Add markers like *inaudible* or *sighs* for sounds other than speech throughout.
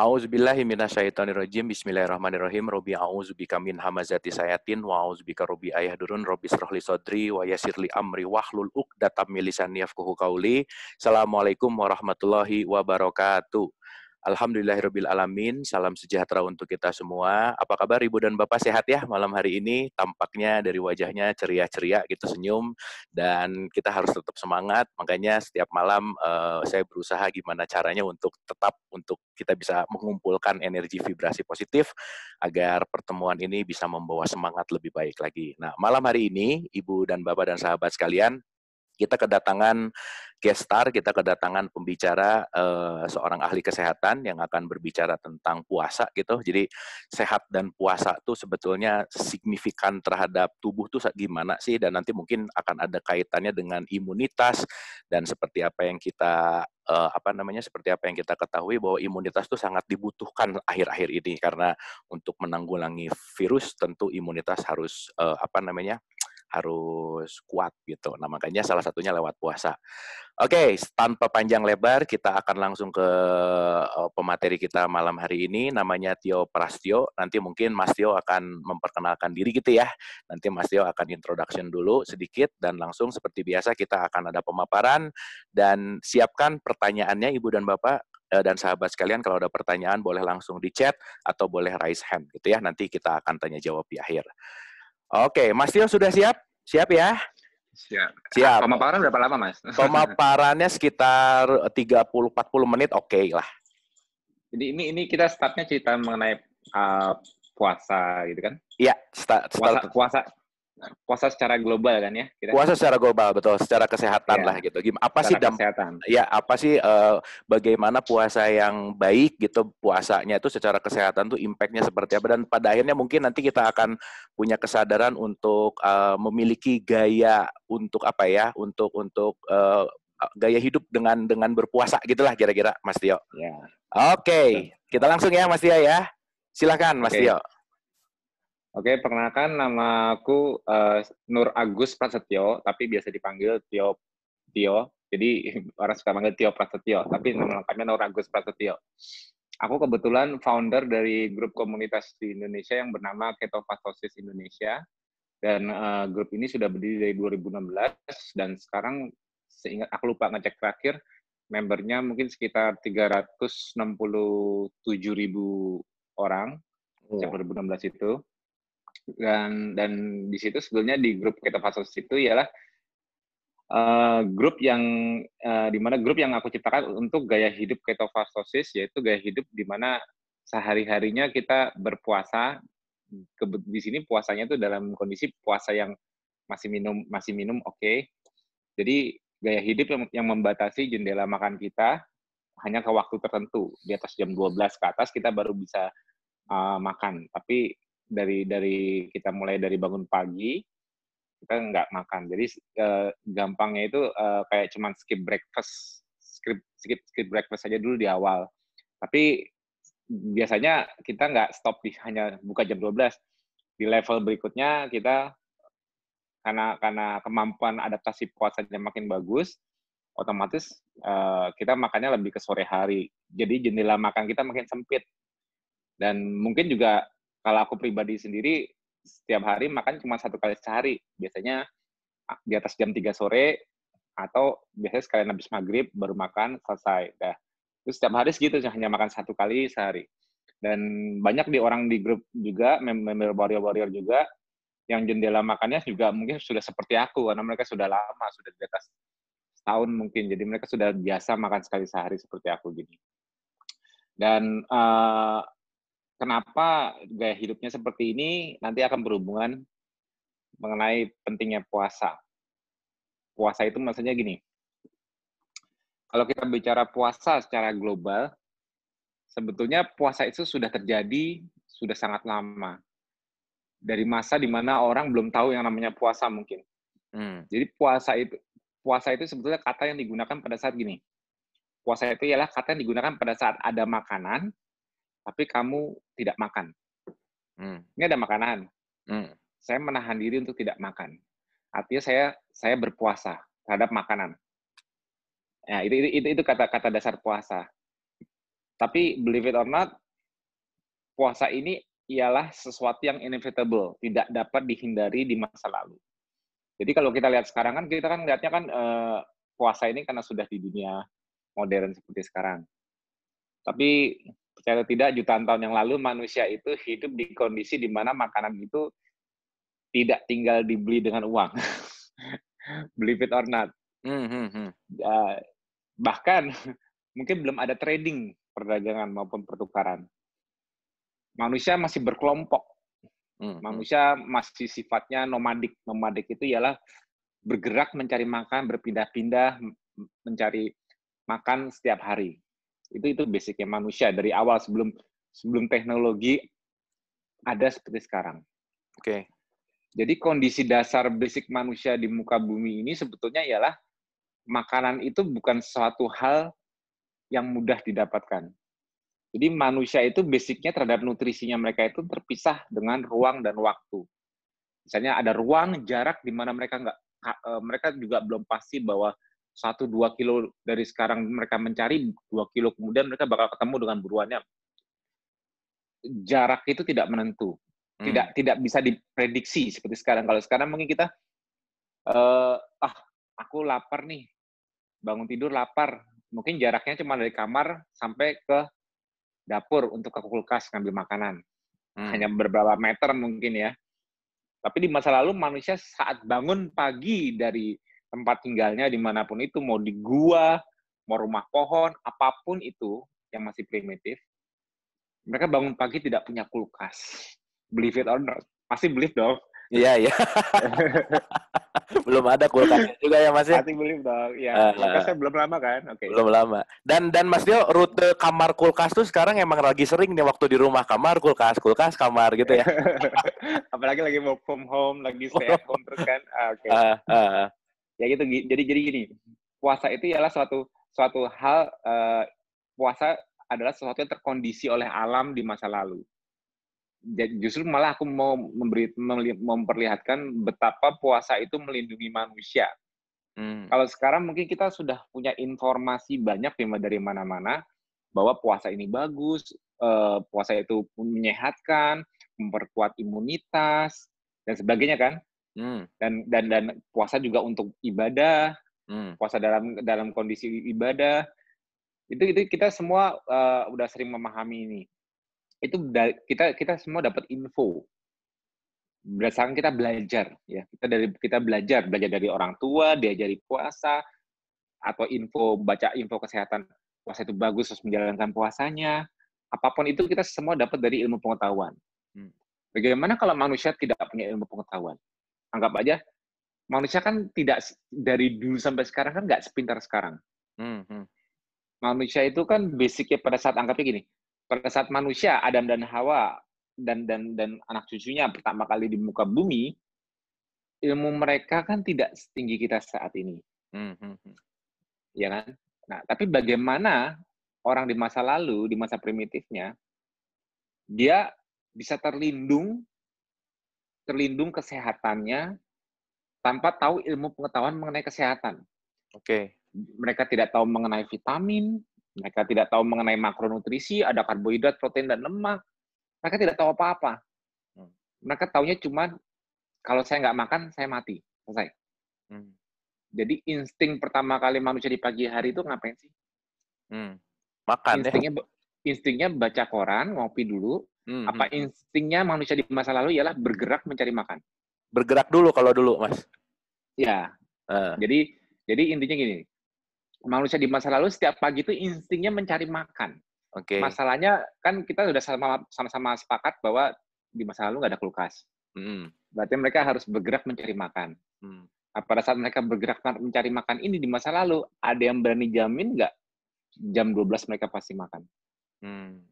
A'udzubillahi minasyaitonirrajim. Bismillahirrahmanirrahim. Robi a'udzubika min hamazati sayatin wa a'udzubika robi ayahdurun robi srohli sodri wa yasirli amri wahlul uqdatam min lisani yafqahu. Assalamualaikum warahmatullahi wabarakatuh. Alhamdulillahirabbil alamin. Salam sejahtera untuk kita semua. Apa kabar Ibu dan Bapak sehat ya malam hari ini? Tampaknya dari wajahnya ceria-ceria gitu senyum dan kita harus tetap semangat. Makanya setiap malam uh, saya berusaha gimana caranya untuk tetap untuk kita bisa mengumpulkan energi vibrasi positif agar pertemuan ini bisa membawa semangat lebih baik lagi. Nah, malam hari ini Ibu dan Bapak dan sahabat sekalian, kita kedatangan guest kita kedatangan pembicara uh, seorang ahli kesehatan yang akan berbicara tentang puasa gitu. Jadi sehat dan puasa tuh sebetulnya signifikan terhadap tubuh tuh gimana sih dan nanti mungkin akan ada kaitannya dengan imunitas dan seperti apa yang kita uh, apa namanya seperti apa yang kita ketahui bahwa imunitas itu sangat dibutuhkan akhir-akhir ini karena untuk menanggulangi virus tentu imunitas harus uh, apa namanya harus kuat gitu. Nah, makanya salah satunya lewat puasa. Oke, okay, tanpa panjang lebar, kita akan langsung ke uh, pemateri kita malam hari ini. Namanya Tio Prastio. Nanti mungkin Mas Tio akan memperkenalkan diri gitu ya. Nanti Mas Tio akan introduction dulu sedikit dan langsung seperti biasa kita akan ada pemaparan dan siapkan pertanyaannya Ibu dan Bapak eh, dan sahabat sekalian kalau ada pertanyaan boleh langsung di chat atau boleh raise hand gitu ya. Nanti kita akan tanya jawab di akhir. Oke, Mas Tio sudah siap? Siap ya? Siap. Siap. Pemaparan berapa lama, Mas? *laughs* Pemaparannya sekitar 30-40 menit, oke okay lah. Jadi ini ini kita startnya cerita mengenai uh, puasa gitu kan? Iya, start, start. Puasa, puasa puasa secara global kan ya kita? puasa secara global betul secara kesehatan ya. lah gitu gimana apa sih dampak ya apa sih uh, bagaimana puasa yang baik gitu puasanya itu secara kesehatan tuh impactnya seperti apa dan pada akhirnya mungkin nanti kita akan punya kesadaran untuk uh, memiliki gaya untuk apa ya untuk untuk uh, gaya hidup dengan dengan berpuasa gitulah kira-kira Mas Tio. Ya. Oke, okay. kita langsung ya Mas Tio ya. Silakan Mas okay. Tio. Oke, perkenalkan nama aku uh, Nur Agus Prasetyo, tapi biasa dipanggil Tio Tio. Jadi *laughs* orang suka panggil Tio Prasetyo, tapi nama lengkapnya Nur Agus Prasetyo. Aku kebetulan founder dari grup komunitas di Indonesia yang bernama Ketofastosis Indonesia. Dan uh, grup ini sudah berdiri dari 2016 dan sekarang seingat aku lupa ngecek terakhir membernya mungkin sekitar 367 ribu orang sejak 2016 itu dan dan di situ sebetulnya di grup kita fasos itu ialah uh, grup yang uh, di mana grup yang aku ciptakan untuk gaya hidup ketofastosis yaitu gaya hidup di mana sehari-harinya kita berpuasa. Ke, di sini puasanya itu dalam kondisi puasa yang masih minum masih minum oke. Okay. jadi gaya hidup yang, yang membatasi jendela makan kita hanya ke waktu tertentu. Di atas jam 12 ke atas kita baru bisa uh, makan. Tapi dari dari kita mulai dari bangun pagi kita nggak makan. Jadi uh, gampangnya itu uh, kayak cuman skip breakfast skip skip skip breakfast saja dulu di awal. Tapi biasanya kita nggak stop di hanya buka jam 12 di level berikutnya kita karena karena kemampuan adaptasi puasanya makin bagus otomatis uh, kita makannya lebih ke sore hari. Jadi jendela makan kita makin sempit. Dan mungkin juga kalau aku pribadi sendiri setiap hari makan cuma satu kali sehari. Biasanya di atas jam 3 sore atau biasanya sekalian habis maghrib baru makan selesai. Dah. Terus setiap hari segitu hanya makan satu kali sehari. Dan banyak di orang di grup juga, member warrior-warrior juga, yang jendela makannya juga mungkin sudah seperti aku, karena mereka sudah lama, sudah di atas setahun mungkin. Jadi mereka sudah biasa makan sekali sehari seperti aku gini. Dan uh, kenapa gaya hidupnya seperti ini nanti akan berhubungan mengenai pentingnya puasa. Puasa itu maksudnya gini, kalau kita bicara puasa secara global, sebetulnya puasa itu sudah terjadi sudah sangat lama. Dari masa di mana orang belum tahu yang namanya puasa mungkin. Hmm. Jadi puasa itu puasa itu sebetulnya kata yang digunakan pada saat gini. Puasa itu ialah kata yang digunakan pada saat ada makanan tapi kamu tidak makan. Hmm. Ini ada makanan. Hmm. Saya menahan diri untuk tidak makan. Artinya saya saya berpuasa terhadap makanan. Ya, itu itu itu kata-kata dasar puasa. Tapi believe it or not, puasa ini ialah sesuatu yang inevitable, tidak dapat dihindari di masa lalu. Jadi kalau kita lihat sekarang kan kita kan lihatnya kan eh, puasa ini karena sudah di dunia modern seperti sekarang. Tapi percaya tidak jutaan tahun yang lalu manusia itu hidup di kondisi di mana makanan itu tidak tinggal dibeli dengan uang. *laughs* Believe it or not. Mm -hmm. uh, bahkan *laughs* mungkin belum ada trading perdagangan maupun pertukaran. Manusia masih berkelompok. Hmm. Manusia masih sifatnya nomadik. Nomadik itu ialah bergerak mencari makan, berpindah-pindah mencari makan setiap hari. Itu itu basicnya manusia dari awal sebelum sebelum teknologi ada seperti sekarang. Oke. Okay. Jadi kondisi dasar basic manusia di muka bumi ini sebetulnya ialah makanan itu bukan suatu hal yang mudah didapatkan. Jadi manusia itu basicnya terhadap nutrisinya mereka itu terpisah dengan ruang dan waktu. Misalnya ada ruang, jarak di mana mereka nggak, eh, mereka juga belum pasti bahwa satu dua kilo dari sekarang mereka mencari dua kilo kemudian mereka bakal ketemu dengan buruannya. Jarak itu tidak menentu, hmm. tidak tidak bisa diprediksi seperti sekarang. Kalau sekarang mungkin kita, uh, ah aku lapar nih, bangun tidur lapar, mungkin jaraknya cuma dari kamar sampai ke dapur untuk ke kulkas ngambil makanan. Hmm. Hanya beberapa meter mungkin ya. Tapi di masa lalu manusia saat bangun pagi dari tempat tinggalnya di mana pun itu, mau di gua, mau rumah pohon, apa pun itu yang masih primitif, mereka bangun pagi tidak punya kulkas. Believe it or not. Pasti believe dong. Iya, iya. belum ada kulkas juga ya Mas ya? Pasti belum dong. Iya, uh, kulkasnya belum lama kan? Oke. Okay. Belum lama. Dan dan Mas Dio, rute kamar kulkas tuh sekarang emang lagi sering nih waktu di rumah kamar kulkas, kulkas kamar gitu ya. *laughs* Apalagi lagi work from home, lagi stay at *laughs* home terus kan. Ah, Oke. Okay. Uh, uh. Ya gitu. Jadi jadi gini, puasa itu ialah suatu suatu hal uh, puasa adalah sesuatu yang terkondisi oleh alam di masa lalu justru malah aku mau memberi memperlihatkan betapa puasa itu melindungi manusia. Hmm. Kalau sekarang mungkin kita sudah punya informasi banyak dari mana-mana bahwa puasa ini bagus, uh, puasa itu menyehatkan, memperkuat imunitas dan sebagainya kan. Hmm. Dan dan dan puasa juga untuk ibadah, hmm. puasa dalam dalam kondisi ibadah. Itu itu kita semua uh, udah sering memahami ini itu kita kita semua dapat info berdasarkan kita belajar ya kita dari kita belajar belajar dari orang tua diajari puasa atau info baca info kesehatan puasa itu bagus terus menjalankan puasanya apa pun itu kita semua dapat dari ilmu pengetahuan hmm. bagaimana kalau manusia tidak punya ilmu pengetahuan anggap aja manusia kan tidak dari dulu sampai sekarang kan nggak sepintar sekarang hmm, hmm. manusia itu kan basicnya pada saat anggapnya gini pada saat manusia Adam dan Hawa dan dan dan anak cucunya pertama kali di muka bumi ilmu mereka kan tidak setinggi kita saat ini hmm, hmm. ya kan nah tapi bagaimana orang di masa lalu di masa primitifnya dia bisa terlindung terlindung kesehatannya tanpa tahu ilmu pengetahuan mengenai kesehatan oke okay. mereka tidak tahu mengenai vitamin mereka tidak tahu mengenai makronutrisi, ada karbohidrat, protein, dan lemak. Mereka tidak tahu apa-apa. Hmm. Mereka taunya cuma kalau saya nggak makan, saya mati. Selesai. Hmm. Jadi insting pertama kali manusia di pagi hari itu ngapain sih? Hmm. Makan instingnya, ya? Instingnya baca koran, ngopi dulu. Hmm. Apa hmm, hmm. instingnya manusia di masa lalu ialah bergerak mencari makan? Bergerak dulu kalau dulu, Mas. Ya. Uh. Jadi jadi intinya gini, manusia di masa lalu setiap pagi itu instingnya mencari makan. Oke. Okay. Masalahnya kan kita sudah sama-sama sepakat bahwa di masa lalu nggak ada kulkas. Mm. Berarti mereka harus bergerak mencari makan. Mm. Nah, pada saat mereka bergerak mencari makan ini di masa lalu, ada yang berani jamin nggak jam 12 mereka pasti makan? Mm.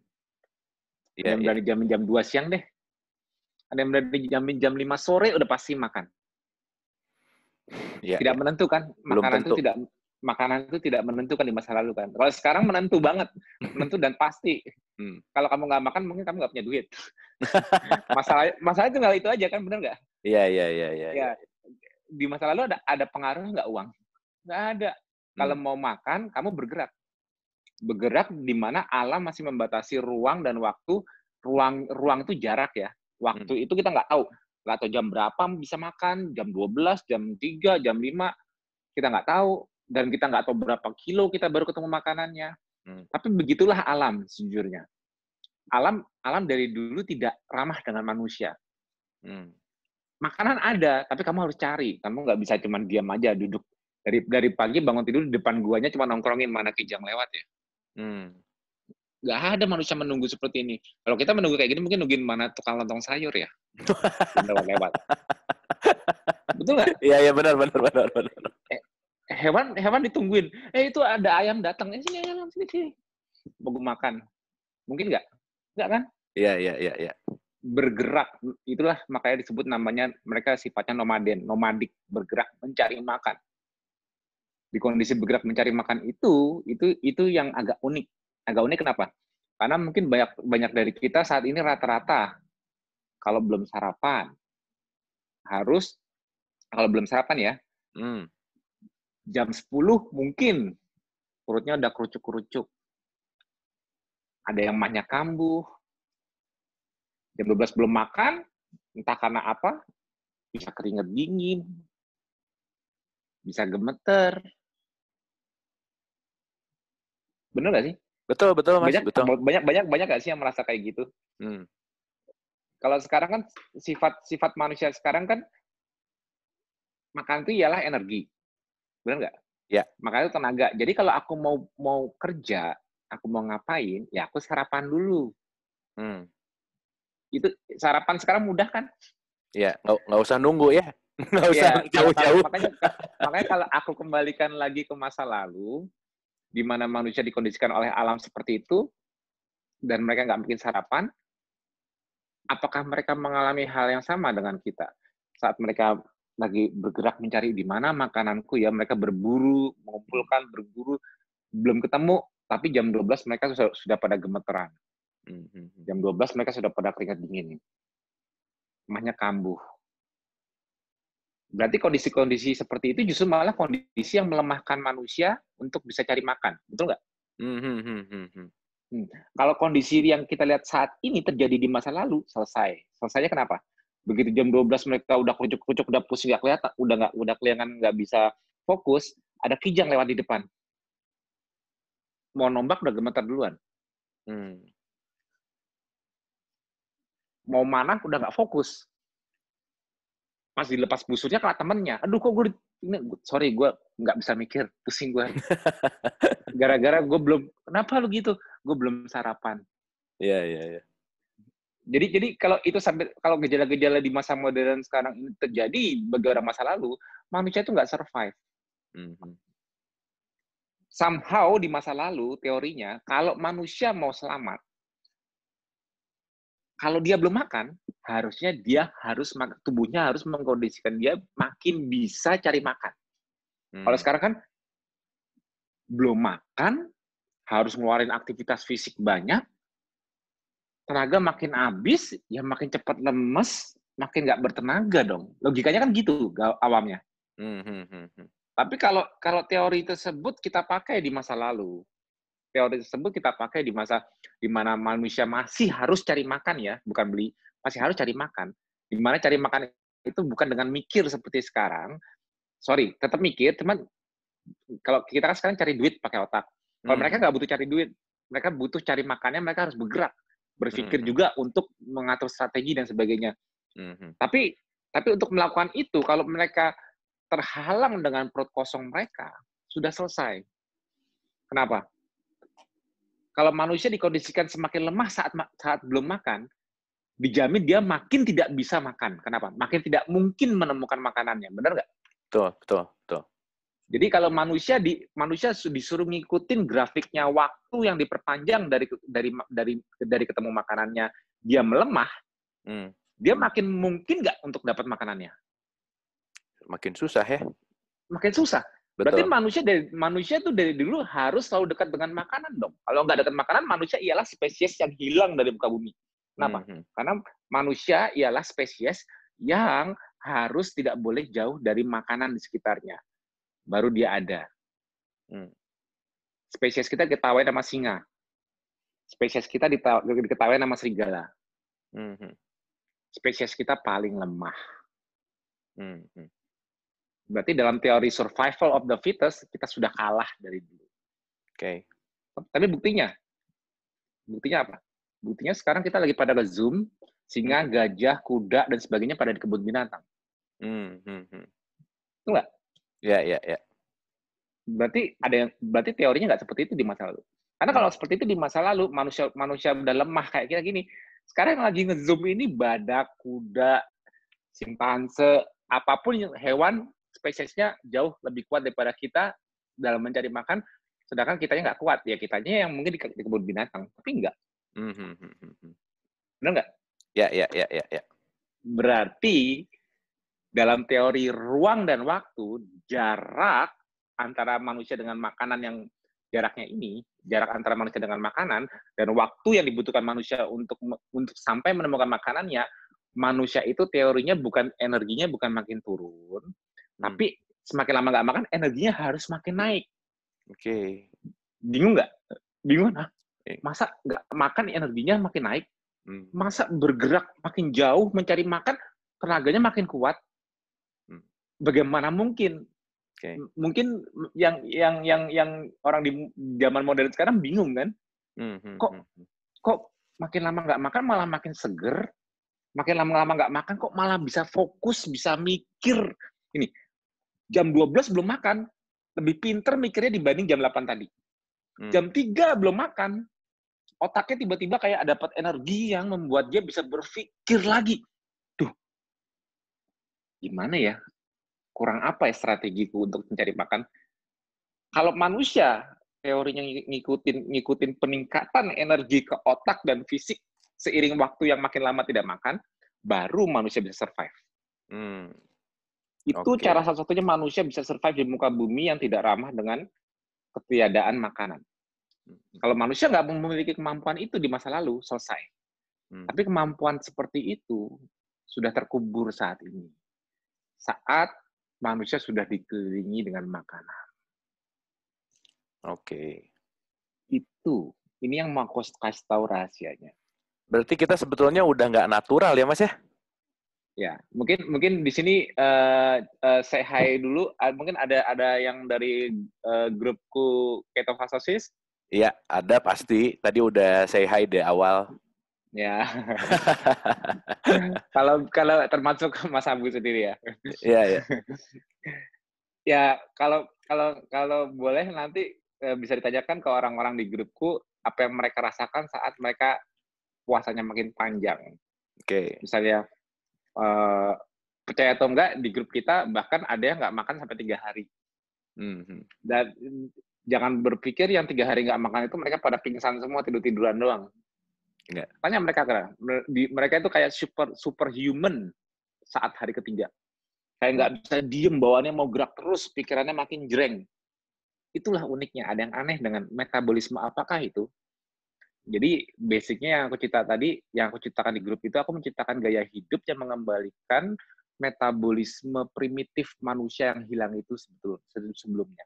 Yeah, yang iya. berani jamin jam 2 siang deh. Ada yang berani jamin jam 5 sore udah pasti makan. Yeah, tidak yeah. menentu kan? Makanan itu tidak makanan itu tidak menentukan di masa lalu kan. Kalau sekarang menentu banget, menentu dan pasti. Hmm. Kalau kamu nggak makan, mungkin kamu nggak punya duit. *laughs* masalah masalah tinggal itu aja kan, benar nggak? Iya iya iya iya. Ya, di masa lalu ada ada pengaruh nggak uang? Nggak ada. Hmm. Kalau mau makan, kamu bergerak. Bergerak di mana alam masih membatasi ruang dan waktu. Ruang ruang itu jarak ya. Waktu hmm. itu kita nggak tahu. Nggak tahu jam berapa bisa makan, jam 12, jam 3, jam 5. Kita nggak tahu. Dan kita nggak tahu berapa kilo kita baru ketemu makanannya. Hmm. Tapi begitulah alam sejujurnya. Alam alam dari dulu tidak ramah dengan manusia. Hmm. Makanan ada, tapi kamu harus cari. Kamu nggak bisa cuma diam aja duduk dari dari pagi bangun tidur di depan guanya cuma nongkrongin mana kijang lewat ya. Hmm. Gak ada manusia menunggu seperti ini. Kalau kita menunggu kayak gini mungkin nungguin mana tukang lontong sayur ya. lewat-lewat. Betul nggak? Iya iya benar benar benar benar. Eh, hewan hewan ditungguin. Eh itu ada ayam datang. Eh sini ayam sini sini. Mau makan. Mungkin nggak? Nggak kan? Iya iya iya iya. Bergerak itulah makanya disebut namanya mereka sifatnya nomaden, nomadik, bergerak mencari makan di kondisi bergerak mencari makan itu itu itu yang agak unik. Agak unik kenapa? Karena mungkin banyak banyak dari kita saat ini rata-rata kalau belum sarapan harus kalau belum sarapan ya hmm. jam 10 mungkin perutnya udah kerucuk-kerucuk. Ada yang mahnya kambuh. Jam 12 belum makan entah karena apa bisa keringet dingin bisa gemeter Bener gak sih? Betul, betul, Mas. Banyak, betul. banyak, banyak, banyak gak sih yang merasa kayak gitu? Hmm. Kalau sekarang kan sifat sifat manusia sekarang kan makan itu ialah energi, benar nggak? Ya. Makanya itu tenaga. Jadi kalau aku mau mau kerja, aku mau ngapain, ya aku sarapan dulu. Hmm. Itu sarapan sekarang mudah kan? Ya, nggak usah nunggu ya. *laughs* Nggak usah iya, jauh-jauh. makanya, makanya kalau aku kembalikan lagi ke masa lalu, di mana manusia dikondisikan oleh alam seperti itu, dan mereka nggak mungkin sarapan, apakah mereka mengalami hal yang sama dengan kita? Saat mereka lagi bergerak mencari di mana makananku ya, mereka berburu, mengumpulkan, berburu, belum ketemu, tapi jam 12 mereka sudah, sudah pada gemeteran. Hmm, hmm, hmm. Jam 12 mereka sudah pada keringat dingin. Mahnya kambuh. Berarti kondisi-kondisi seperti itu justru malah kondisi yang melemahkan manusia untuk bisa cari makan, betul nggak? Hmm, hmm, hmm. Kalau kondisi yang kita lihat saat ini terjadi di masa lalu, selesai. Selesainya kenapa? Begitu jam 12 mereka udah kerucuk-kerucuk, udah pusing nggak kelihatan, udah nggak udah kelihatan nggak bisa fokus, ada kijang lewat di depan. Mau nombak udah gemetar duluan. Hmm. Mau mana udah nggak fokus pas dilepas busurnya ke temennya. Aduh kok gue ini sorry gue nggak bisa mikir. Pusing gue *laughs* gara-gara gue belum kenapa lu gitu? Gue belum sarapan. Iya iya iya. Jadi jadi kalau itu sampai kalau gejala-gejala di masa modern sekarang ini terjadi bagi orang masa lalu manusia itu nggak survive. Mm -hmm. somehow di masa lalu teorinya kalau manusia mau selamat kalau dia belum makan, harusnya dia harus tubuhnya harus mengkondisikan dia makin bisa cari makan. Hmm. Kalau sekarang kan belum makan, harus ngeluarin aktivitas fisik banyak, tenaga makin habis, ya makin cepat lemes, makin nggak bertenaga dong. Logikanya kan gitu awamnya. Hmm, hmm, hmm, hmm. Tapi kalau kalau teori tersebut kita pakai di masa lalu, teori tersebut kita pakai di masa di mana manusia masih harus cari makan ya, bukan beli, masih harus cari makan. Di mana cari makan itu bukan dengan mikir seperti sekarang. Sorry, tetap mikir, cuman kalau kita kan sekarang cari duit pakai otak. Kalau hmm. mereka nggak butuh cari duit, mereka butuh cari makannya, mereka harus bergerak, berpikir hmm. juga untuk mengatur strategi dan sebagainya. Hmm. Tapi tapi untuk melakukan itu, kalau mereka terhalang dengan perut kosong mereka, sudah selesai. Kenapa? Kalau manusia dikondisikan semakin lemah saat saat belum makan, dijamin dia makin tidak bisa makan. Kenapa? Makin tidak mungkin menemukan makanannya. Benar nggak? Betul, betul, betul. Jadi kalau manusia di manusia disuruh ngikutin grafiknya waktu yang diperpanjang dari dari dari dari ketemu makanannya, dia melemah, hmm. dia makin mungkin nggak untuk dapat makanannya. Makin susah ya. Makin susah. Betul. Berarti manusia dari manusia tuh dari dulu harus selalu dekat dengan makanan dong. Kalau nggak dekat makanan, manusia ialah spesies yang hilang dari muka bumi. Kenapa? Mm -hmm. Karena manusia ialah spesies yang harus tidak boleh jauh dari makanan di sekitarnya. Baru dia ada. Hmm. spesies kita diketahui nama singa. Spesies kita diketahui nama serigala. Mm-hmm. Spesies kita paling lemah. Mm-hmm. Berarti dalam teori survival of the fittest, kita sudah kalah dari dulu. Oke. Okay. Tapi buktinya, buktinya apa? Buktinya sekarang kita lagi pada Zoom, singa, hmm. gajah, kuda, dan sebagainya pada di kebun binatang. Hmm, hmm, hmm. Itu nggak? Ya, ya, ya. Berarti ada yang berarti teorinya nggak seperti itu di masa lalu. Karena kalau hmm. seperti itu di masa lalu manusia manusia udah lemah kayak kita gini. Sekarang yang lagi ngezoom ini badak, kuda, simpanse, apa pun hewan spesiesnya jauh lebih kuat daripada kita dalam mencari makan, sedangkan kitanya nggak kuat ya kitanya yang mungkin di, di kebun binatang, tapi enggak. Mm -hmm. Benar nggak? Ya, ya, ya, ya, ya. Berarti dalam teori ruang dan waktu, jarak antara manusia dengan makanan yang jaraknya ini, jarak antara manusia dengan makanan dan waktu yang dibutuhkan manusia untuk untuk sampai menemukan makanannya, manusia itu teorinya bukan energinya bukan makin turun, hmm. Tapi semakin lama nggak makan, energinya harus makin naik. Oke. Okay. Bingung nggak? Bingung ah? Masa nggak makan energinya makin naik? Hmm. Masa bergerak makin jauh mencari makan tenaganya makin kuat? bagaimana mungkin? Okay. Mungkin yang yang yang yang orang di zaman modern sekarang bingung kan? Kok hmm. kok makin lama nggak makan malah makin seger, makin lama-lama nggak makan kok malah bisa fokus, bisa mikir. Ini jam 12 belum makan, lebih pinter mikirnya dibanding jam 8 tadi. Hmm. Jam 3 belum makan, otaknya tiba-tiba kayak dapat energi yang membuat dia bisa berpikir lagi. Duh, gimana ya? kurang apa ya strategiku untuk mencari makan? Kalau manusia teorinya ngikutin ngikutin peningkatan energi ke otak dan fisik seiring waktu yang makin lama tidak makan, baru manusia bisa survive. Hmm. Itu okay. cara satu-satunya manusia bisa survive di muka bumi yang tidak ramah dengan ketiadaan makanan. Hmm. Kalau manusia nggak memiliki kemampuan itu di masa lalu, selesai. Hmm. Tapi kemampuan seperti itu sudah terkubur saat ini. Saat manusia sudah dikelilingi dengan makanan. Oke. Itu. Ini yang mau kasih tahu rahasianya. Berarti kita sebetulnya udah nggak natural ya, Mas ya? Ya, mungkin mungkin di sini uh, uh, say hi dulu. Uh, mungkin ada ada yang dari uh, grupku Ketofasosis. Iya, ada pasti. Tadi udah say hi di awal. Ya. *laughs* kalau kalau termasuk Mas Abu sendiri ya. Iya, iya. *laughs* ya, kalau kalau kalau boleh nanti bisa ditanyakan ke orang-orang di grupku apa yang mereka rasakan saat mereka puasanya makin panjang. Oke. Okay. Misalnya uh, percaya atau enggak di grup kita bahkan ada yang nggak makan sampai tiga hari. -hmm. Dan jangan berpikir yang tiga hari nggak makan itu mereka pada pingsan semua tidur tiduran doang. Enggak. Tanya mereka kan, mereka itu kayak super superhuman saat hari ketiga. Kayak nggak bisa diem, bawaannya mau gerak terus, pikirannya makin jreng. Itulah uniknya. Ada yang aneh dengan metabolisme apakah itu? Jadi basicnya yang aku cerita tadi, yang aku ceritakan di grup itu, aku menciptakan gaya hidup yang mengembalikan metabolisme primitif manusia yang hilang itu sebelumnya.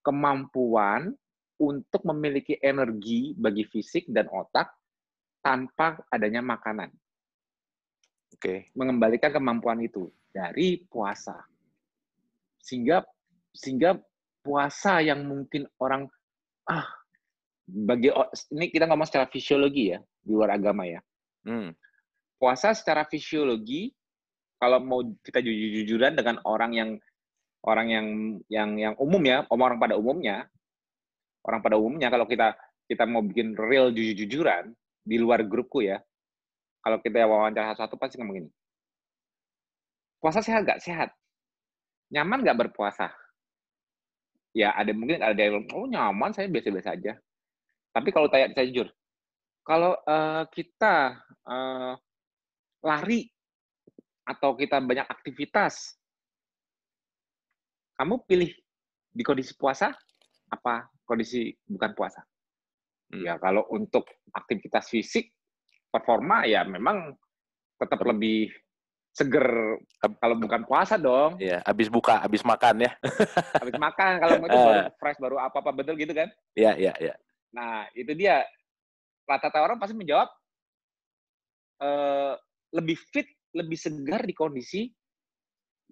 Kemampuan untuk memiliki energi bagi fisik dan otak tanpa adanya makanan. Oke. Okay. Mengembalikan kemampuan itu dari puasa. Sehingga sehingga puasa yang mungkin orang ah bagi ini kita ngomong secara fisiologi ya di luar agama ya. Hmm. Puasa secara fisiologi kalau mau kita jujur-jujuran dengan orang yang orang yang yang yang umum ya, orang pada umumnya, orang pada umumnya kalau kita kita mau bikin real jujur-jujuran, di luar grupku ya, kalau kita wawancara satu-satu pasti ngomong gini. Puasa sehat nggak? Sehat. Nyaman nggak berpuasa? Ya ada mungkin ada yang oh nyaman saya biasa-biasa aja. Tapi kalau tanya saya jujur, kalau uh, kita uh, lari atau kita banyak aktivitas, kamu pilih di kondisi puasa apa kondisi bukan puasa? Hmm. Ya kalau untuk aktivitas fisik performa ya memang tetap lebih seger kalau bukan puasa dong. Iya, habis buka, habis makan ya. habis makan kalau itu baru *laughs* fresh baru apa-apa betul gitu kan? Iya, iya, iya. Nah, itu dia. Rata-rata orang pasti menjawab uh, lebih fit, lebih segar di kondisi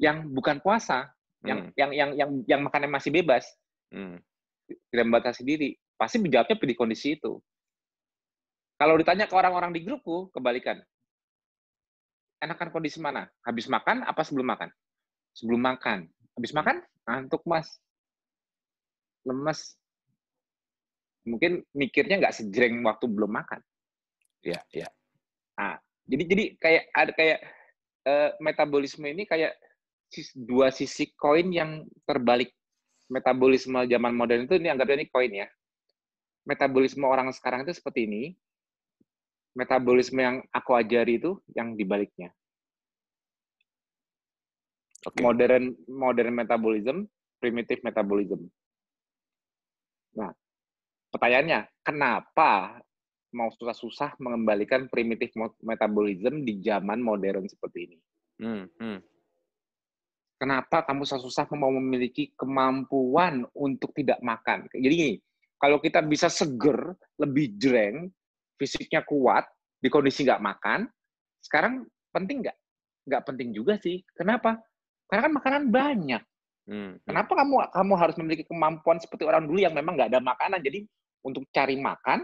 yang bukan puasa, hmm. yang yang yang yang yang makannya masih bebas. Hmm. Tidak membatasi diri. Pasti menjawabnya di kondisi itu. Kalau ditanya ke orang-orang di grupku, kebalikan enakan kondisi mana? Habis makan apa sebelum makan? Sebelum makan. Habis makan, ngantuk mas. Lemes. Mungkin mikirnya nggak sejreng waktu belum makan. Iya, iya. Nah, jadi jadi kayak ada kayak uh, metabolisme ini kayak dua sisi koin yang terbalik. Metabolisme zaman modern itu ini anggapnya ini koin ya. Metabolisme orang sekarang itu seperti ini, metabolisme yang aku ajari itu yang dibaliknya. Okay. Modern modern metabolism, primitive metabolism. Nah, pertanyaannya, kenapa mau susah-susah mengembalikan primitive metabolism di zaman modern seperti ini? Hmm, hmm. Kenapa kamu susah-susah mau memiliki kemampuan untuk tidak makan? Jadi gini, kalau kita bisa seger, lebih jreng, fisiknya kuat, di kondisi nggak makan, sekarang penting nggak? Nggak penting juga sih. Kenapa? Karena kan makanan banyak. Hmm. Kenapa kamu kamu harus memiliki kemampuan seperti orang dulu yang memang nggak ada makanan? Jadi untuk cari makan,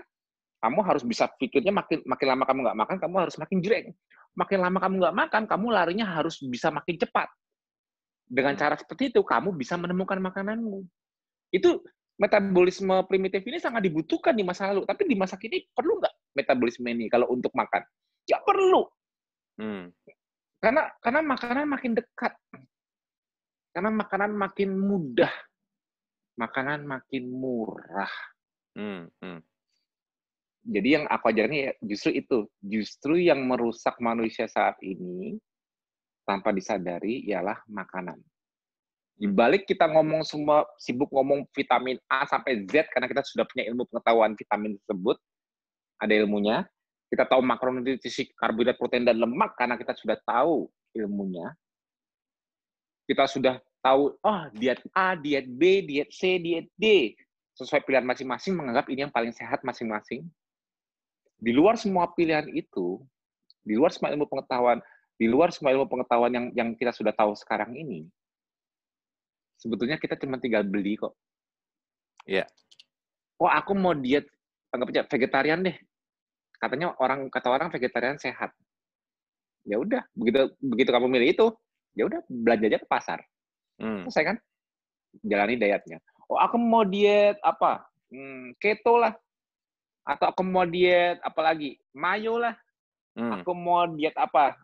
kamu harus bisa pikirnya makin makin lama kamu nggak makan, kamu harus makin jreng. Makin lama kamu nggak makan, kamu larinya harus bisa makin cepat. Dengan cara seperti itu, kamu bisa menemukan makananmu. Itu metabolisme primitif ini sangat dibutuhkan di masa lalu. Tapi di masa kini perlu nggak metabolisme ini kalau untuk makan? Ya perlu. Hmm. Karena karena makanan makin dekat. Karena makanan makin mudah. Makanan makin murah. Hmm. Hmm. Jadi yang aku ajarin ya justru itu. Justru yang merusak manusia saat ini tanpa disadari ialah makanan. Di balik kita ngomong semua sibuk ngomong vitamin A sampai Z karena kita sudah punya ilmu pengetahuan vitamin tersebut, ada ilmunya. Kita tahu makronutrisi karbohidrat, protein dan lemak karena kita sudah tahu ilmunya. Kita sudah tahu oh diet A, diet B, diet C, diet D sesuai pilihan masing-masing menganggap ini yang paling sehat masing-masing. Di luar semua pilihan itu, di luar semua ilmu pengetahuan, di luar semua ilmu pengetahuan yang yang kita sudah tahu sekarang ini, sebetulnya kita cuma tinggal beli kok. Iya. Yeah. Oh, aku mau diet anggap aja vegetarian deh. Katanya orang kata orang vegetarian sehat. Ya udah, begitu begitu kamu milih itu, ya udah belanja aja ke pasar. Hmm. Selesai kan? Jalani dietnya. Oh, aku mau diet apa? Hmm, keto lah. Atau aku mau diet apa lagi? Mayo lah. Hmm. Aku mau diet apa?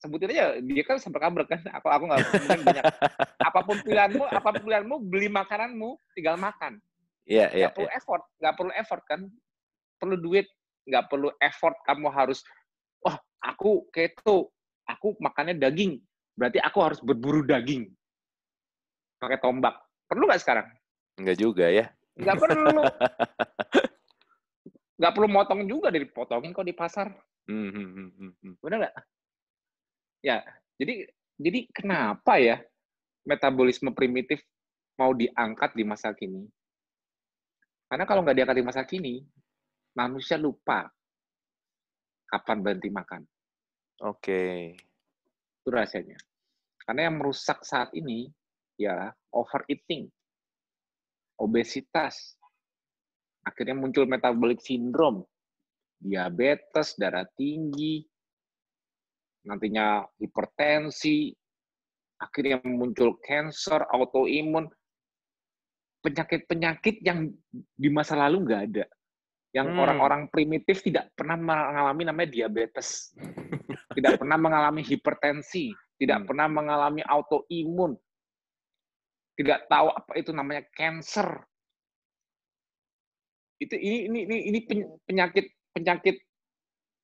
sebutin aja dia kan sampai kabar kan aku aku nggak *laughs* banyak apa pun pilihanmu apa pun pilihanmu beli makananmu tinggal makan Iya, yeah, iya. Gak perlu yeah. effort, nggak perlu effort kan? Perlu duit, nggak perlu effort. Kamu harus, wah, oh, aku keto, aku makannya daging, berarti aku harus berburu daging, pakai tombak. Perlu nggak sekarang? Nggak juga ya. Nggak perlu. nggak perlu motong juga, dipotongin kok di pasar. Hmm, hmm, hmm. Benar nggak? Ya, jadi jadi kenapa ya metabolisme primitif mau diangkat di masa kini? Karena kalau nggak diangkat di masa kini, manusia lupa kapan berhenti makan. Oke. Okay. Itu rahasianya. Karena yang merusak saat ini ya overeating, obesitas, akhirnya muncul metabolic syndrome, diabetes, darah tinggi, nantinya hipertensi, akhirnya muncul cancer, autoimun, penyakit-penyakit yang di masa lalu nggak ada. Yang hmm. orang-orang hmm. primitif tidak pernah mengalami namanya diabetes, tidak pernah mengalami hipertensi, tidak hmm. pernah mengalami autoimun, tidak tahu apa itu namanya cancer. Itu ini ini ini, ini penyakit penyakit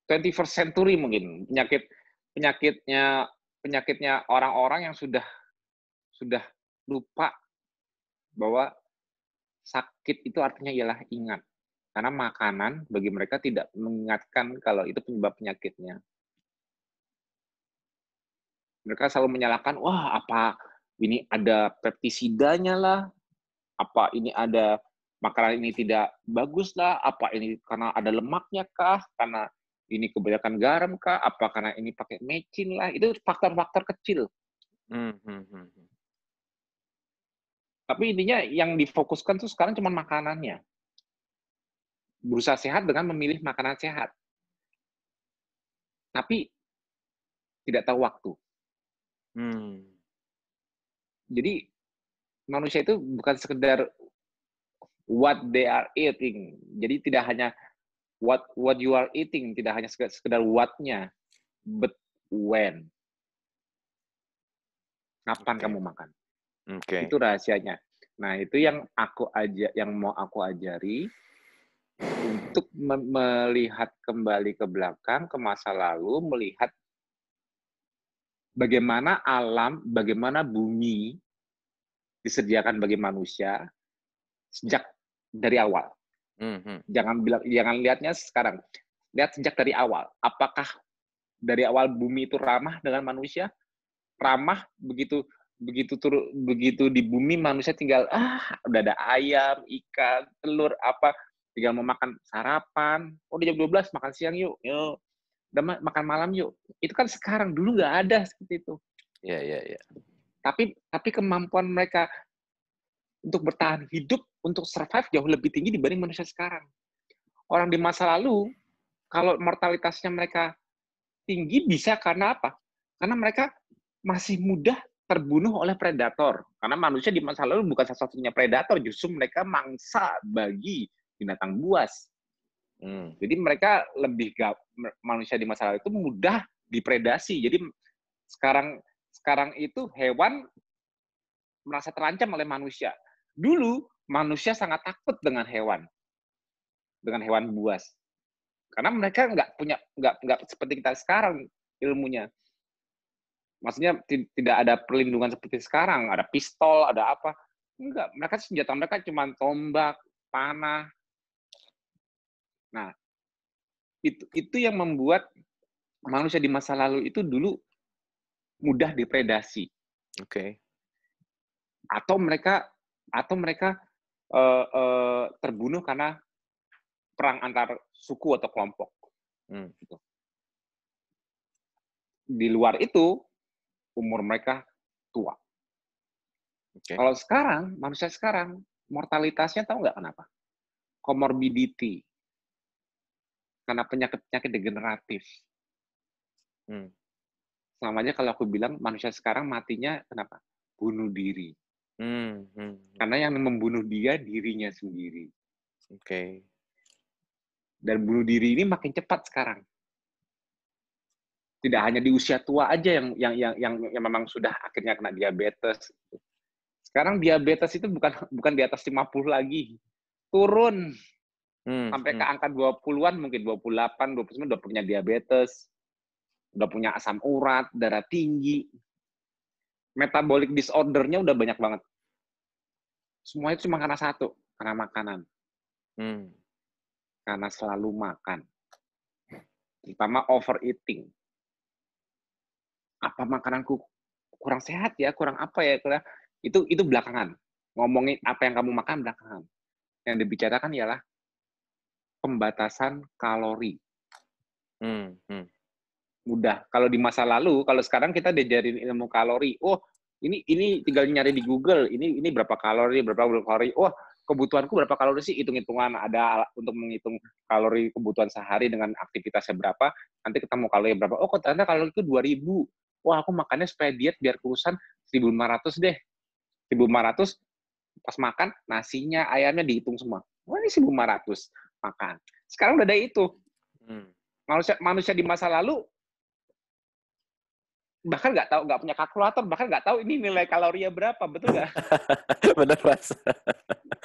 21st century mungkin penyakit penyakitnya penyakitnya orang-orang yang sudah sudah lupa bahwa sakit itu artinya ialah ingat. Karena makanan bagi mereka tidak mengingatkan kalau itu penyebab penyakitnya. Mereka selalu menyalahkan, wah apa ini ada peptisidanya lah, apa ini ada makanan ini tidak bagus lah, apa ini karena ada lemaknya kah, karena ini kebanyakan garam kah, apa karena ini pakai mecin lah, itu faktor-faktor kecil. Hmm. hmm. Tapi intinya yang difokuskan tuh sekarang cuma makanannya. Berusaha sehat dengan memilih makanan sehat. Tapi tidak tahu waktu. Hmm. Jadi manusia itu bukan sekedar what they are eating. Jadi tidak hanya what what you are eating, tidak hanya sekedar what-nya, but when. Kapan okay. kamu makan? Okay. Itu rahasianya. Nah, itu yang aku aja yang mau aku ajari untuk me melihat kembali ke belakang ke masa lalu, melihat bagaimana alam, bagaimana bumi disediakan bagi manusia sejak dari awal. Mm -hmm. Jangan bilang jangan lihatnya sekarang. Lihat sejak dari awal. Apakah dari awal bumi itu ramah dengan manusia? Ramah begitu begitu tur begitu di bumi manusia tinggal ah udah ada ayam, ikan, telur apa tinggal mau makan sarapan. Oh udah jam 12 makan siang yuk. Yuk. Udah makan malam yuk. Itu kan sekarang dulu nggak ada seperti itu. Iya, iya, iya. Tapi tapi kemampuan mereka untuk bertahan hidup, untuk survive jauh lebih tinggi dibanding manusia sekarang. Orang di masa lalu kalau mortalitasnya mereka tinggi bisa karena apa? Karena mereka masih mudah terbunuh oleh predator. Karena manusia di masa lalu bukan satu-satunya predator, justru mereka mangsa bagi binatang buas. Hmm. Jadi mereka lebih gak, manusia di masa lalu itu mudah dipredasi. Jadi sekarang sekarang itu hewan merasa terancam oleh manusia. Dulu manusia sangat takut dengan hewan, dengan hewan buas, karena mereka nggak punya nggak nggak seperti kita sekarang ilmunya maksudnya tidak ada perlindungan seperti sekarang, ada pistol, ada apa. Enggak, mereka senjata mereka cuma tombak, panah. Nah, itu itu yang membuat manusia di masa lalu itu dulu mudah dipredasi. Oke. Okay. Atau mereka atau mereka uh, uh, terbunuh karena perang antar suku atau kelompok. Hmm. Gitu. Di luar itu, umur mereka tua. Okay. Kalau sekarang, manusia sekarang, mortalitasnya tahu nggak kenapa? Comorbidity. Karena penyakit-penyakit degeneratif. Hmm. Sama aja kalau aku bilang manusia sekarang matinya kenapa? Bunuh diri. Hmm. Hmm. Karena yang membunuh dia dirinya sendiri. Oke. Okay. Dan bunuh diri ini makin cepat sekarang tidak hanya di usia tua aja yang yang yang yang, yang memang sudah akhirnya kena diabetes. Sekarang diabetes itu bukan bukan di atas 50 lagi. Turun. Hmm, sampai hmm. ke angka 20-an mungkin 28, 29 udah punya diabetes. Udah punya asam urat, darah tinggi. Metabolic disordernya udah banyak banget. Semua itu cuma karena satu, karena makanan. Hmm. Karena selalu makan. Terutama overeating apa makananku kurang sehat ya, kurang apa ya, kurang itu itu belakangan. Ngomongin apa yang kamu makan belakangan. Yang dibicarakan ialah pembatasan kalori. Hmm, hmm. Mudah. Kalau di masa lalu, kalau sekarang kita diajarin ilmu kalori. Oh, ini ini tinggal nyari di Google. Ini ini berapa kalori, berapa kalori. Oh, kebutuhanku berapa kalori sih? Hitung-hitungan ada untuk menghitung kalori kebutuhan sehari dengan aktivitasnya berapa. Nanti ketemu kalori berapa. Oh, ternyata kalori itu 2000 wah aku makannya supaya diet biar kurusan 1500 deh. 1500 pas makan nasinya, ayamnya dihitung semua. Wah ini 1500 makan. Sekarang udah ada itu. Hmm. Manusia manusia di masa lalu bahkan nggak tahu nggak punya kalkulator bahkan nggak tahu ini nilai kalorinya berapa betul nggak *laughs* benar mas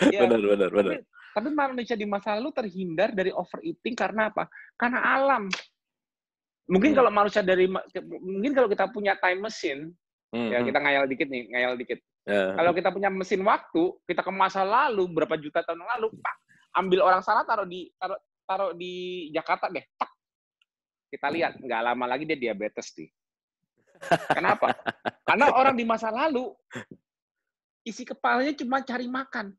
ya, benar benar benar tapi, tapi manusia di masa lalu terhindar dari overeating karena apa karena alam Mungkin hmm. kalau manusia dari mungkin kalau kita punya time machine, hmm. ya hmm. kita ngayal dikit nih, ngayal dikit. Yeah. Kalau kita punya mesin waktu, kita ke masa lalu berapa juta tahun lalu, pak, ambil orang sana taruh di taruh taruh di Jakarta deh, pak. Kita lihat nggak lama lagi dia diabetes nih. Kenapa? Karena orang di masa lalu isi kepalanya cuma cari makan.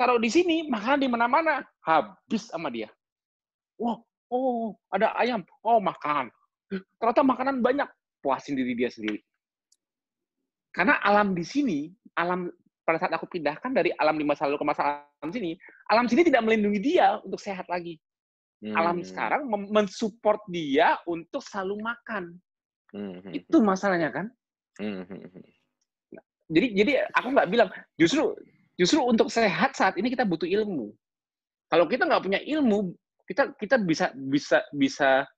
Taruh di sini, makanan di mana-mana, habis sama dia. Wah, oh, ada ayam. Oh, makan. Ternyata makanan banyak. Puasin diri dia sendiri. Karena alam di sini, alam pada saat aku pindahkan dari alam di masa lalu ke masa alam sini, alam sini tidak melindungi dia untuk sehat lagi. Hmm. Alam sekarang mensupport dia untuk selalu makan. Hmm. Itu masalahnya kan? Hmm. Nah, jadi jadi aku nggak bilang justru Justru untuk sehat saat ini kita butuh ilmu. Kalau kita nggak punya ilmu, kita kita bisa bisa bisa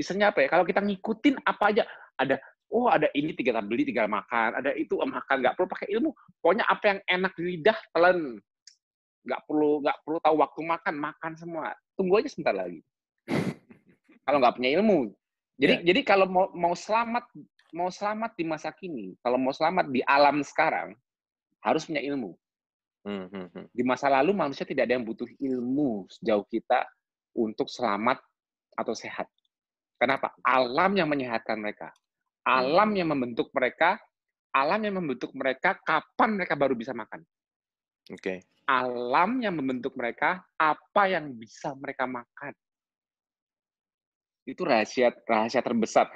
istilahnya apa ya? Kalau kita ngikutin apa aja, ada oh ada ini tinggal beli tinggal makan, ada itu makan nggak perlu pakai ilmu. Pokoknya apa yang enak di lidah telan. Nggak perlu nggak perlu tahu waktu makan, makan semua. Tunggu aja sebentar lagi. *laughs* kalau nggak punya ilmu. Jadi yeah. jadi kalau mau mau selamat mau selamat di masa kini, kalau mau selamat di alam sekarang, harus punya ilmu. Hmm, hmm, hmm. Di masa lalu manusia tidak ada yang butuh ilmu sejauh kita untuk selamat atau sehat. Kenapa? Alam yang menyehatkan mereka. Alam yang membentuk mereka, alam yang membentuk mereka kapan mereka baru bisa makan. Oke. Okay. Alam yang membentuk mereka apa yang bisa mereka makan. Itu rahasia rahasia terbesar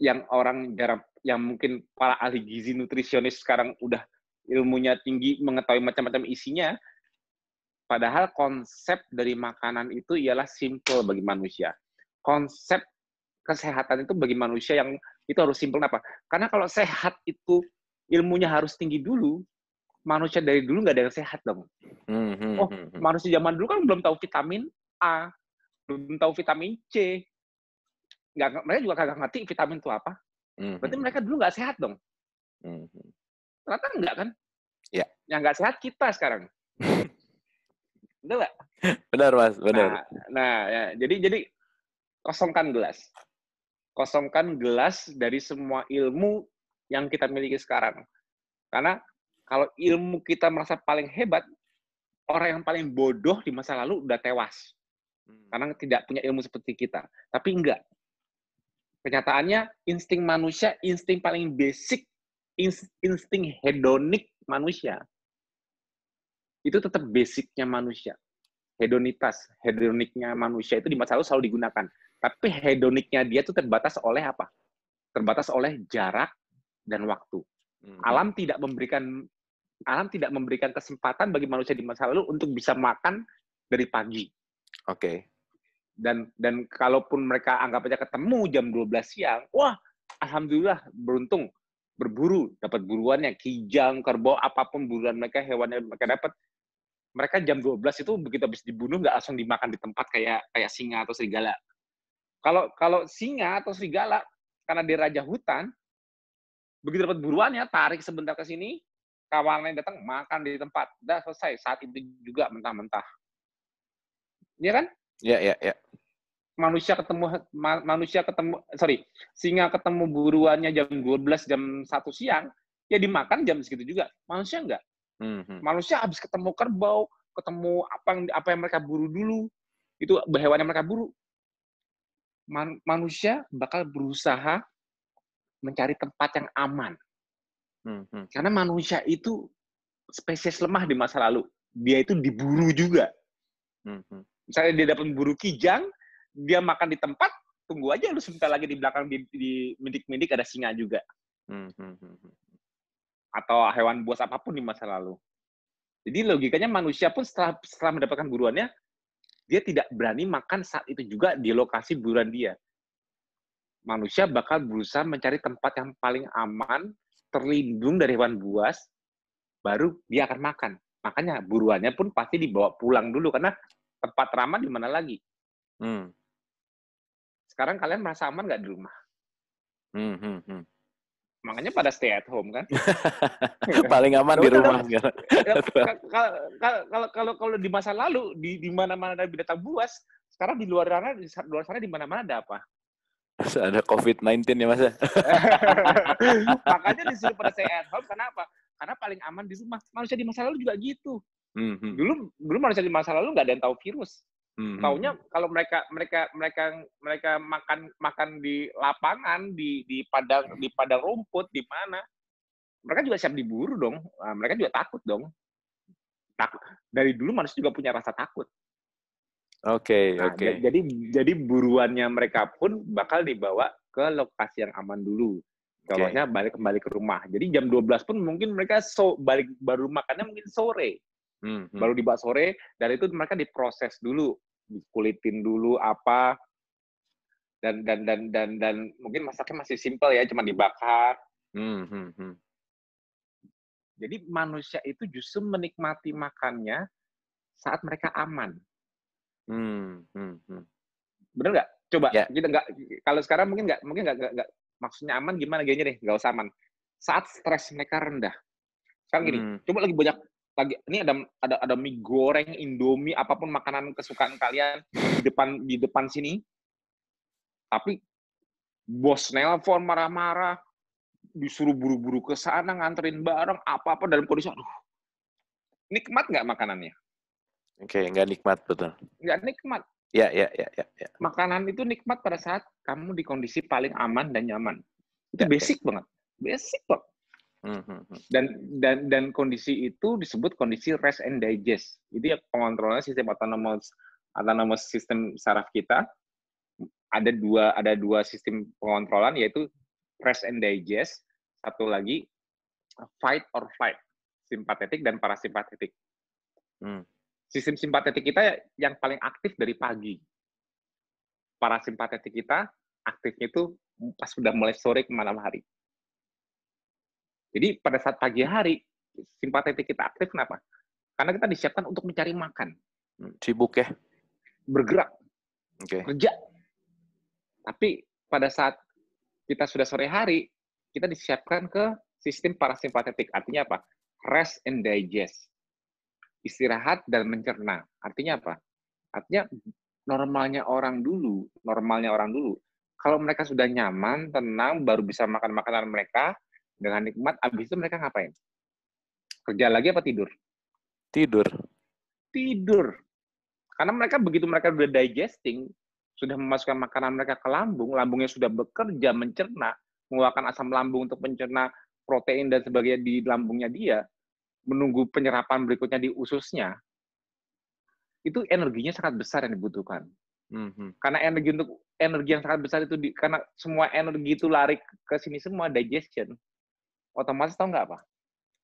yang orang jarang yang mungkin para ahli gizi nutrisionis sekarang udah ilmunya tinggi mengetahui macam-macam isinya padahal konsep dari makanan itu ialah simple bagi manusia konsep kesehatan itu bagi manusia yang itu harus simple apa karena kalau sehat itu ilmunya harus tinggi dulu manusia dari dulu nggak ada yang sehat dong hmm, hmm, oh hmm, manusia zaman dulu kan belum tahu vitamin A belum tahu vitamin C nggak mereka juga kagak ngerti vitamin itu apa. Berarti mereka dulu nggak sehat dong. Ternyata enggak kan? Ya. Yang nggak sehat kita sekarang. *laughs* Benar nggak? Benar mas, benar. Nah, nah ya, jadi jadi kosongkan gelas. Kosongkan gelas dari semua ilmu yang kita miliki sekarang. Karena kalau ilmu kita merasa paling hebat, orang yang paling bodoh di masa lalu udah tewas. Hmm. Karena tidak punya ilmu seperti kita. Tapi enggak kenyataannya insting manusia, insting paling basic, insting hedonik manusia. Itu tetap basicnya manusia. Hedonitas, hedoniknya manusia itu di masa lalu selalu digunakan. Tapi hedoniknya dia itu terbatas oleh apa? Terbatas oleh jarak dan waktu. Hmm. Alam tidak memberikan alam tidak memberikan kesempatan bagi manusia di masa lalu untuk bisa makan dari pagi. Oke. Okay dan dan kalaupun mereka anggap aja ketemu jam 12 siang, wah alhamdulillah beruntung berburu dapat buruannya kijang, kerbau apa pun buruan mereka hewan yang mereka dapat mereka jam 12 itu begitu habis dibunuh nggak langsung dimakan di tempat kayak kayak singa atau serigala. Kalau kalau singa atau serigala karena dia raja hutan begitu dapat buruannya tarik sebentar ke sini kawannya datang makan di tempat udah selesai saat itu juga mentah-mentah. Iya kan? Ya, ya, ya. Manusia ketemu manusia ketemu sorry, singa ketemu buruannya jam 12 jam 1 siang, ya dimakan jam segitu juga. Manusia enggak. Hmm, hmm. Manusia habis ketemu kerbau, ketemu apa yang apa yang mereka buru dulu, itu hewan yang mereka buru. Man, manusia bakal berusaha mencari tempat yang aman. Hmm, hmm. Karena manusia itu spesies lemah di masa lalu. Dia itu diburu juga. Hmm, hmm misalnya dia dapat buru kijang, dia makan di tempat, tunggu aja lu sebentar lagi di belakang di, di mindik-mindik ada singa juga. Hmm, hmm, hmm, hmm. Atau hewan buas apa pun di masa lalu. Jadi logikanya manusia pun setelah, setelah mendapatkan buruannya, dia tidak berani makan saat itu juga di lokasi buruan dia. Manusia bakal berusaha mencari tempat yang paling aman, terlindung dari hewan buas, baru dia akan makan. Makanya buruannya pun pasti dibawa pulang dulu, karena tempat ramah di mana lagi? Hmm. Sekarang kalian merasa aman nggak di rumah? Hmm, hmm, hmm. Makanya pada stay at home kan? *laughs* Paling aman di rumah. Ya, kalau kalau kalau di masa lalu di di mana-mana ada binatang buas, sekarang di luar sana di luar sana di mana-mana ada apa? Ada COVID-19 ya Mas. Ya? *laughs* Makanya disuruh pada stay at home kenapa? Karena paling aman di rumah. Manusia di masa lalu juga gitu. Hmm, hmm. Dulu dulu manusia di masa lalu nggak ada yang tahu virus. Hmm. Taunya kalau mereka mereka mereka mereka makan makan di lapangan di di padang di padang rumput di mana mereka juga siap diburu dong. Nah, mereka juga takut dong. Takut. Dari dulu manusia juga punya rasa takut. Oke, okay, nah, oke. Okay. Jadi jadi buruannya mereka pun bakal dibawa ke lokasi yang aman dulu. Contohnya okay. balik kembali ke rumah. Jadi jam 12 pun mungkin mereka so, balik baru makannya mungkin sore. Hmm, hmm. Baru dibawa sore dan itu mereka diproses dulu, dikulitin dulu apa dan dan dan dan dan mungkin masaknya masih simpel ya, cuma dibakar. Hmm, hmm, hmm. Jadi manusia itu justru menikmati makannya saat mereka aman. Hmm, hmm, hmm. Bener nggak? Coba ya. kita nggak kalau sekarang mungkin nggak mungkin nggak nggak maksudnya aman gimana gini deh nggak usah aman. Saat stres mereka rendah. Sekarang gini, hmm. coba lagi banyak lagi ini ada ada ada mie goreng, indomie, apa pun makanan kesukaan kalian di depan di depan sini. Tapi bos nelpon marah-marah, disuruh buru-buru ke sana nganterin barang apa-apa dalam kondisi aduh. Nikmat nggak makanannya? Oke, okay, nggak nikmat betul. Nggak nikmat. Ya, ya, ya, ya, ya. Makanan itu nikmat pada saat kamu di kondisi paling aman dan nyaman. Itu ya, ya. basic ya. banget. Basic banget. Hmm, hmm, hmm. Dan dan dan kondisi itu disebut kondisi rest and digest. Itu ya pengontrolnya sistem autonomous autonomous sistem saraf kita. Ada dua ada dua sistem pengontrolan yaitu rest and digest, satu lagi fight or flight, simpatetik dan parasimpatetik. Hmm. Sistem simpatetik kita yang paling aktif dari pagi. Parasimpatetik kita aktifnya itu pas sudah mulai sore ke malam hari. Jadi pada saat pagi hari, simpatetik kita aktif kenapa? Karena kita disiapkan untuk mencari makan. Hmm, sibuk ya? Bergerak. Okay. Kerja. Tapi pada saat kita sudah sore hari, kita disiapkan ke sistem parasimpatetik. Artinya apa? Rest and digest. Istirahat dan mencerna. Artinya apa? Artinya normalnya orang dulu, normalnya orang dulu, kalau mereka sudah nyaman, tenang, baru bisa makan makanan mereka dengan nikmat, habis itu mereka ngapain? Kerja lagi apa tidur? Tidur. Tidur. Karena mereka begitu mereka udah digesting, sudah memasukkan makanan mereka ke lambung, lambungnya sudah bekerja mencerna, mengeluarkan asam lambung untuk mencerna protein dan sebagainya di lambungnya dia, menunggu penyerapan berikutnya di ususnya, itu energinya sangat besar yang dibutuhkan. Mm-hmm. Karena energi untuk energi yang sangat besar itu di, karena semua energi itu lari ke sini semua digestion, otomatis tahu nggak apa?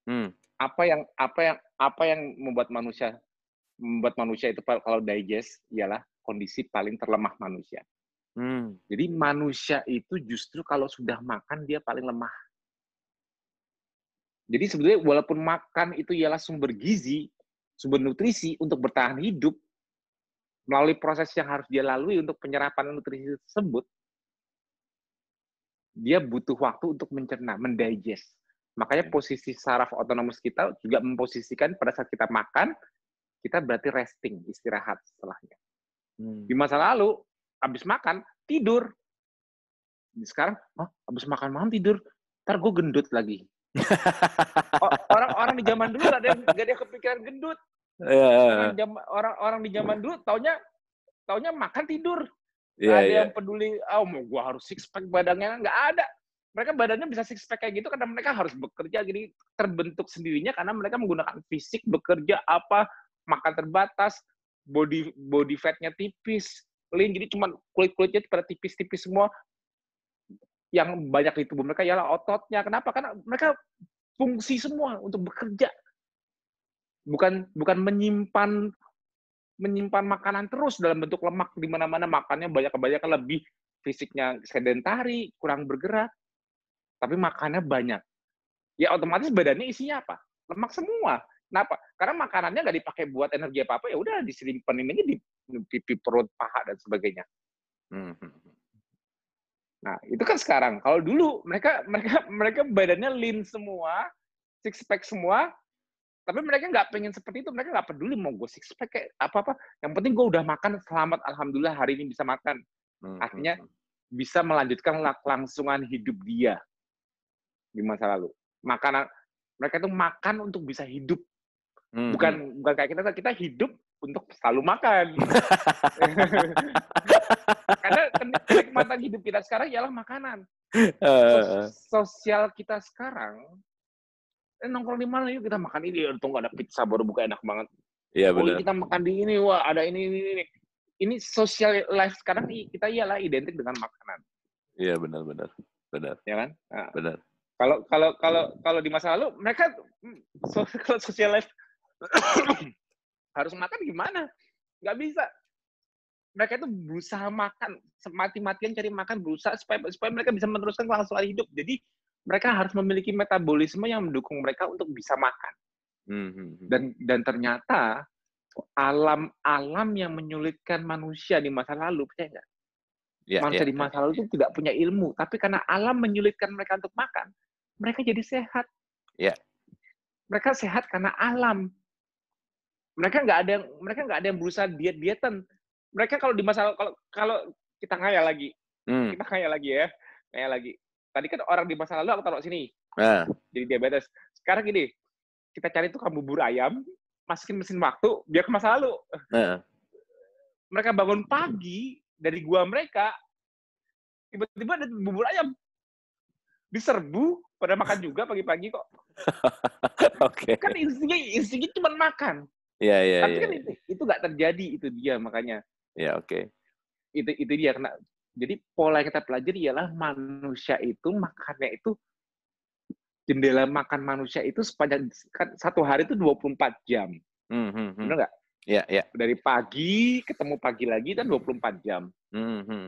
Mm. Apa yang apa yang apa yang membuat manusia membuat manusia itu kalau digest ialah kondisi paling terlemah manusia. Hmm. Jadi manusia itu justru kalau sudah makan dia paling lemah. Jadi sebetulnya walaupun makan itu ialah sumber gizi, sumber nutrisi untuk bertahan hidup, melalui proses yang harus dia lalui untuk penyerapan nutrisi tersebut, dia butuh waktu untuk mencerna, mendigest. Makanya posisi saraf otonomus kita juga memposisikan pada saat kita makan, kita berarti resting, istirahat setelahnya. Hmm. Di masa lalu, habis makan, tidur. Sekarang, oh, habis makan malam tidur, ntar gue gendut lagi. *laughs* Orang-orang di zaman dulu ada yang, gak ada yang kepikiran gendut. Yeah. Orang-orang di zaman dulu taunya taunya makan tidur. Yeah, ada yeah. yang peduli, oh mau gue harus six pack badannya nggak ada. Mereka badannya bisa six pack kayak gitu karena mereka harus bekerja jadi terbentuk sendirinya karena mereka menggunakan fisik bekerja apa makan terbatas body body fatnya tipis, lean, jadi cuma kulit kulitnya pada tipis-tipis semua. Yang banyak di tubuh mereka ialah ototnya. Kenapa? Karena mereka fungsi semua untuk bekerja. Bukan bukan menyimpan menyimpan makanan terus dalam bentuk lemak di mana-mana makannya banyak kebanyakan lebih fisiknya sedentari, kurang bergerak, tapi makannya banyak. Ya otomatis badannya isinya apa? Lemak semua. Kenapa? Karena makanannya nggak dipakai buat energi apa apa ya udah disimpan ini di pipi perut paha dan sebagainya. Hmm. Nah itu kan sekarang. Kalau dulu mereka mereka mereka badannya lean semua, six pack semua, tapi mereka nggak pengen seperti itu. Mereka nggak peduli mau gue six pack kayak apa apa. Yang penting gue udah makan selamat, alhamdulillah hari ini bisa makan. Artinya bisa melanjutkan langsungan hidup dia di masa lalu. Makanan mereka itu makan untuk bisa hidup Hmm. Bukan bukan kayak kita kita hidup untuk selalu makan. *laughs* Karena kenikmatan hidup kita sekarang ialah makanan. Sosial kita sekarang, eh, nongkrong di mana yuk kita makan ini, untung ada pizza baru buka enak banget. Iya oh, benar. kita makan di ini, wah ada ini, ini, ini. Ini social life sekarang kita ialah identik dengan makanan. Iya benar benar benar. Ya kan? Nah, benar. Kalau kalau kalau kalau di masa lalu mereka hmm, so, *laughs* kalau social life *coughs* harus makan gimana? Nggak bisa. Mereka itu berusaha makan, mati-matian cari makan, berusaha supaya supaya mereka bisa meneruskan kelangsungan hidup. Jadi mereka harus memiliki metabolisme yang mendukung mereka untuk bisa makan. Hmm, hmm, hmm. Dan dan ternyata alam-alam yang menyulitkan manusia di masa lalu, percaya nggak? Ya, manusia ya, di masa lalu itu tidak punya ilmu, tapi karena alam menyulitkan mereka untuk makan, mereka jadi sehat. Ya. Mereka sehat karena alam. Mereka nggak ada yang mereka nggak ada yang berusaha diet dietan. Mereka kalau di masa kalau kalau kita ngaya lagi, Hmm. kita ngaya lagi ya, ngaya lagi. Tadi kan orang di masa lalu aku taruh sini, Nah, jadi diabetes. Sekarang gini, kita cari tukang bubur ayam, masukin mesin waktu, biar ke masa lalu. nah. Mereka bangun pagi dari gua mereka, tiba-tiba ada bubur ayam. Diserbu, pada makan juga pagi-pagi kok. *laughs* Oke. Kan instingnya, instingnya cuma makan. Iya iya Tapi iya. kan itu, itu nggak terjadi, itu dia makanya. Ya oke. Itu itu dia karena jadi pola yang kita pelajari ialah manusia itu makannya itu jendela makan manusia itu sepanjang kan satu hari itu 24 jam. Hmm, hmm, hmm. Benar nggak? Iya iya. Dari pagi ketemu pagi lagi kan 24 jam. Hmm, hmm.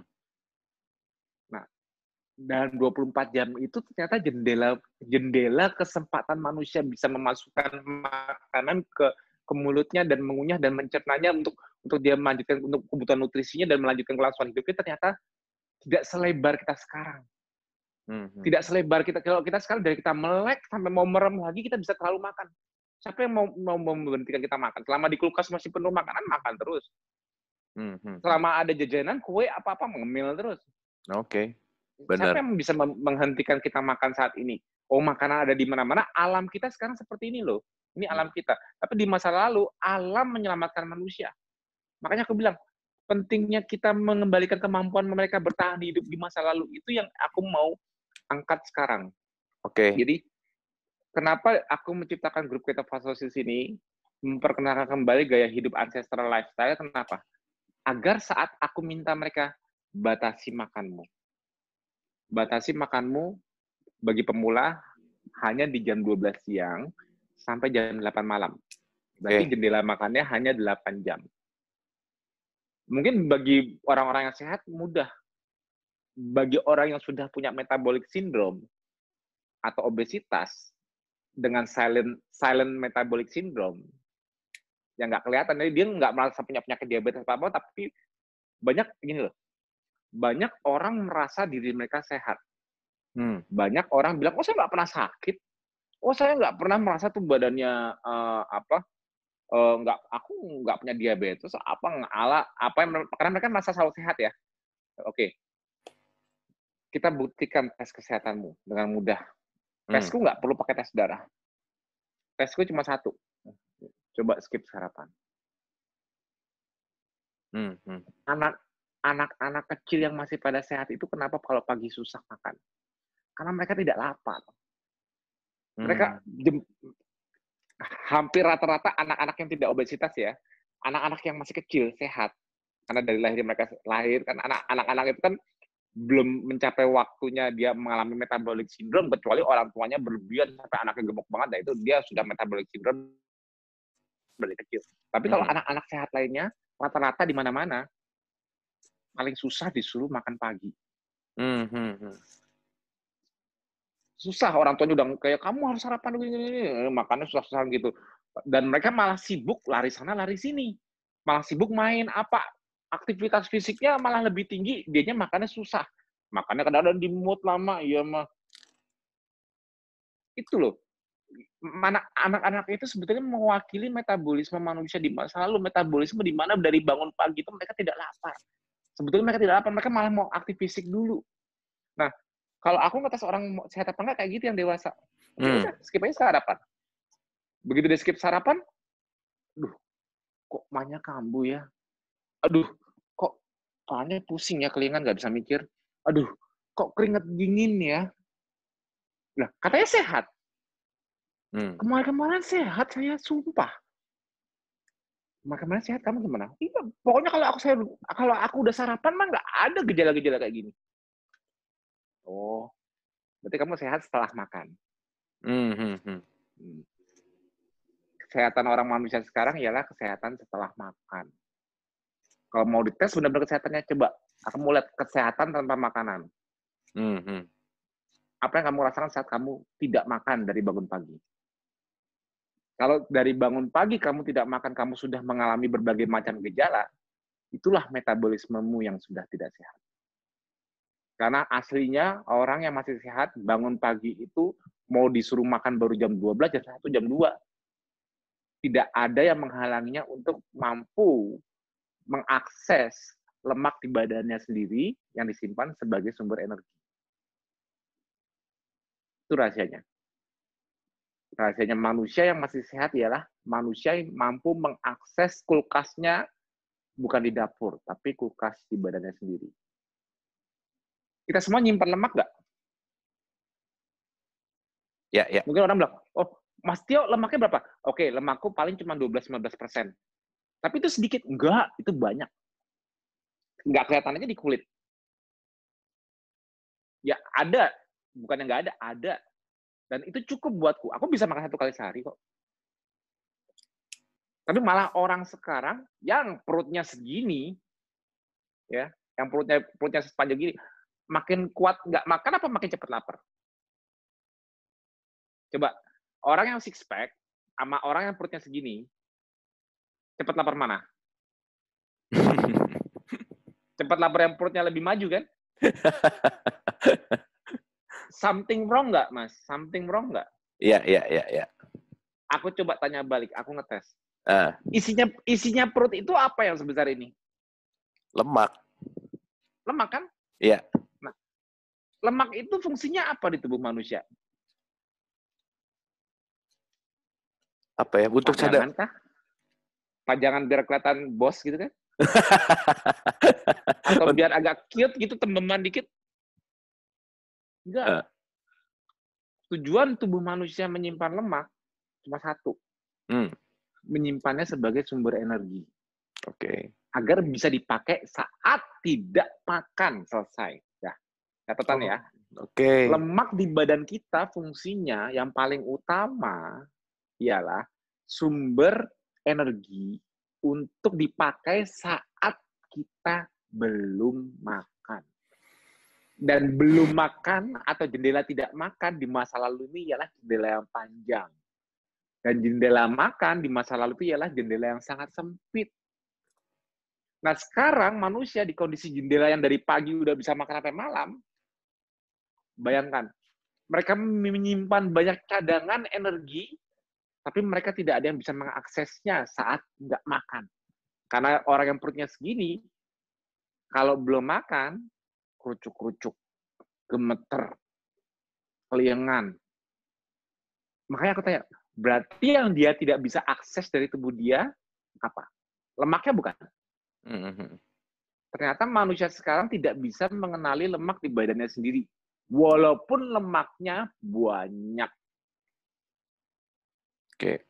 Dan 24 jam itu ternyata jendela jendela kesempatan manusia bisa memasukkan makanan ke ke mulutnya dan mengunyah dan mencernanya untuk untuk dia melanjutkan untuk kebutuhan nutrisinya dan melanjutkan kelangsungan hidupnya ternyata tidak selebar kita sekarang. Hmm, hmm. Tidak selebar kita kalau kita sekarang dari kita melek sampai mau merem lagi kita bisa terlalu makan. Siapa yang mau mau memberhentikan kita makan? Selama di kulkas masih penuh makanan makan terus. Hmm, hmm. Selama ada jajanan kue apa-apa mengemil terus. Oke. Benar. Siapa yang bisa menghentikan kita makan saat ini? Oh, makanan ada di mana-mana. Alam kita sekarang seperti ini loh. Ini Hmm. alam kita. Tapi di masa lalu, alam menyelamatkan manusia. Makanya aku bilang, pentingnya kita mengembalikan kemampuan mereka bertahan hidup di masa lalu. Itu yang aku mau angkat sekarang. Oke. Jadi, kenapa aku menciptakan grup kita Fasosis ini, memperkenalkan kembali gaya hidup ancestral lifestyle, kenapa? Agar saat aku minta mereka, batasi makanmu. Batasi makanmu bagi pemula hanya di jam 12 siang sampai jam 8 malam. Berarti Oke. jendela makannya hanya 8 jam. Mungkin bagi orang-orang yang sehat mudah. Bagi orang yang sudah punya metabolic syndrome atau obesitas dengan silent silent metabolic syndrome yang nggak kelihatan, jadi dia nggak merasa punya penyakit diabetes apa apa, tapi banyak gini loh, banyak orang merasa diri mereka sehat. Hmm. Banyak orang bilang, oh saya nggak pernah sakit, oh saya nggak pernah merasa tuh badannya eh, apa, eh, nggak aku nggak punya diabetes, apa ala apa yang karena mereka merasa selalu sehat ya. Oke, kita buktikan tes kesehatanmu dengan mudah. Hmm. Tesku nggak perlu pakai tes darah. Tesku cuma satu. Coba skip sarapan. Hmm. hmm. Anak anak-anak kecil yang masih pada sehat itu kenapa kalau pagi susah makan? Karena mereka tidak lapar. Mereka Hmm. Hampir rata-rata anak-anak yang tidak obesitas ya, anak-anak yang masih kecil sehat. Karena dari lahir mereka lahir kan anak- anak-anak itu kan belum mencapai waktunya dia mengalami metabolic syndrome kecuali orang tuanya berlebihan sampai anaknya gemuk banget, nah itu dia sudah metabolic syndrome dari kecil. Tapi kalau Hmm. anak-anak sehat lainnya rata-rata di mana-mana paling susah disuruh makan pagi. Hmm. Hmm. hmm. Susah. Orang tuanya udah kayak kamu harus sarapan gini, gini, makannya susah-susah gitu. Dan mereka malah sibuk lari sana lari sini. Malah sibuk main apa aktivitas fisiknya malah lebih tinggi. Dianya makannya susah. Makannya kadang-kadang di mood lama. Iya mah itu loh. Mana anak-anak itu sebetulnya mewakili metabolisme manusia di masa lalu metabolisme di mana dari bangun pagi itu mereka tidak lapar. Sebetulnya mereka tidak lapar. Mereka malah mau aktif fisik dulu. Nah kalau aku ngetes orang sehat apa enggak kayak gitu yang dewasa. Hmm. udah, skip aja sarapan. Begitu dia skip sarapan, duh, kok mahnya kambuh ya? Aduh, kok kepalanya pusing ya, kelingan nggak bisa mikir. Aduh, kok keringet dingin ya? Lah, katanya sehat. Hmm. Kemarin-kemarin sehat saya, sumpah. Kemarin-kemarin sehat, kamu gimana? Iya, pokoknya kalau aku saya kalau aku udah sarapan mah nggak ada gejala-gejala kayak gini. Oh, berarti kamu sehat setelah makan. Hmm, hmm. Kesehatan orang manusia sekarang ialah kesehatan setelah makan. Kalau mau dites benar-benar kesehatannya, coba kamu lihat kesehatan tanpa makanan. Hmm, hmm. Apa yang kamu rasakan saat kamu tidak makan dari bangun pagi? Kalau dari bangun pagi kamu tidak makan, kamu sudah mengalami berbagai macam gejala, itulah metabolismemu yang sudah tidak sehat. Karena aslinya orang yang masih sehat bangun pagi itu mau disuruh makan baru jam 12, jam 1, jam 2. Tidak ada yang menghalanginya untuk mampu mengakses lemak di badannya sendiri yang disimpan sebagai sumber energi. Itu rahasianya rahasianya manusia yang masih sehat ialah manusia yang mampu mengakses kulkasnya bukan di dapur, tapi kulkas di badannya sendiri. Kita semua nyimpan lemak nggak? Ya, ya. Mungkin orang bilang, oh, Mas Tio lemaknya berapa? Oke, lemakku paling cuma 12-15 persen. Tapi itu sedikit. Enggak, itu banyak. Enggak kelihatan aja di kulit. Ya, ada. Bukan yang enggak ada, ada. Dan itu cukup buatku. Aku bisa makan satu kali sehari kok. Tapi malah orang sekarang yang perutnya segini, ya, yang perutnya perutnya sepanjang gini, makin kuat nggak makan apa makin cepat lapar? Coba orang yang six pack sama orang yang perutnya segini, cepat lapar mana? *laughs* cepat lapar yang perutnya lebih maju kan? *laughs* something wrong nggak, Mas? Something wrong nggak? Iya, iya, iya, iya. Aku coba tanya balik, aku ngetes. Uh. Isinya isinya perut itu apa yang sebesar ini? Lemak. Lemak kan? Iya. Lemak itu fungsinya apa di tubuh manusia? Apa ya? Untuk kah? Pajangan biar kelihatan bos gitu kan? *laughs* Atau biar agak cute gitu, tembeman dikit? Enggak. Uh. Tujuan tubuh manusia menyimpan lemak cuma satu. Hmm. Menyimpannya sebagai sumber energi. Oke. Okay. Agar bisa dipakai saat tidak makan selesai. Catatan ya. Oke. Okay. Lemak di badan kita fungsinya yang paling utama ialah sumber energi untuk dipakai saat kita belum makan dan belum makan atau jendela tidak makan di masa lalu ini ialah jendela yang panjang. Dan jendela makan di masa lalu itu ialah jendela yang sangat sempit. Nah sekarang manusia di kondisi jendela yang dari pagi udah bisa makan sampai malam, bayangkan, mereka menyimpan banyak cadangan energi, tapi mereka tidak ada yang bisa mengaksesnya saat nggak makan. Karena orang yang perutnya segini, kalau belum makan, kerucuk-kerucuk, gemeter, keliengan. Makanya aku tanya, berarti yang dia tidak bisa akses dari tubuh dia apa? Lemaknya bukan? Mm-hmm. Ternyata manusia sekarang tidak bisa mengenali lemak di badannya sendiri, walaupun lemaknya banyak. Oke.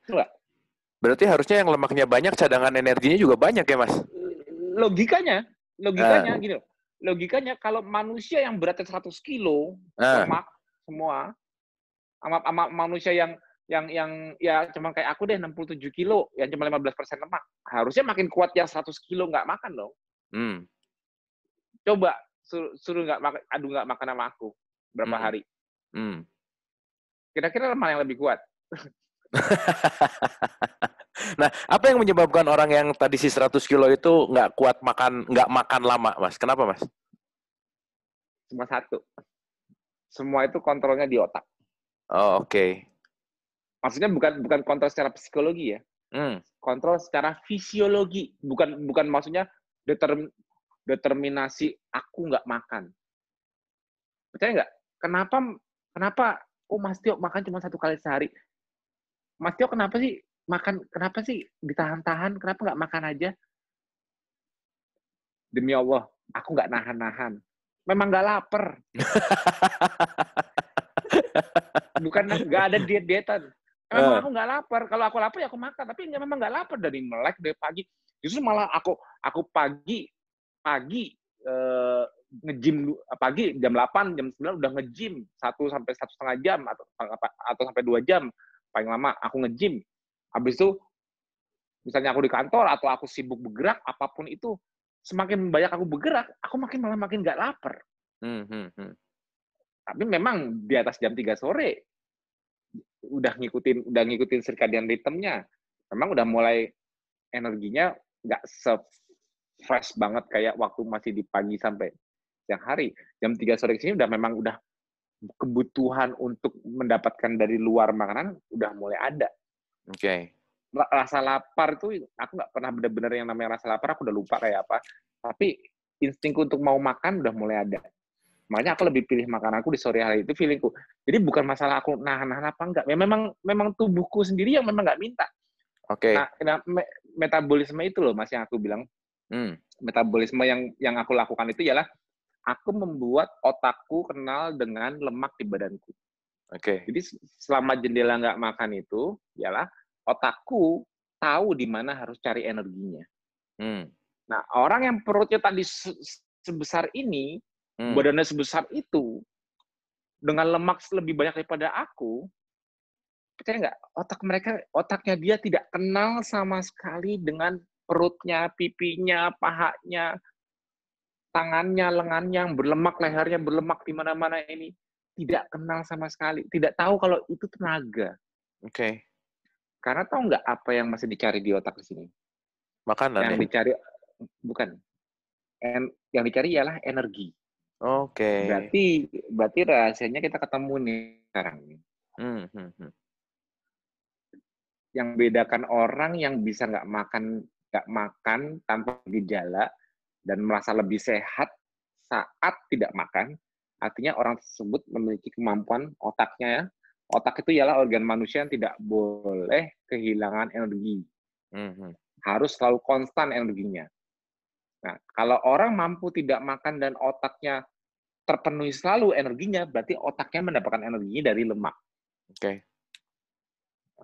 Berarti harusnya yang lemaknya banyak, cadangan energinya juga banyak ya, Mas? Logikanya, logikanya uh. gini loh logikanya kalau manusia yang beratnya 100 kilo ah. lemak semua sama, sama manusia yang yang yang ya cuma kayak aku deh 67 kilo yang cuma 15 persen lemak harusnya makin kuat yang 100 kilo nggak makan dong hmm. coba suruh suruh nggak makan aduh nggak makan sama aku berapa hmm. hari hmm. kira-kira mana yang lebih kuat *laughs* Nah, apa yang menyebabkan orang yang tadi si 100 kilo itu nggak kuat makan, nggak makan lama, Mas? Kenapa, Mas? Cuma satu. Semua itu kontrolnya di otak. Oh, oke. Okay. Maksudnya bukan bukan kontrol secara psikologi ya. Hmm. Kontrol secara fisiologi. Bukan bukan maksudnya determ, determinasi aku nggak makan. Percaya nggak? Kenapa kenapa oh Mas Tio makan cuma satu kali sehari? Mas Tio kenapa sih makan kenapa sih ditahan-tahan? Kenapa nggak makan aja? Demi Allah aku nggak nahan-nahan. Memang nggak lapar. *laughs* Bukan nggak ada diet dietan memang uh. aku nggak lapar. Kalau aku lapar ya aku makan tapi nggak memang nggak lapar. Dari melek dari pagi. Justru malah aku aku pagi pagi eh, ngejim pagi jam 8 jam 9 udah ngejim satu sampai satu setengah jam atau atau sampai dua jam paling lama aku ngejim habis itu misalnya aku di kantor atau aku sibuk bergerak apa pun itu semakin banyak aku bergerak aku makin malah makin nggak lapar hmm, hmm, hmm. tapi memang di atas jam 3 sore udah ngikutin udah ngikutin circadian rhythmnya memang udah mulai energinya nggak se fresh banget kayak waktu masih di pagi sampai siang hari. Jam 3 sore ke sini udah memang udah kebutuhan untuk mendapatkan dari luar makanan udah mulai ada. Oke. Okay. Rasa lapar itu aku nggak pernah benar-benar yang namanya rasa lapar aku udah lupa kayak apa. Tapi instingku untuk mau makan udah mulai ada. Makanya aku lebih pilih makan aku di sore hari itu feelingku. Jadi bukan masalah aku nahan-nahan apa enggak. Ya memang memang tubuhku sendiri yang memang nggak minta. Oke. Okay. Nah, nah metabolisme itu loh Mas yang aku bilang. Hmm. Metabolisme yang yang aku lakukan itu ialah aku membuat otakku kenal dengan lemak di badanku. Oke. Okay. Jadi selama jendela nggak makan itu, ialah otakku tahu di mana harus cari energinya. Hmm. Nah, orang yang perutnya tadi sebesar ini, hmm. badannya sebesar itu, dengan lemak lebih banyak daripada aku, percaya nggak? Otak mereka, otaknya dia tidak kenal sama sekali dengan perutnya, pipinya, pahanya, tangannya, lengannya yang berlemak, lehernya berlemak di mana-mana ini tidak kenal sama sekali, tidak tahu kalau itu tenaga. Oke. Okay. Karena tahu nggak apa yang masih dicari di otak di sini? Makanan. Yang ya? dicari bukan. En, yang dicari ialah energi. Oke. Okay. Berarti berarti rahasianya kita ketemu nih sekarang. Hmm, hmm, hmm. Yang bedakan orang yang bisa nggak makan nggak makan tanpa gejala dan merasa lebih sehat saat tidak makan, artinya orang tersebut memiliki kemampuan otaknya ya. Otak itu ialah organ manusia yang tidak boleh kehilangan energi. Mm-hmm. Harus selalu konstan energinya. Nah, kalau orang mampu tidak makan dan otaknya terpenuhi selalu energinya, berarti otaknya mendapatkan energinya dari lemak. Oke. Okay.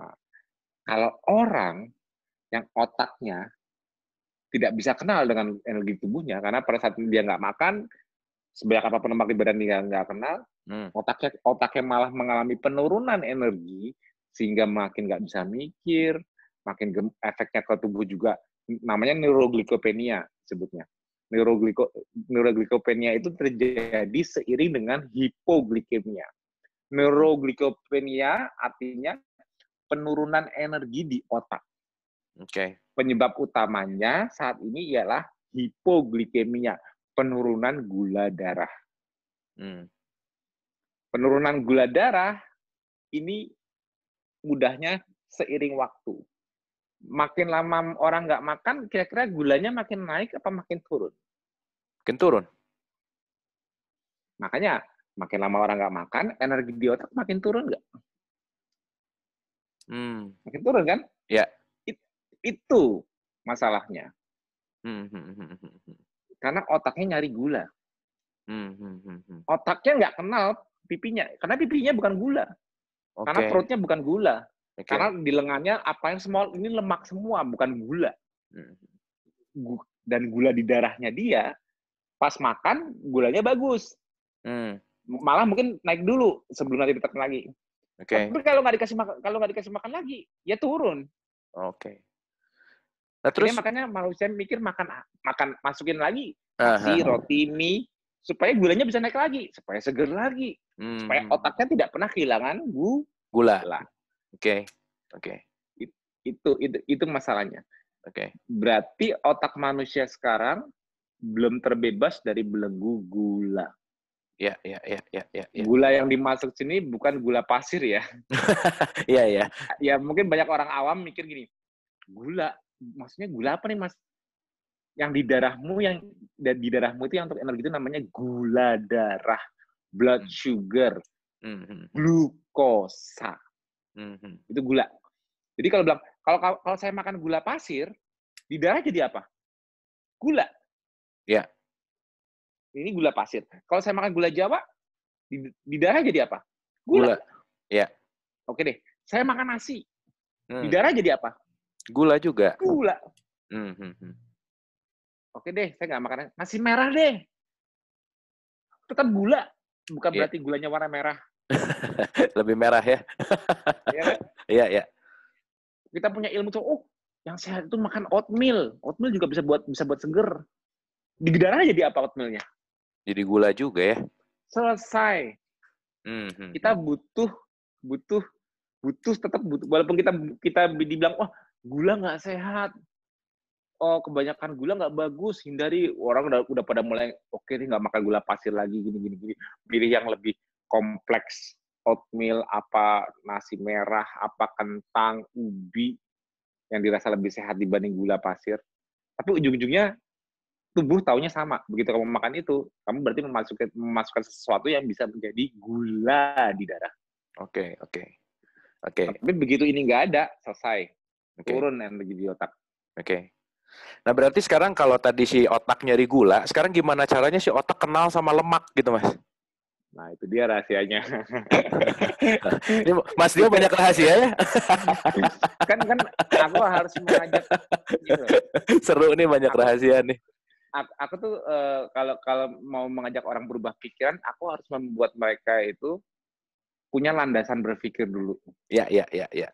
Nah, kalau orang yang otaknya tidak bisa kenal dengan energi tubuhnya karena pada saat dia nggak makan sebanyak apa pun lemak di badan dia nggak kenal hmm. otaknya otaknya malah mengalami penurunan energi sehingga makin nggak bisa mikir makin gem, efeknya ke tubuh juga namanya neuroglikopenia sebutnya neurogliko neuroglikopenia itu terjadi seiring dengan hipoglikemia neuroglikopenia artinya penurunan energi di otak. Okay. Penyebab utamanya saat ini ialah hipoglikemia, penurunan gula darah. Hmm. Penurunan gula darah ini mudahnya seiring waktu. Makin lama orang nggak makan, kira-kira gulanya makin naik apa makin turun? Makin turun. Makanya makin lama orang nggak makan, energi di otak makin turun nggak? Hmm. Makin turun kan? Ya. Itu masalahnya. Hmm, hmm, hmm, karena otaknya nyari gula. Otaknya nggak kenal pipinya, karena pipinya bukan gula. Okay. Karena perutnya bukan gula. Okay. Karena di lengannya apa yang small ini lemak semua, bukan gula. Dan gula di darahnya dia, pas makan gulanya bagus. Hmm. Malah mungkin naik dulu sebelum nanti ditekan lagi. Okay. Tapi kalau nggak dikasih makan, kalau nggak dikasih makan lagi, ya turun. Oke. Okay. Nah, terus Jadi makanya manusia mikir makan makan masukin lagi nasi, uh, roti, mie supaya gulanya bisa naik lagi, supaya seger lagi, hmm. supaya otaknya tidak pernah kehilangan gu gula. Oke. Okay. Oke. Okay. Itu itu itu masalahnya. Oke. Okay. Berarti otak manusia sekarang belum terbebas dari belenggu gula. Ya, ya, ya, ya, ya, ya. Gula yang dimasuk sini bukan gula pasir ya. *laughs* Iya, iya. Ya mungkin banyak orang awam mikir gini, gula maksudnya gula apa nih mas? Yang di darahmu yang di darahmu itu yang untuk energi itu namanya gula darah, blood hmm. sugar, hmm. hmm, glukosa. Hmm. Itu gula. Jadi kalau bilang Kalau kalau saya makan gula pasir, di darah jadi apa? Gula. Ya. Ini gula pasir. Kalau saya makan gula Jawa, di, di darah jadi apa? Gula. gula. Ya. Oke deh. Saya makan nasi. Hmm. Di darah jadi apa? Gula juga. Gula. Hmm, hmm, hmm. Oke deh, saya nggak makan nasi merah deh. Tetap gula. Bukan yeah. berarti gulanya warna merah. *laughs* Lebih merah ya. Iya, kan? *laughs* iya, iya. Kita punya ilmu tuh, oh, yang sehat itu makan oatmeal. Oatmeal juga bisa buat bisa buat seger. Di darah jadi apa oatmealnya? Jadi gula juga ya. Selesai. Mm -hmm. Kita butuh butuh butuh tetap butuh walaupun kita kita dibilang wah oh, gula nggak sehat oh kebanyakan gula nggak bagus hindari orang udah udah pada mulai oke okay, nih nggak makan gula pasir lagi gini gini gini pilih yang lebih kompleks oatmeal apa nasi merah apa kentang ubi yang dirasa lebih sehat dibanding gula pasir tapi ujung-ujungnya tubuh taunya sama begitu kamu makan itu kamu berarti memasukkan memasukkan sesuatu yang bisa menjadi gula di darah oke okay, oke okay. Oke. Okay. Tapi begitu ini nggak ada, selesai. Okay. Turun energi di otak. Oke. Okay. Nah berarti sekarang kalau tadi si otak nyari gula, sekarang gimana caranya si otak kenal sama lemak gitu mas? Nah itu dia rahasianya. *laughs* Ini Mas Dio banyak rahasia ya? *laughs* kan kan aku harus mengajak. Gitu. Seru nih banyak rahasia nih. Aku, aku tuh uh, kalau kalau mau mengajak orang berubah pikiran, aku harus membuat mereka itu punya landasan berpikir dulu. Iya, iya, iya, iya.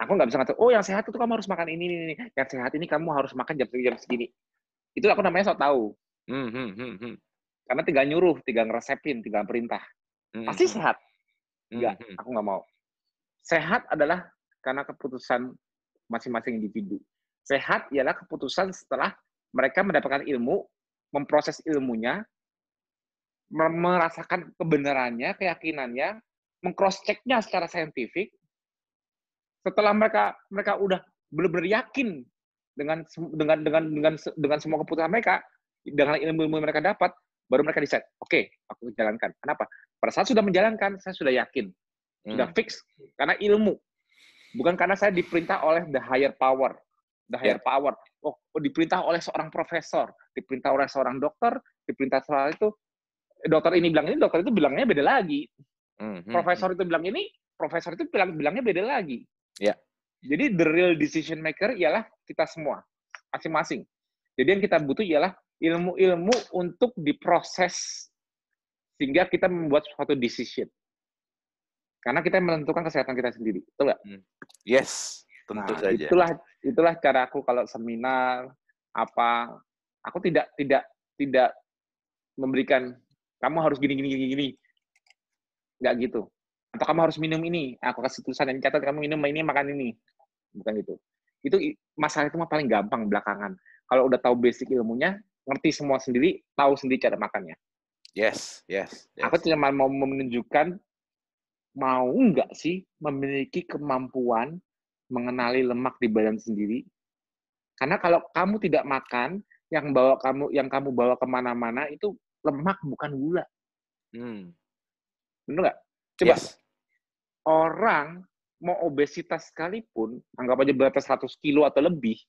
Aku nggak bisa ngatur, oh yang sehat itu kamu harus makan ini, ini, ini. Yang sehat ini kamu harus makan jam segini, jam segini. Itu aku namanya sok tahu. Hmm, hmm, hmm, hmm. Karena tinggal nyuruh, tinggal ngeresepin, tinggal perintah. Hmm, Pasti hmm. sehat. Enggak, hmm, hmm. aku nggak mau. Sehat adalah karena keputusan masing-masing individu. Sehat ialah keputusan setelah mereka mendapatkan ilmu, memproses ilmunya, merasakan kebenarannya, keyakinannya, mengcross checknya secara saintifik setelah mereka mereka udah benar-benar yakin dengan dengan dengan dengan dengan semua keputusan mereka dengan ilmu-ilmu yang mereka dapat baru mereka decide oke okay, aku jalankan. Kenapa? Pada saat sudah menjalankan saya sudah yakin. Sudah hmm. fix karena ilmu. Bukan karena saya diperintah oleh the higher power. The higher yeah. power. Oh, oh diperintah oleh seorang profesor. Diperintah oleh seorang dokter. Diperintah soal itu dokter ini bilang ini dokter itu bilangnya beda lagi. Mm-hmm. Profesor itu bilang ini, profesor itu bilang bilangnya beda lagi. Ya. Jadi the real decision maker ialah kita semua, masing-masing. Jadi yang kita butuh ialah ilmu-ilmu untuk diproses sehingga kita membuat suatu decision. Karena kita menentukan kesehatan kita sendiri, betul nggak? Hmm. Yes, tentu nah, saja. Itulah itulah cara aku kalau seminar apa, aku tidak tidak tidak memberikan kamu harus gini gini gini gini nggak gitu atau kamu harus minum ini aku kasih tulisan yang catat kamu minum ini makan ini bukan gitu itu masalah itu mah paling gampang belakangan kalau udah tahu basic ilmunya ngerti semua sendiri tahu sendiri cara makannya yes yes, yes. aku cuma mau menunjukkan mau nggak sih memiliki kemampuan mengenali lemak di badan sendiri karena kalau kamu tidak makan yang bawa kamu yang kamu bawa ke mana-mana itu lemak bukan gula hmm. Benar nggak? Coba. Yes. Orang mau obesitas sekalipun, anggap aja berat 100 kilo atau lebih,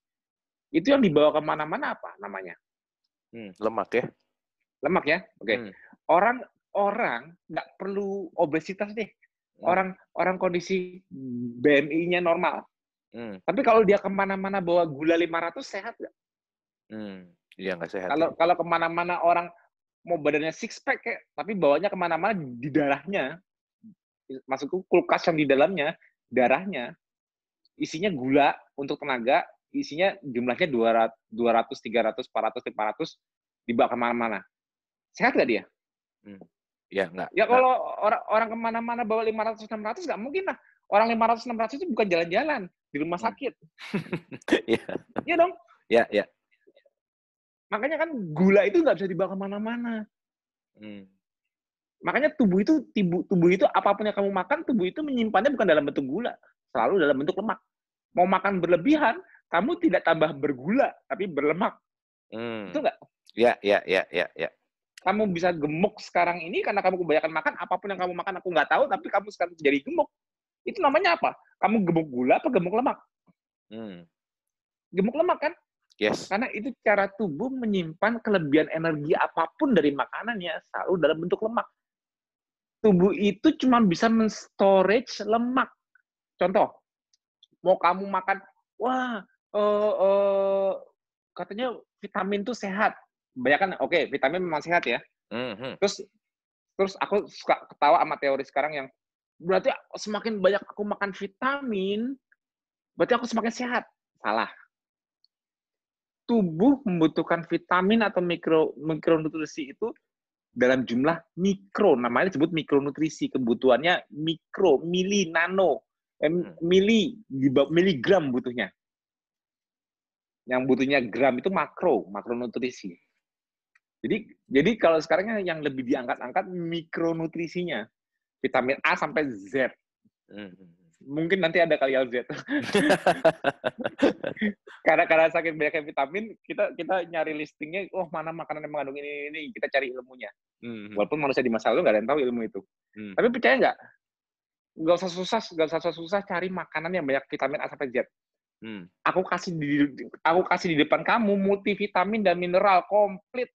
itu yang dibawa ke mana-mana apa namanya? Hmm, lemak ya? Lemak ya? Oke. Okay. Hmm. Orang orang nggak perlu obesitas deh. Hmm. Orang orang kondisi BMI-nya normal. Hmm. Tapi kalau dia ke mana-mana bawa gula 500 sehat nggak? Hmm. Iya nggak sehat. Kalau ya. kalau ke mana-mana orang mau badannya six pack kayak tapi bawanya ke mana-mana di darahnya masukku kulkas yang di dalamnya darahnya isinya gula untuk tenaga isinya jumlahnya 200 200 300 400 500 dibawa ke mana-mana. Sehat gak dia? Hmm. ya enggak ya kalau orang orang ke mana-mana bawa 500 600 nggak mungkin lah. Orang 500 600 itu bukan jalan-jalan di rumah hmm. sakit. *laughs* Iya. Iya dong. Ya ya. Makanya kan gula itu nggak bisa dibawa ke mana-mana. Hmm. Makanya tubuh itu tubuh, tubuh itu apa pun yang kamu makan, tubuh itu menyimpannya bukan dalam bentuk gula, selalu dalam bentuk lemak. Mau makan berlebihan, kamu tidak tambah bergula, tapi berlemak. Hmm. Itu nggak? Ya, ya, ya, ya, ya. Kamu bisa gemuk sekarang ini karena kamu kebanyakan makan, apa pun yang kamu makan aku nggak tahu, tapi kamu sekarang jadi gemuk. Itu namanya apa? Kamu gemuk gula apa gemuk lemak? Hmm. Gemuk lemak kan? Yes. Karena itu cara tubuh menyimpan kelebihan energi apa pun dari makanannya selalu dalam bentuk lemak. Tubuh itu cuma bisa men-storage lemak. Contoh, mau kamu makan, wah, uh, uh, katanya vitamin itu sehat. Banyak kan, oke, okay, vitamin memang sehat ya. Mm-hmm. Terus, terus aku suka ketawa sama teori sekarang yang berarti semakin banyak aku makan vitamin, berarti aku semakin sehat. Salah tubuh membutuhkan vitamin atau mikro mikronutrisi itu dalam jumlah mikro, namanya disebut mikronutrisi. Kebutuhannya mikro, mili, nano, eh, mili, miligram butuhnya. Yang butuhnya gram itu makro, makronutrisi. Jadi, jadi kalau sekarang yang lebih diangkat-angkat mikronutrisinya, vitamin A sampai Z. Hmm, hmm, mungkin nanti ada kali LZ. *laughs* karena karena sakit banyak vitamin, kita kita nyari listingnya, oh mana makanan yang mengandung ini ini, kita cari ilmunya. Hmm. Walaupun manusia di masa lalu nggak ada yang tahu ilmu itu. Hmm. Tapi percaya nggak? Nggak usah susah, nggak usah susah cari makanan yang banyak vitamin A sampai Z. Hmm. Aku kasih di aku kasih di depan kamu multivitamin dan mineral komplit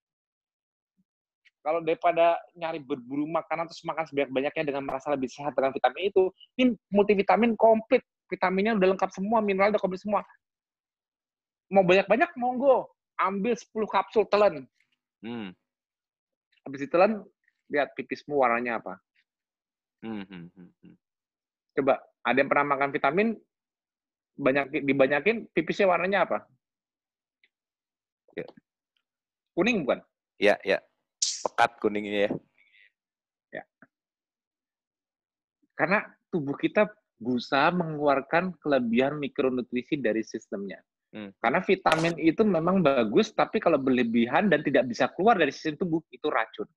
kalau daripada nyari berburu makanan terus makan sebanyak-banyaknya dengan merasa lebih sehat dengan vitamin itu, ini multivitamin komplit. Vitaminnya udah lengkap semua, mineral udah komplit semua. Mau banyak-banyak, monggo. Ambil 10 kapsul telan. Hmm. Habis ditelan, lihat pipismu warnanya apa. Hmm, hmm, hmm, hmm. Coba, ada yang pernah makan vitamin, banyak dibanyakin, pipisnya warnanya apa? Ya. Kuning bukan? Ya, ya pekat kuningnya ya. Ya. Karena tubuh kita berusaha mengeluarkan kelebihan mikronutrisi dari sistemnya. Hmm. Karena vitamin itu memang bagus, tapi kalau berlebihan dan tidak bisa keluar dari sistem tubuh, itu racun.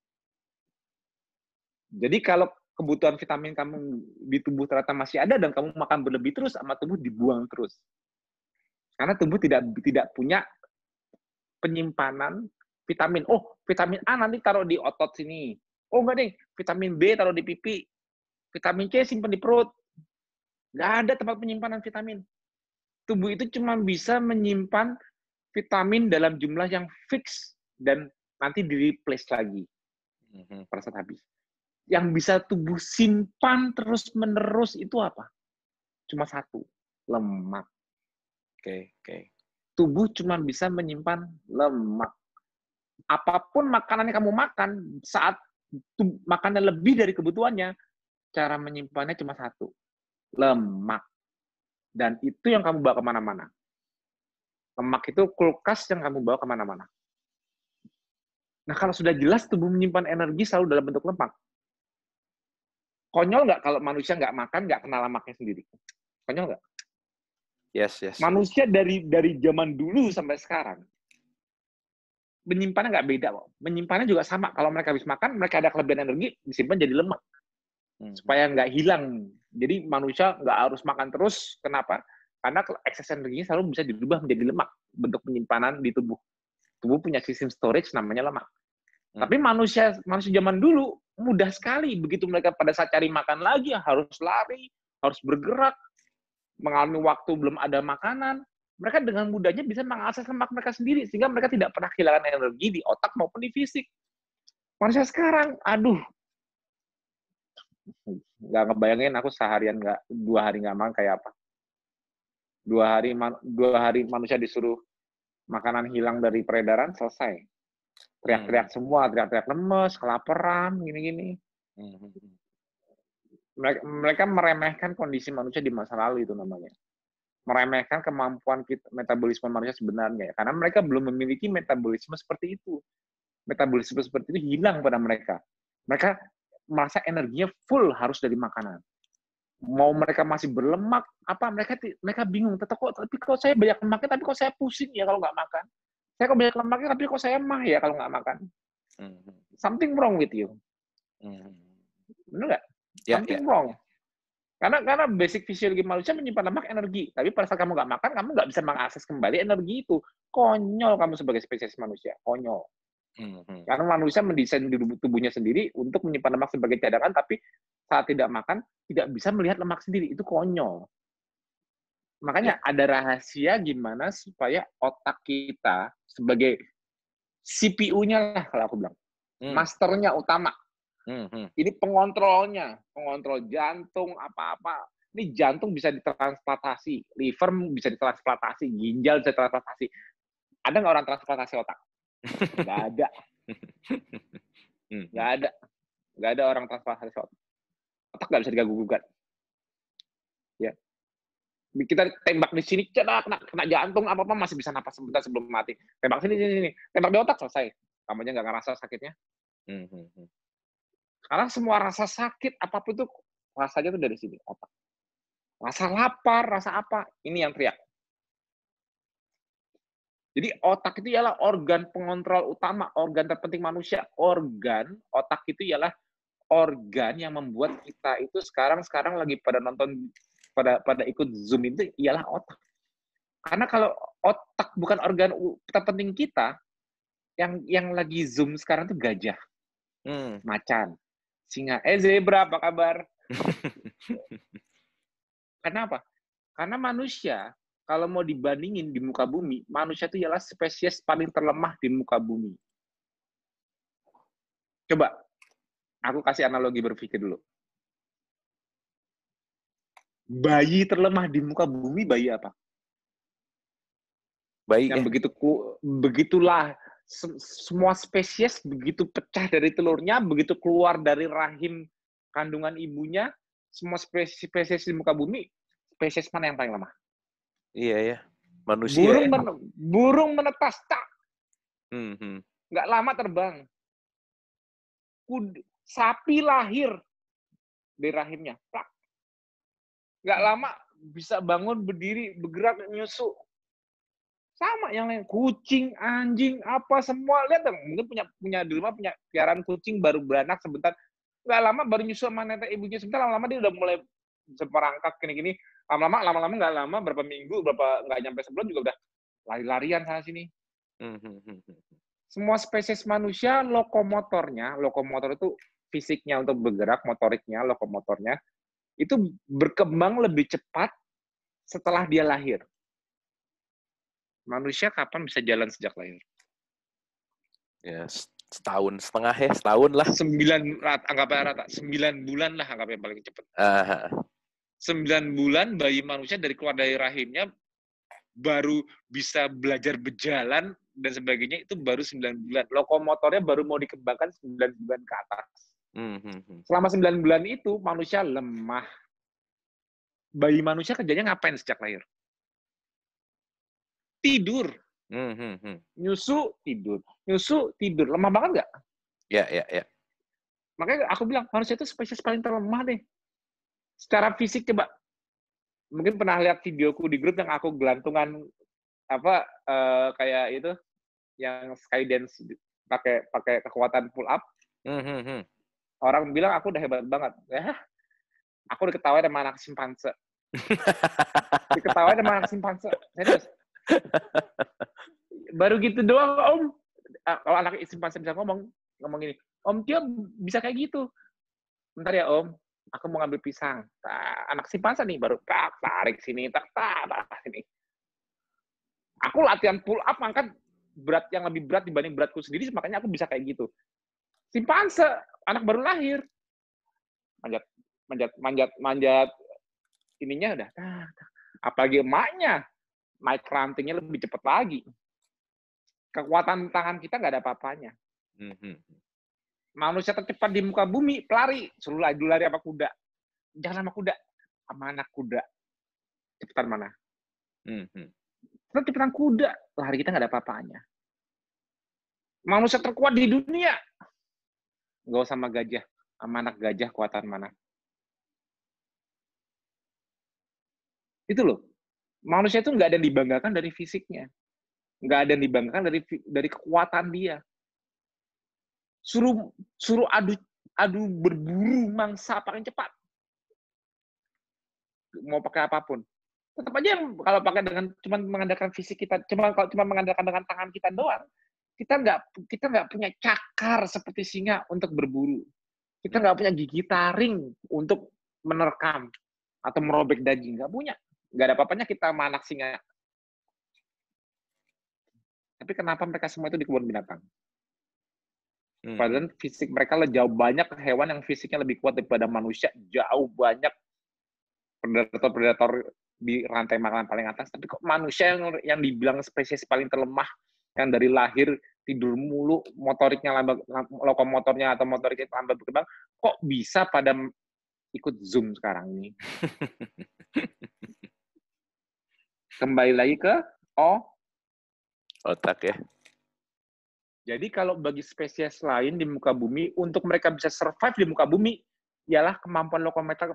Jadi kalau kebutuhan vitamin kamu di tubuh ternyata masih ada dan kamu makan berlebih terus, sama tubuh dibuang terus. Karena tubuh tidak tidak punya penyimpanan vitamin. Oh, vitamin A nanti taruh di otot sini. Oh, enggak deh, vitamin B taruh di pipi. Vitamin C simpan di perut. Nggak ada tempat penyimpanan vitamin. Tubuh itu cuma bisa menyimpan vitamin dalam jumlah yang fix dan nanti di-replace lagi mhm. pada saat habis. Yang bisa tubuh simpan terus-menerus itu apa? Cuma satu, lemak. Oke, okay, oke. Okay. Tubuh cuma bisa menyimpan lemak apa pun makanan yang kamu makan, saat makanan lebih dari kebutuhannya, cara menyimpannya cuma satu, lemak. Dan itu yang kamu bawa ke mana-mana. Lemak itu kulkas yang kamu bawa ke mana-mana. Nah, kalau sudah jelas tubuh menyimpan energi selalu dalam bentuk lemak. Konyol nggak kalau manusia nggak makan, nggak kenal lemaknya sendiri? Konyol nggak? Yes, yes. Manusia dari dari zaman dulu sampai sekarang menyimpannya nggak beda kok. Menyimpannya juga sama. Kalau mereka habis makan, mereka ada kelebihan energi, disimpan jadi lemak. Hmm. Supaya nggak hilang. Jadi manusia nggak harus makan terus. Kenapa? Karena ekses energinya selalu bisa dirubah menjadi lemak. Bentuk penyimpanan di tubuh. Tubuh punya sistem storage namanya lemak. Hmm. Tapi manusia manusia zaman dulu mudah sekali. Begitu mereka pada saat cari makan lagi, harus lari, harus bergerak, mengalami waktu belum ada makanan, mereka dengan mudahnya bisa mengakses lemak mereka sendiri sehingga mereka tidak pernah kehilangan energi di otak maupun di fisik. Manusia sekarang, aduh, nggak ngebayangin aku seharian nggak dua hari nggak makan kayak apa. Dua hari dua hari manusia disuruh makanan hilang dari peredaran selesai. Teriak-teriak hmm. semua, teriak-teriak lemes, kelaparan, gini-gini. Hmm. Mereka, mereka meremehkan kondisi manusia di masa lalu itu namanya meremehkan kemampuan kita, metabolisme manusia sebenarnya ya. Karena mereka belum memiliki metabolisme seperti itu. Metabolisme seperti itu hilang pada mereka. Mereka merasa energinya full harus dari makanan. Mau mereka masih berlemak, apa mereka mereka bingung. Tetap kok, tapi kok saya banyak lemaknya, tapi kok saya pusing ya kalau nggak makan. Saya kok banyak lemaknya, tapi kok saya mah ya kalau nggak makan. Hmm. Something wrong with you. Hmm. Benar nggak? Ya, Something yeah. wrong. Karena karena basic fisiologi manusia menyimpan lemak energi, tapi pada saat kamu nggak makan, kamu nggak bisa mengakses kembali energi itu. Konyol kamu sebagai spesies manusia, konyol. Hmm, hmm. Karena manusia mendesain tubuhnya sendiri untuk menyimpan lemak sebagai cadangan, tapi saat tidak makan tidak bisa melihat lemak sendiri. Itu konyol. Makanya ada rahasia gimana supaya otak kita sebagai CPU-nya lah kalau aku bilang. Hmm. Masternya utama. Hmm, hmm. Ini pengontrolnya, pengontrol jantung apa-apa. Ini jantung bisa ditransplantasi, liver bisa ditransplantasi, ginjal bisa ditransplantasi. Ada nggak orang transplantasi otak? Nggak ada. *laughs* Nggak ada. Nggak ada orang transplantasi otak. Otak nggak bisa diganggu gugat. Ya, kita tembak di sini cedak kena, kena jantung apa apa masih bisa napas sebentar sebelum mati tembak sini sini sini tembak di otak selesai kamu aja nggak ngerasa sakitnya hmm, hmm, hmm. Karena semua rasa sakit apa pun itu rasanya tuh dari sini otak rasa lapar rasa apa ini yang teriak jadi otak itu ialah organ pengontrol utama organ terpenting manusia organ otak itu ialah organ yang membuat kita itu sekarang sekarang lagi pada nonton pada pada ikut Zoom itu ialah otak. Karena kalau otak bukan organ terpenting kita, yang yang lagi Zoom sekarang tuh gajah, hmm. macan, singa. Eh zebra apa kabar? *laughs* Kenapa? Karena manusia kalau mau dibandingin di muka bumi, manusia itu ialah spesies paling terlemah di muka bumi. Coba, aku kasih analogi berpikir dulu bayi terlemah di muka bumi bayi apa? Bayi yang ya. begitu ku, begitulah semua spesies begitu pecah dari telurnya, begitu keluar dari rahim kandungan ibunya, semua spesies, spesies di muka bumi, spesies mana yang paling lemah? Iya ya, manusia. Burung ya. men burung menetas tak, hmm, hmm. nggak lama terbang. Kud sapi lahir di rahimnya, plak nggak lama bisa bangun berdiri bergerak nyusu sama yang lain kucing anjing apa semua. Lihat dong mungkin punya punya di rumah punya piaraan kucing baru beranak sebentar. Nggak lama baru nyusu sama nenek ibunya sebentar lama-lama dia udah mulai seperangkat gini-gini. Lama-lama lama-lama nggak lama berapa minggu berapa nggak nyampe sebulan juga udah lari-larian sana sini. Hmm, hmm, hmm, semua spesies manusia lokomotornya lokomotor itu fisiknya untuk bergerak motoriknya lokomotornya itu berkembang lebih cepat setelah dia lahir. Manusia kapan bisa jalan sejak lahir? Ya, setahun setengah ya, setahun lah. Sembilan, anggapnya rata, sembilan bulan lah anggapnya paling cepat. Uh. Sembilan bulan bayi manusia dari keluar dari rahimnya baru bisa belajar berjalan dan sebagainya itu baru sembilan bulan. Lokomotornya baru mau dikembangkan sembilan bulan ke atas. Hmm, hmm, hmm. Selama 9 bulan itu manusia lemah. Bayi manusia kerjanya ngapain sejak lahir? Tidur. Nyusu, tidur. Nyusu, tidur. Lemah banget nggak? Ya, ya, ya. Makanya aku bilang, manusia itu spesies paling terlemah deh. Secara fisik coba. Mungkin pernah lihat videoku di grup yang aku gelantungan apa uh, kayak itu yang skydance pakai pakai kekuatan pull up. Hmm, hmm, hmm orang bilang aku udah hebat banget. Ya, aku diketawain sama anak simpanse. *laughs* diketawain sama anak simpanse. Serius. Baru gitu doang, Om. Ah, kalau anak simpanse bisa ngomong, ngomong gini, Om dia bisa kayak gitu. Bentar ya, Om. Aku mau ngambil pisang. Nah, anak simpanse nih baru tak tarik sini, tak tak sini. Aku latihan pull up angkat berat yang lebih berat dibanding beratku sendiri, makanya aku bisa kayak gitu. Simpanse anak baru lahir manjat manjat manjat manjat ininya udah apalagi emaknya naik rantingnya lebih cepat lagi. Kekuatan tangan kita nggak ada apa-apanya. Mm-hmm. manusia tercepat di muka bumi pelari. Selalu lari lari apa kuda. Jangan sama kuda. Sama anak kuda. Cepetan mana? Mm-hmm. cepetan kuda. Lari kita nggak ada apa-apanya. Manusia terkuat di dunia. Nggak usah sama gajah. Sama anak gajah kuatan mana? Itu loh manusia itu nggak ada yang dibanggakan dari fisiknya. Nggak ada yang dibanggakan dari dari kekuatan dia. Suruh suruh adu adu berburu mangsa paling cepat. Mau pakai apa pun. Tetap aja kalau pakai dengan cuma mengandalkan fisik kita cuma kalau cuma mengandalkan dengan tangan kita doang kita nggak kita nggak punya cakar seperti singa untuk berburu. Kita nggak punya gigi taring untuk menerkam atau merobek daging, nggak punya. Nggak ada apa-apanya kita sama anak singa. Tapi kenapa mereka semua itu di kebun binatang? Hmm. Padahal fisik mereka jauh banyak hewan yang fisiknya lebih kuat daripada manusia, jauh banyak predator-predator di rantai makanan paling atas. Tapi kok manusia yang yang dibilang spesies paling terlemah, yang dari lahir tidur mulu, motoriknya lambat, lokomotornya atau motoriknya lambat berkembang, kok bisa pada ikut zoom sekarang ini? *laughs* Kembali lagi ke O. Otak ya. Jadi kalau bagi spesies lain di muka bumi, untuk mereka bisa survive di muka bumi, ialah kemampuan lokomotor,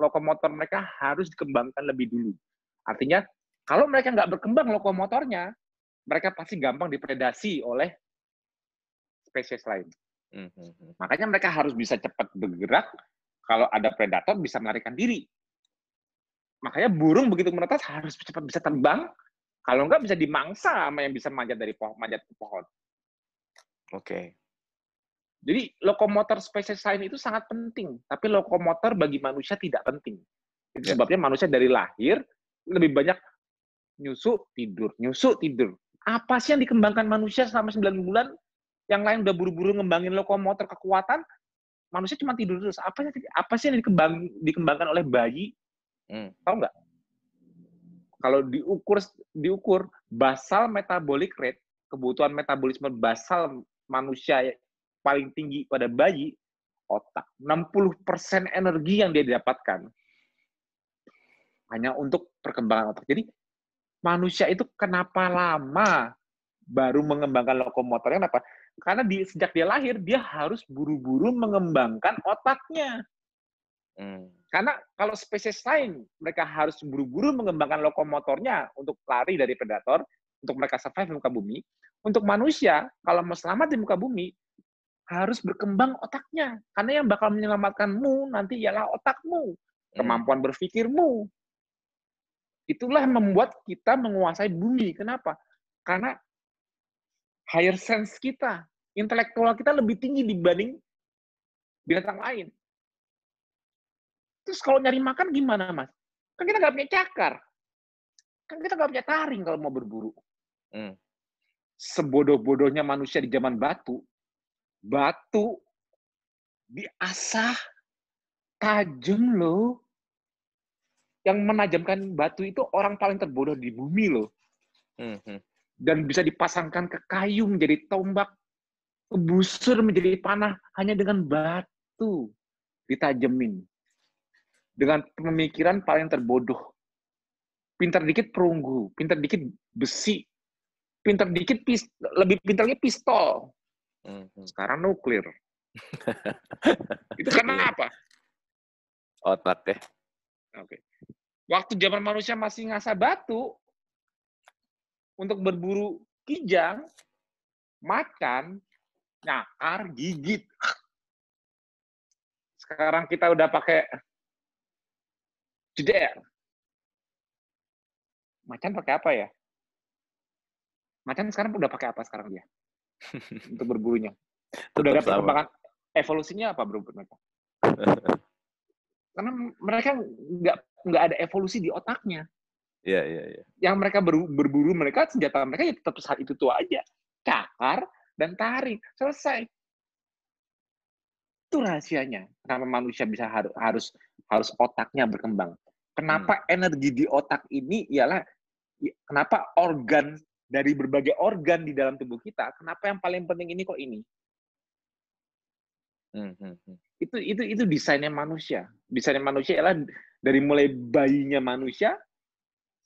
lokomotor mereka harus dikembangkan lebih dulu. Artinya, kalau mereka nggak berkembang lokomotornya, mereka pasti gampang dipredasi oleh spesies lain. Mm-hmm. Makanya mereka harus bisa cepat bergerak, kalau ada predator bisa melarikan diri. Makanya burung begitu menetas harus cepat bisa terbang, kalau nggak bisa dimangsa sama yang bisa manjat dari pohon, manjat ke pohon. Oke. Okay. Jadi lokomotor spesies lain itu sangat penting, tapi lokomotor bagi manusia tidak penting. Itu ya. sebabnya manusia dari lahir lebih banyak nyusu tidur, nyusu tidur. Apa sih yang dikembangkan manusia selama 9 bulan? Yang lain udah buru-buru ngembangin lokomotor kekuatan, manusia cuma tidur terus. Apa sih apa sih yang dikembang, dikembangkan oleh bayi? Hmm. Tahu nggak? Kalau diukur diukur basal metabolic rate, kebutuhan metabolisme basal manusia paling tinggi pada bayi, otak. 60% energi yang dia dapatkan hanya untuk perkembangan otak. Jadi manusia itu kenapa lama baru mengembangkan lokomotornya kenapa? Karena di sejak dia lahir dia harus buru-buru mengembangkan otaknya. Hmm. Karena kalau spesies lain mereka harus buru-buru mengembangkan lokomotornya untuk lari dari predator, untuk mereka survive di muka bumi. Untuk manusia, kalau mau selamat di muka bumi, harus berkembang otaknya. Karena yang bakal menyelamatkanmu nanti ialah otakmu, hmm. kemampuan berpikirmu. Itulah membuat kita menguasai bumi. Kenapa? Karena higher sense kita, intelektual kita lebih tinggi dibanding binatang lain. Terus kalau nyari makan gimana, Mas? Kan kita nggak punya cakar. Kan kita nggak punya taring kalau mau berburu. Hmm sebodoh-bodohnya manusia di zaman batu, batu diasah tajam loh. Yang menajamkan batu itu orang paling terbodoh di bumi loh. Hmm. Dan bisa dipasangkan ke kayu menjadi tombak, ke busur menjadi panah hanya dengan batu ditajemin. Dengan pemikiran paling terbodoh. Pintar dikit perunggu, pintar dikit besi, pinter dikit pis, lebih pintarnya pistol. Hmm. Sekarang nuklir. *laughs* itu karena iya. apa? Otak ya. Oke. Waktu zaman manusia masih ngasah batu untuk berburu kijang, makan, nyakar, gigit. Sekarang kita udah pakai jeder. Macan pakai apa ya? Macan sekarang udah pakai apa sekarang dia? *laughs* Untuk berburunya. Udah ada perkembangan evolusinya apa bro mereka? *laughs* Karena mereka nggak nggak ada evolusi di otaknya. Iya, iya, iya. Yang mereka ber, berburu mereka senjata mereka ya tetap saat itu tuh aja. Cakar dan tarik. Selesai. Itu rahasianya. Kenapa manusia bisa harus harus harus otaknya berkembang. Kenapa hmm. energi di otak ini ialah kenapa organ dari berbagai organ di dalam tubuh kita, kenapa yang paling penting ini kok ini? Hmm, hmm, hmm. Itu itu itu desainnya manusia. Desainnya manusia adalah dari mulai bayinya manusia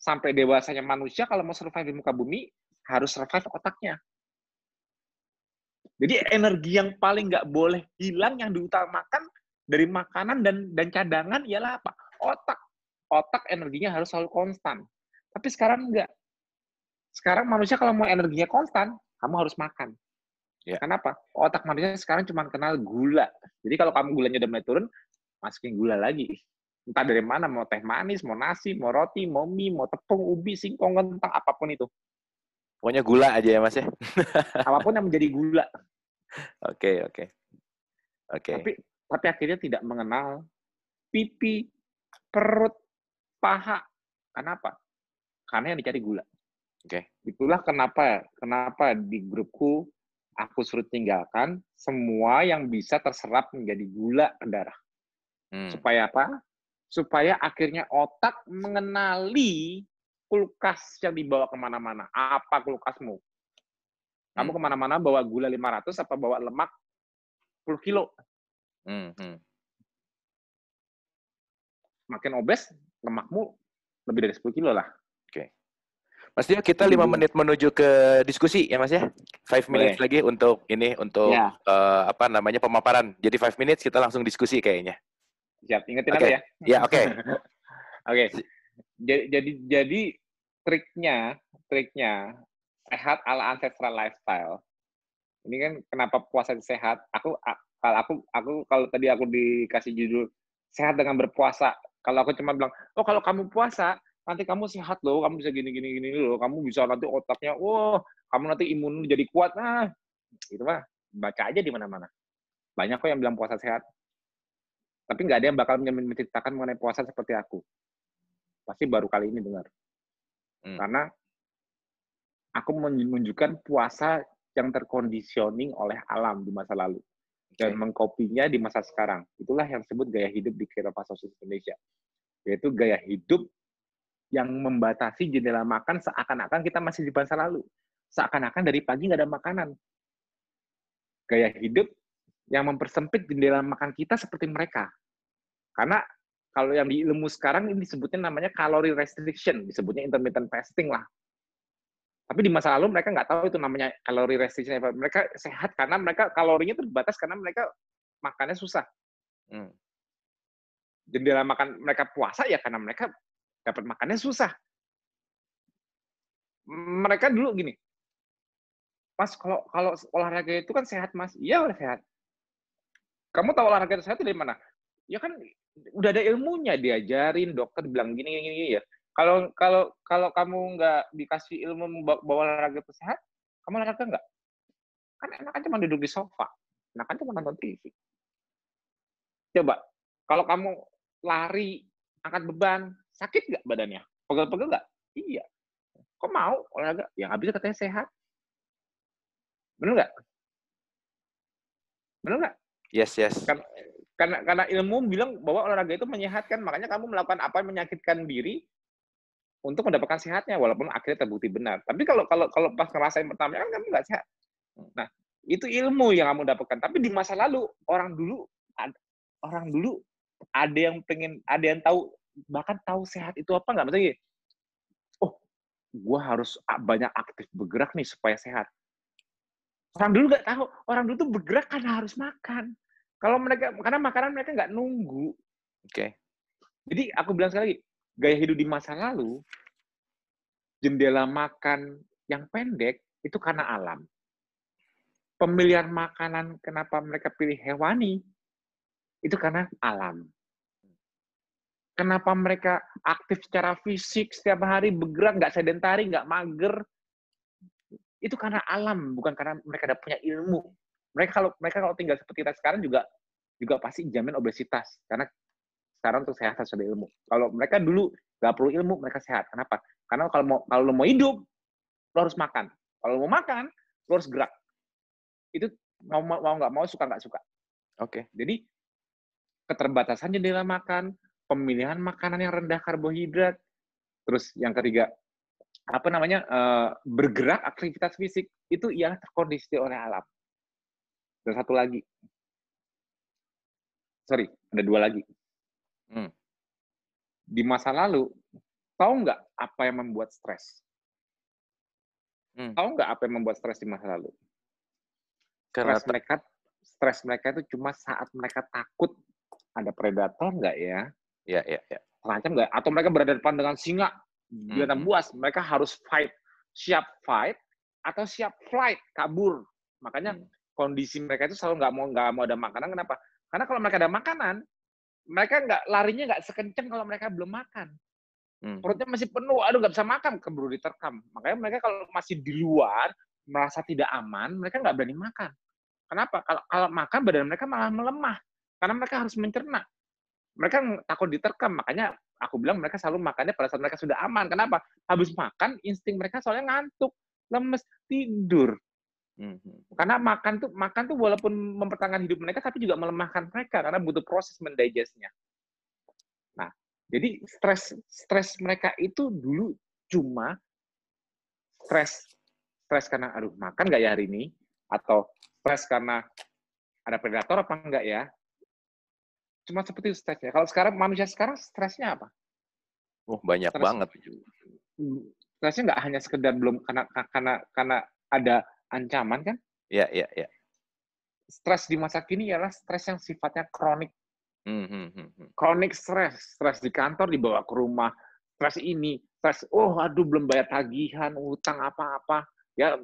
sampai dewasanya manusia kalau mau survive di muka bumi harus survive otaknya. Jadi energi yang paling nggak boleh hilang yang diutamakan dari makanan dan dan cadangan ialah apa? Otak. Otak energinya harus selalu konstan. Tapi sekarang enggak. Sekarang manusia kalau mau energinya konstan, kamu harus makan. Ya. Kenapa? Otak manusia sekarang cuma kenal gula. Jadi kalau kamu gulanya udah mulai turun, masukin gula lagi. Entah dari mana, mau teh manis, mau nasi, mau roti, mau mie, mau tepung, ubi, singkong, kentang, apa pun itu. Pokoknya gula aja ya mas ya? apa pun yang menjadi gula. *laughs* Oke, oke. Oke. Tapi, tapi akhirnya tidak mengenal pipi, perut, paha, Kenapa? Karena yang dicari gula. Oke. Okay. Itulah kenapa kenapa di grupku aku suruh tinggalkan semua yang bisa terserap menjadi gula ke darah. Hmm. Supaya apa? Supaya akhirnya otak mengenali kulkas yang dibawa ke mana-mana. Apa kulkasmu? Kamu hmm. ke mana-mana bawa gula 500 apa bawa lemak 10 kilo? Hmm. Hmm. Makin obes, lemakmu lebih dari 10 kilo lah. Oke. Okay. Mas Dio, kita lima menit menuju ke diskusi ya Mas ya. Five minutes Boleh. lagi untuk ini untuk ya. uh, apa namanya pemaparan. Jadi five minutes kita langsung diskusi kayaknya. Siap, ingetin okay. aku ya. Ya, oke. Okay. *laughs* oke. Okay. Jadi, jadi jadi triknya triknya sehat ala ancestral lifestyle. Ini kan kenapa puasa sehat? Aku kalau aku aku kalau tadi aku dikasih judul sehat dengan berpuasa. Kalau aku cuma bilang, "Oh, kalau kamu puasa, nanti kamu sehat loh, kamu bisa gini gini gini loh, kamu bisa nanti otaknya, oh, kamu nanti imun jadi kuat." Nah, itu mah baca aja di mana-mana. Banyak kok yang bilang puasa sehat. Tapi nggak ada yang bakal menceritakan mengenai puasa seperti aku. Pasti baru kali ini dengar. Hmm. Karena aku menunjukkan puasa yang terkondisioning oleh alam di masa lalu dan mengkopinya di masa sekarang. Itulah yang disebut gaya hidup di Kerapasosis Indonesia. Yaitu gaya hidup yang membatasi jendela makan seakan-akan kita masih di masa lalu. Seakan-akan dari pagi nggak ada makanan. Gaya hidup yang mempersempit jendela makan kita seperti mereka. Karena kalau yang di ilmu sekarang ini disebutnya namanya calorie restriction, disebutnya intermittent fasting lah. Tapi di masa lalu mereka nggak tahu itu namanya calorie restriction. Mereka sehat karena mereka kalorinya terbatas karena mereka makannya susah. Hmm. Jendela makan mereka puasa ya karena mereka dapat makannya susah. Mereka dulu gini, Mas kalau kalau olahraga itu kan sehat mas, iya udah sehat. Kamu tahu olahraga itu sehat dari mana? Ya kan udah ada ilmunya diajarin dokter bilang gini gini, gini ya. Kalau kalau kalau kamu nggak dikasih ilmu bawa olahraga itu sehat, kamu olahraga nggak? Kan enak aja cuma duduk di sofa, enak aja cuma nonton TV. Coba, kalau kamu lari, angkat beban, Sakit nggak badannya? Pegel-pegel nggak? Iya. Kok mau olahraga? Ya nggak bisa katanya sehat. Benar nggak? Benar nggak? Yes, yes. Karena, karena, karena ilmu bilang bahwa olahraga itu menyehatkan, makanya kamu melakukan apa yang menyakitkan diri untuk mendapatkan sehatnya, walaupun akhirnya terbukti benar. Tapi kalau kalau kalau pas ngerasain pertama kan kamu nggak sehat. Nah, itu ilmu yang kamu dapatkan. Tapi di masa lalu orang dulu orang dulu ada yang pengen ada yang tahu bahkan tahu sehat itu apa nggak? Maksudnya, oh, gue harus banyak aktif bergerak nih supaya sehat. Orang dulu nggak tahu. Orang dulu tuh bergerak karena harus makan. Kalau mereka, karena makanan mereka nggak nunggu. Oke. Okay. Jadi aku bilang sekali lagi, gaya hidup di masa lalu, jendela makan yang pendek itu karena alam. Pemilihan makanan kenapa mereka pilih hewani itu karena alam. Kenapa mereka aktif secara fisik setiap hari bergerak, nggak sedentari, nggak mager? Itu karena alam, bukan karena mereka ada punya ilmu. Mereka kalau mereka kalau tinggal seperti kita sekarang juga juga pasti jamin obesitas karena sekarang untuk sehat harus ada ilmu. Kalau mereka dulu nggak perlu ilmu, mereka sehat. Kenapa? Karena kalau mau kalau lo mau hidup, lo harus makan. Kalau mau makan, lo harus gerak. Itu mau mau nggak mau suka nggak suka. Oke. Okay. Jadi keterbatasan jendela makan, pemilihan makanan yang rendah karbohidrat, terus yang ketiga apa namanya uh, bergerak aktivitas fisik itu yang terkondisi oleh alam. Dan satu lagi, sorry, ada dua lagi. Hmm. Di masa lalu, tahu nggak apa yang membuat stres? Hmm. Tahu nggak apa yang membuat stres di masa lalu? Karena stres mereka, stres mereka itu cuma saat mereka takut ada predator nggak ya? Iya, iya, iya. Terancam nggak? Atau mereka berada depan dengan singa, mm -hmm. buas, mereka harus fight, siap fight atau siap flight, kabur. Makanya hmm. kondisi mereka itu selalu nggak mau nggak mau ada makanan. Kenapa? Karena kalau mereka ada makanan, mereka nggak larinya nggak sekencang kalau mereka belum makan. Hmm. Perutnya masih penuh, aduh nggak bisa makan, keburu diterkam. Makanya mereka kalau masih di luar merasa tidak aman, mereka nggak berani makan. Kenapa? Kalau kalau makan badan mereka malah melemah karena mereka harus mencerna mereka takut diterkam makanya aku bilang mereka selalu makannya pada saat mereka sudah aman. Kenapa? Habis makan, insting mereka soalnya ngantuk, lemes, tidur. Mm-hmm. Karena makan tuh makan tuh walaupun mempertahankan hidup mereka, tapi juga melemahkan mereka karena butuh proses mendigestnya. Nah, jadi stres stres mereka itu dulu cuma stres stres karena aduh makan nggak ya hari ini atau stres karena ada predator apa enggak ya cuma seperti itu stresnya. Kalau sekarang manusia sekarang stresnya apa? Oh banyak Stres, banget. Stresnya nggak hanya sekedar belum karena karena karena ada ancaman kan? Iya iya iya. Stres di masa kini ialah stres yang sifatnya kronik. Hmm, hmm, hmm, hmm. Kronik stres, stres di kantor dibawa ke rumah, stres ini, stres, oh aduh belum bayar tagihan, utang apa-apa, ya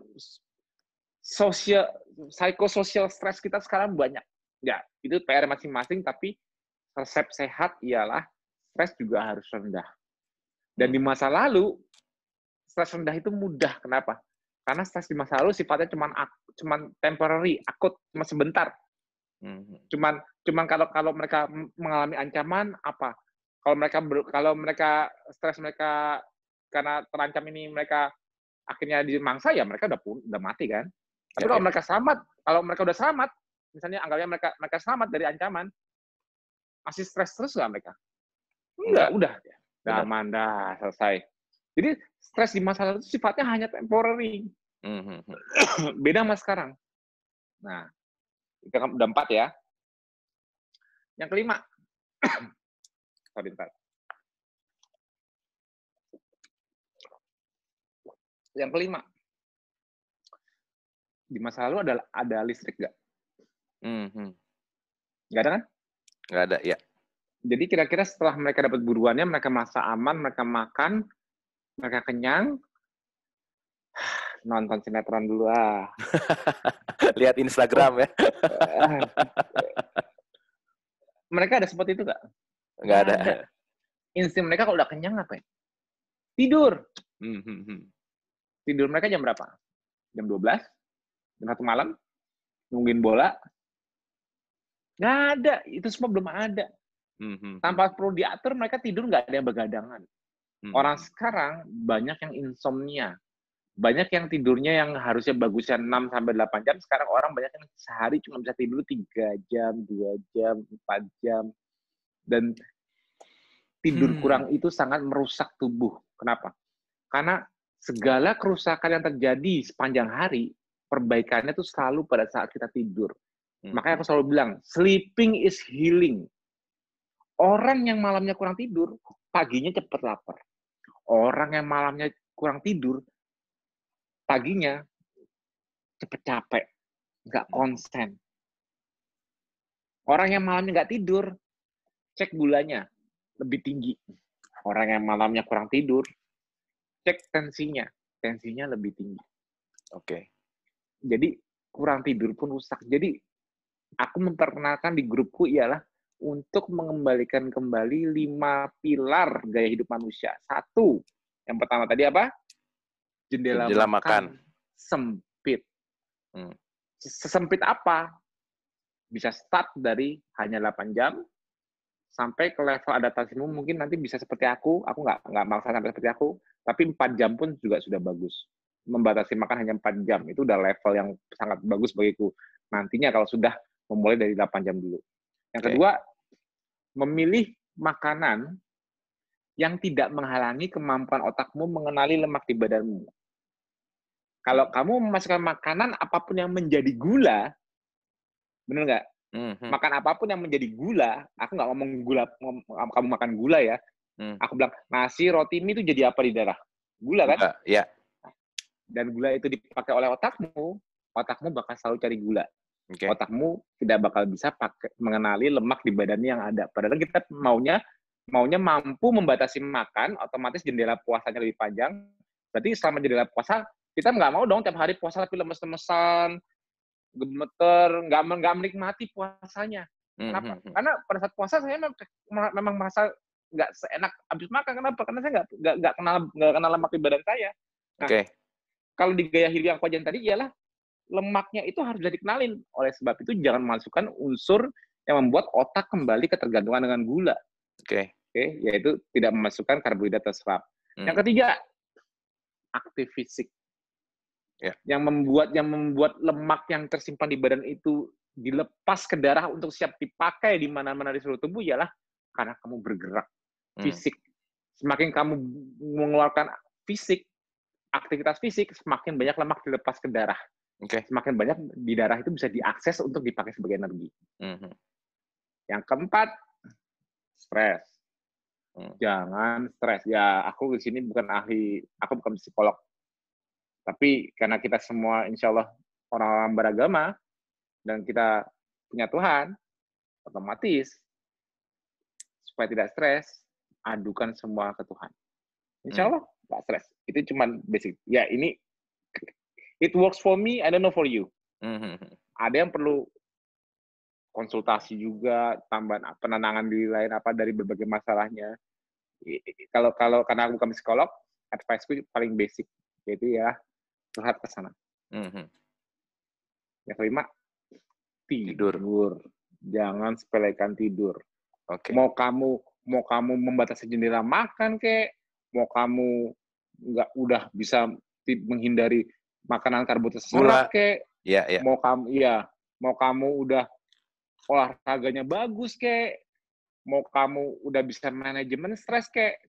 sosial, psikososial stres kita sekarang banyak. Ya, itu PR masing-masing, tapi resep sehat ialah stres juga harus rendah. Dan di masa lalu, stres rendah itu mudah. Kenapa? Karena stres di masa lalu sifatnya cuma cuman temporary, akut, cuma sebentar. Hmm. Cuman cuman kalau kalau mereka mengalami ancaman apa? Kalau mereka kalau mereka stres mereka karena terancam ini mereka akhirnya dimangsa ya mereka udah pun udah mati kan. Tapi ya, kalau ya. mereka selamat, kalau mereka udah selamat, misalnya anggapnya mereka mereka selamat dari ancaman, masih stres terus nggak mereka? Enggak, udah. Udah aman, dah, selesai. Jadi stres di masa lalu itu sifatnya hanya temporary. Mm-hmm. *clears throat* Beda sama sekarang. Nah, kita kan udah empat ya. Yang kelima. *clears throat* Sorry, bentar. Yang kelima. Di masa lalu ada ada listrik nggak? Mm-hmm. Nggak ada kan? Nggak ada, ya. Jadi kira-kira setelah mereka dapat buruannya, mereka masa aman, mereka makan, mereka kenyang, *sighs* nonton sinetron dulu ah. *laughs* Lihat Instagram ya. *laughs* mereka ada seperti itu nggak? Nggak ada. ada. Insting mereka kalau udah kenyang apa ya? Tidur. Hmm, hmm, hmm. Tidur mereka jam berapa? Jam 12? Jam satu malam? Nungguin bola? Nggak ada. Itu semua belum ada. Mm-hmm. Tanpa perlu diatur, mereka tidur nggak ada yang begadangan. Mm-hmm. Orang sekarang banyak yang insomnia. Banyak yang tidurnya yang harusnya bagusnya 6 sampai 8 jam, sekarang orang banyak yang sehari cuma bisa tidur 3 jam, 2 jam, 4 jam. Dan tidur hmm. kurang itu sangat merusak tubuh. Kenapa? Karena segala kerusakan yang terjadi sepanjang hari, perbaikannya itu selalu pada saat kita tidur. Hmm. Makanya aku selalu bilang, sleeping is healing. Orang yang malamnya kurang tidur, paginya cepat lapar. Orang yang malamnya kurang tidur, paginya cepat capek, nggak konsen. Orang yang malamnya nggak tidur, cek gulanya lebih tinggi. Orang yang malamnya kurang tidur, cek tensinya, tensinya lebih tinggi. Oke. Okay. Jadi kurang tidur pun rusak. Jadi aku memperkenalkan di grupku ialah untuk mengembalikan kembali lima pilar gaya hidup manusia. Satu, yang pertama tadi apa? Jendela, Jendela makan, makan sempit. Hmm. Sesempit apa? Bisa start dari hanya 8 jam sampai ke level adaptasimu mungkin nanti bisa seperti aku. Aku nggak nggak maksa sampai seperti aku, tapi 4 jam pun juga sudah bagus. Membatasi makan hanya 4 jam itu udah level yang sangat bagus bagiku. Nantinya kalau sudah memulai dari 8 jam dulu. Yang okay. kedua, memilih makanan yang tidak menghalangi kemampuan otakmu mengenali lemak di badanmu. Kalau kamu memasukkan makanan apa pun yang menjadi gula, benar nggak? Mm-hmm. Makan apa pun yang menjadi gula, aku nggak ngomong gula, ngom, kamu makan gula ya. Mm. Aku bilang nasi, roti, mie itu jadi apa di darah? Gula kan? Iya. Yeah. Dan gula itu dipakai oleh otakmu, otakmu bakal selalu cari gula. Okay. Otakmu tidak bakal bisa pakai mengenali lemak di badannya yang ada. Padahal kita maunya maunya mampu membatasi makan, otomatis jendela puasanya lebih panjang. Berarti selama jendela puasa kita nggak mau dong tiap hari puasa tapi lemes-lemesan, gemeter, nggak nggak menikmati puasanya. Kenapa? Mm -hmm. Karena pada saat puasa saya memang merasa nggak seenak habis makan. Kenapa? Karena saya nggak nggak kenal nggak kenal lemak di badan saya. Nah, okay. Kalau di gaya hidup yang wajan tadi ialah lemaknya itu harus jadi dikenalin. Oleh sebab itu jangan masukkan unsur yang membuat otak kembali ketergantungan dengan gula. Oke. Okay. okay? yaitu tidak memasukkan karbohidrat terserap. Hmm. Yang ketiga, aktif fisik. Ya. Yang membuat yang membuat lemak yang tersimpan di badan itu dilepas ke darah untuk siap dipakai di mana-mana di seluruh tubuh ialah karena kamu bergerak hmm. fisik. Semakin kamu mengeluarkan fisik, aktivitas fisik, semakin banyak lemak dilepas ke darah. Okay. Semakin banyak di darah itu bisa diakses untuk dipakai sebagai energi. Mm -hmm. Yang keempat, stres. Hmm. Jangan stres. Ya, aku di sini bukan ahli, aku bukan psikolog. Tapi karena kita semua insya Allah orang-orang beragama, dan kita punya Tuhan, otomatis supaya tidak stres, adukan semua ke Tuhan. Insya hmm. Allah nggak stres. Itu cuma basic. Ya ini it works for me, I don't know for you. Mm-hmm. Ada yang perlu konsultasi juga, tambahan penenangan diri lain apa dari berbagai masalahnya. Kalau kalau karena aku bukan psikolog, advice-ku paling basic yaitu ya curhat ke sana. Mm-hmm. Yang kelima, tidur. tidur. Jangan sepelekan tidur. Okay. Mau kamu mau kamu membatasi jendela makan kek, mau kamu nggak udah bisa menghindari makanan karbohidrat serat kek, ya, ya. mau kamu iya, mau kamu udah olahraganya bagus kek, mau kamu udah bisa manajemen stres kek,